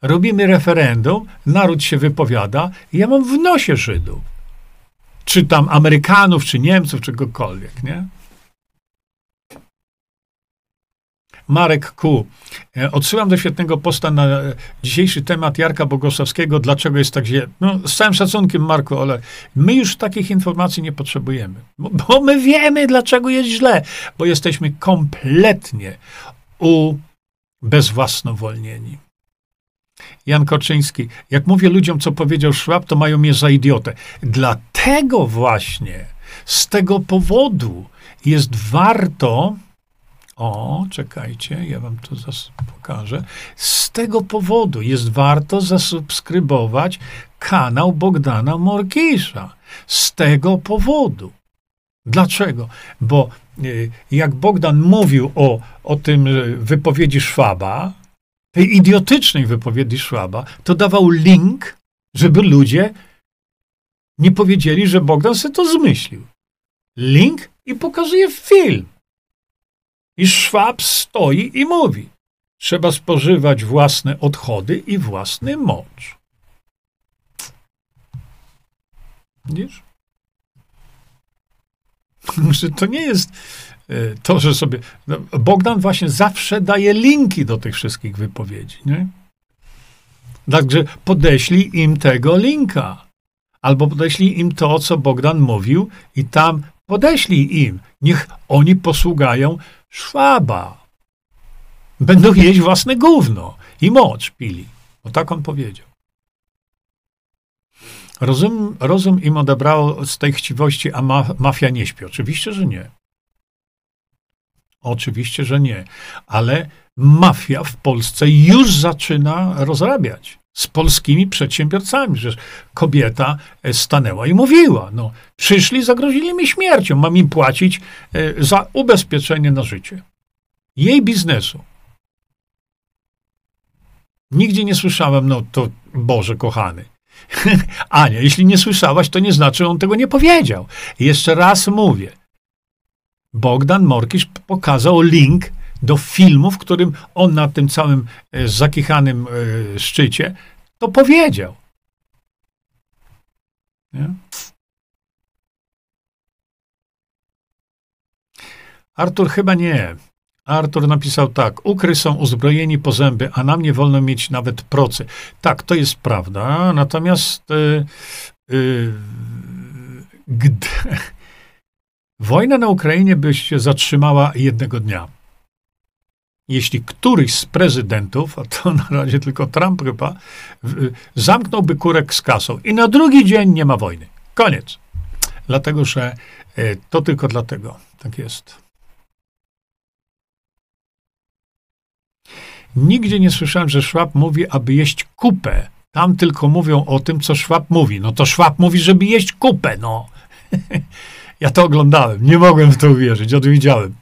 [SPEAKER 1] Robimy referendum, naród się wypowiada ja mam w nosie Żydów. Czy tam Amerykanów, czy Niemców, czy kogokolwiek, nie? Marek Ku. E, odsyłam do świetnego posta na dzisiejszy temat Jarka Bogosławskiego. Dlaczego jest tak źle? No, z całym szacunkiem, Marku, ale my już takich informacji nie potrzebujemy. Bo, bo my wiemy, dlaczego jest źle. Bo jesteśmy kompletnie ubezwłasnowolnieni. Jan Koczyński. Jak mówię ludziom, co powiedział Schwab, to mają mnie za idiotę. Dlatego właśnie, z tego powodu jest warto o, czekajcie, ja wam to pokażę. Z tego powodu jest warto zasubskrybować kanał Bogdana Morkisza. Z tego powodu. Dlaczego? Bo y, jak Bogdan mówił o, o tym wypowiedzi Szwaba, tej idiotycznej wypowiedzi Szwaba, to dawał link, żeby ludzie nie powiedzieli, że Bogdan sobie to zmyślił. Link i pokazuje film. I Szwab stoi i mówi: Trzeba spożywać własne odchody i własny mocz. Widzisz? Że to nie jest to, że sobie. No, Bogdan właśnie zawsze daje linki do tych wszystkich wypowiedzi. Nie? Także podeślij im tego linka. Albo podeślij im to, co Bogdan mówił, i tam podeślij im. Niech oni posługają Szwaba. Będą jeść własne gówno i mocz pili. Bo tak on powiedział. Rozum, rozum im odebrało z tej chciwości, a ma, mafia nie śpi. Oczywiście, że nie. Oczywiście, że nie. Ale mafia w Polsce już zaczyna rozrabiać z polskimi przedsiębiorcami. że kobieta e, stanęła i mówiła, no, przyszli, zagrozili mi śmiercią, mam im płacić e, za ubezpieczenie na życie. Jej biznesu. Nigdzie nie słyszałem, no to Boże kochany. Ania, jeśli nie słyszałaś, to nie znaczy, on tego nie powiedział. Jeszcze raz mówię. Bogdan Morkisz pokazał link do filmu, w którym on na tym całym e, zakichanym e, szczycie to powiedział. Nie? Artur chyba nie. Artur napisał tak. Ukry są uzbrojeni po zęby, a nam nie wolno mieć nawet procy. Tak, to jest prawda. Natomiast yy, gdy, wojna na Ukrainie by się zatrzymała jednego dnia jeśli któryś z prezydentów, a to na razie tylko Trump chyba, zamknąłby kurek z kasą i na drugi dzień nie ma wojny. Koniec. Dlatego, że e, to tylko dlatego. Tak jest. Nigdzie nie słyszałem, że Szwab mówi, aby jeść kupę. Tam tylko mówią o tym, co Szwab mówi. No to Szwab mówi, żeby jeść kupę, no. ja to oglądałem. Nie mogłem w to uwierzyć. Odwiedziałem.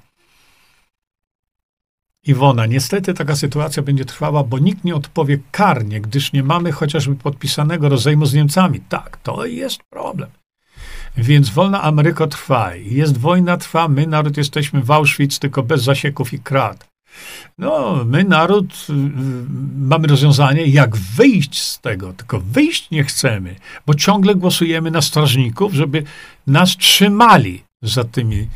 [SPEAKER 1] Iwona, niestety taka sytuacja będzie trwała, bo nikt nie odpowie karnie, gdyż nie mamy chociażby podpisanego rozejmu z Niemcami. Tak, to jest problem. Więc wolna Ameryko trwa. Jest wojna, trwa, my naród jesteśmy w Auschwitz, tylko bez zasieków i krat. No, my naród y, y, mamy rozwiązanie, jak wyjść z tego, tylko wyjść nie chcemy, bo ciągle głosujemy na strażników, żeby nas trzymali za tymi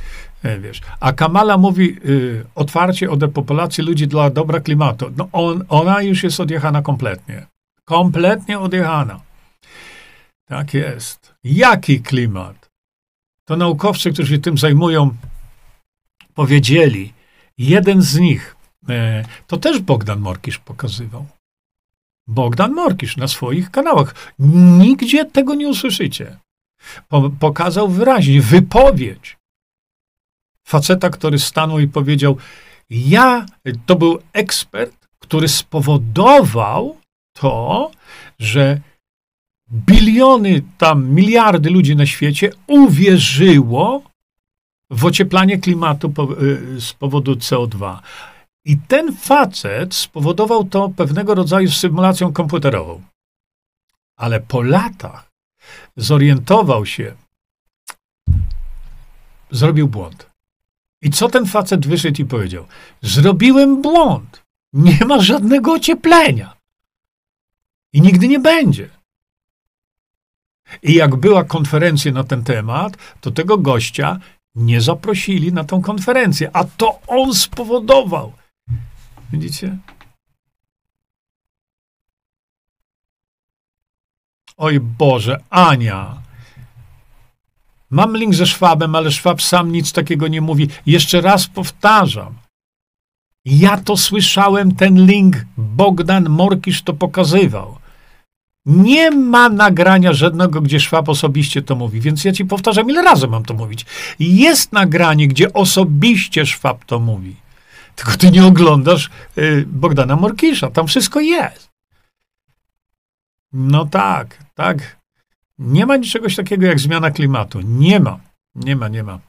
[SPEAKER 1] E, wiesz. A Kamala mówi y, otwarcie o depopulacji ludzi dla dobra klimatu. No on, ona już jest odjechana kompletnie. Kompletnie odjechana. Tak jest. Jaki klimat? To naukowcy, którzy się tym zajmują, powiedzieli, jeden z nich, e, to też Bogdan Morkisz pokazywał. Bogdan Morkisz na swoich kanałach. Nigdzie tego nie usłyszycie. Po, pokazał wyraźnie wypowiedź faceta, który stanął i powiedział: Ja, to był ekspert, który spowodował to, że biliony, tam miliardy ludzi na świecie uwierzyło w ocieplanie klimatu y, z powodu CO2. I ten facet spowodował to pewnego rodzaju symulacją komputerową. Ale po latach zorientował się, zrobił błąd. I co ten facet wyszedł i powiedział? Zrobiłem błąd. Nie ma żadnego ocieplenia. I nigdy nie będzie. I jak była konferencja na ten temat, to tego gościa nie zaprosili na tą konferencję, a to on spowodował. Widzicie? Oj Boże, Ania, Mam link ze Szwabem, ale Szwab sam nic takiego nie mówi. Jeszcze raz powtarzam. Ja to słyszałem, ten link. Bogdan Morkisz to pokazywał. Nie ma nagrania żadnego, gdzie Szwab osobiście to mówi, więc ja ci powtarzam, ile razy mam to mówić. Jest nagranie, gdzie osobiście Szwab to mówi. Tylko ty nie oglądasz y, Bogdana Morkisza, tam wszystko jest. No tak, tak. Nie ma czegoś takiego jak zmiana klimatu. Nie ma. Nie ma, nie ma.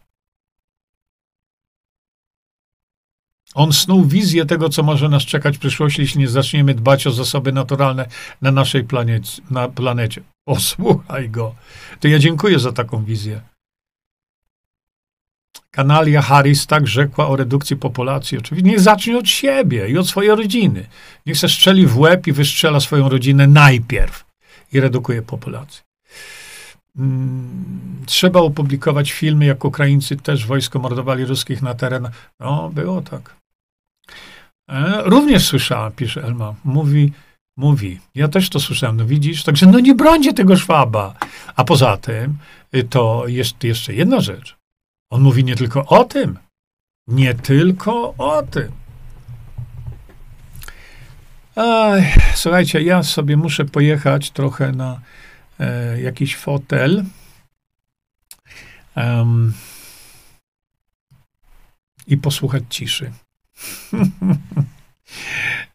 [SPEAKER 1] On snuł wizję tego, co może nas czekać w przyszłości, jeśli nie zaczniemy dbać o zasoby naturalne na naszej planecie. Na planecie. Posłuchaj go. To ja dziękuję za taką wizję. Kanalia Harris tak rzekła o redukcji populacji. Oczywiście niech zacznie od siebie i od swojej rodziny. Niech se strzeli w łeb i wystrzela swoją rodzinę najpierw i redukuje populację. Mm, trzeba opublikować filmy, jak Ukraińcy też wojsko mordowali ruskich na terenach. No, było tak. E, również słyszałem, pisze Elma, mówi, mówi, ja też to słyszałem, no widzisz, także no nie brońcie tego Szwaba. A poza tym, y, to jest jeszcze jedna rzecz. On mówi nie tylko o tym, nie tylko o tym. Aj, słuchajcie, ja sobie muszę pojechać trochę na e, jakiś fotel. Um, I posłuchać ciszy.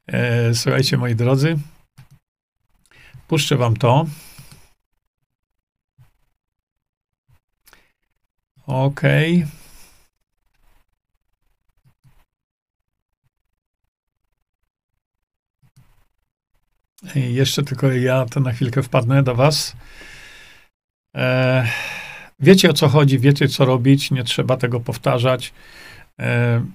[SPEAKER 1] e, słuchajcie, moi drodzy, puszczę wam to. Okay. I jeszcze tylko ja to na chwilkę wpadnę do was. E, wiecie o co chodzi, wiecie co robić, nie trzeba tego powtarzać. E,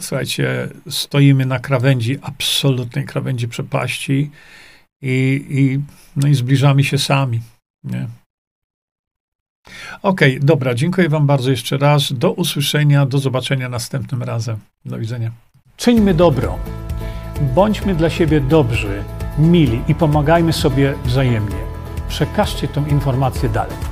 [SPEAKER 1] słuchajcie, stoimy na krawędzi, absolutnej krawędzi przepaści i, i, no i zbliżamy się sami. Nie? Okej, okay, dobra, dziękuję wam bardzo jeszcze raz. Do usłyszenia, do zobaczenia następnym razem. Do widzenia. Czyńmy dobro. Bądźmy dla siebie dobrzy mili i pomagajmy sobie wzajemnie. Przekażcie tę informację dalej.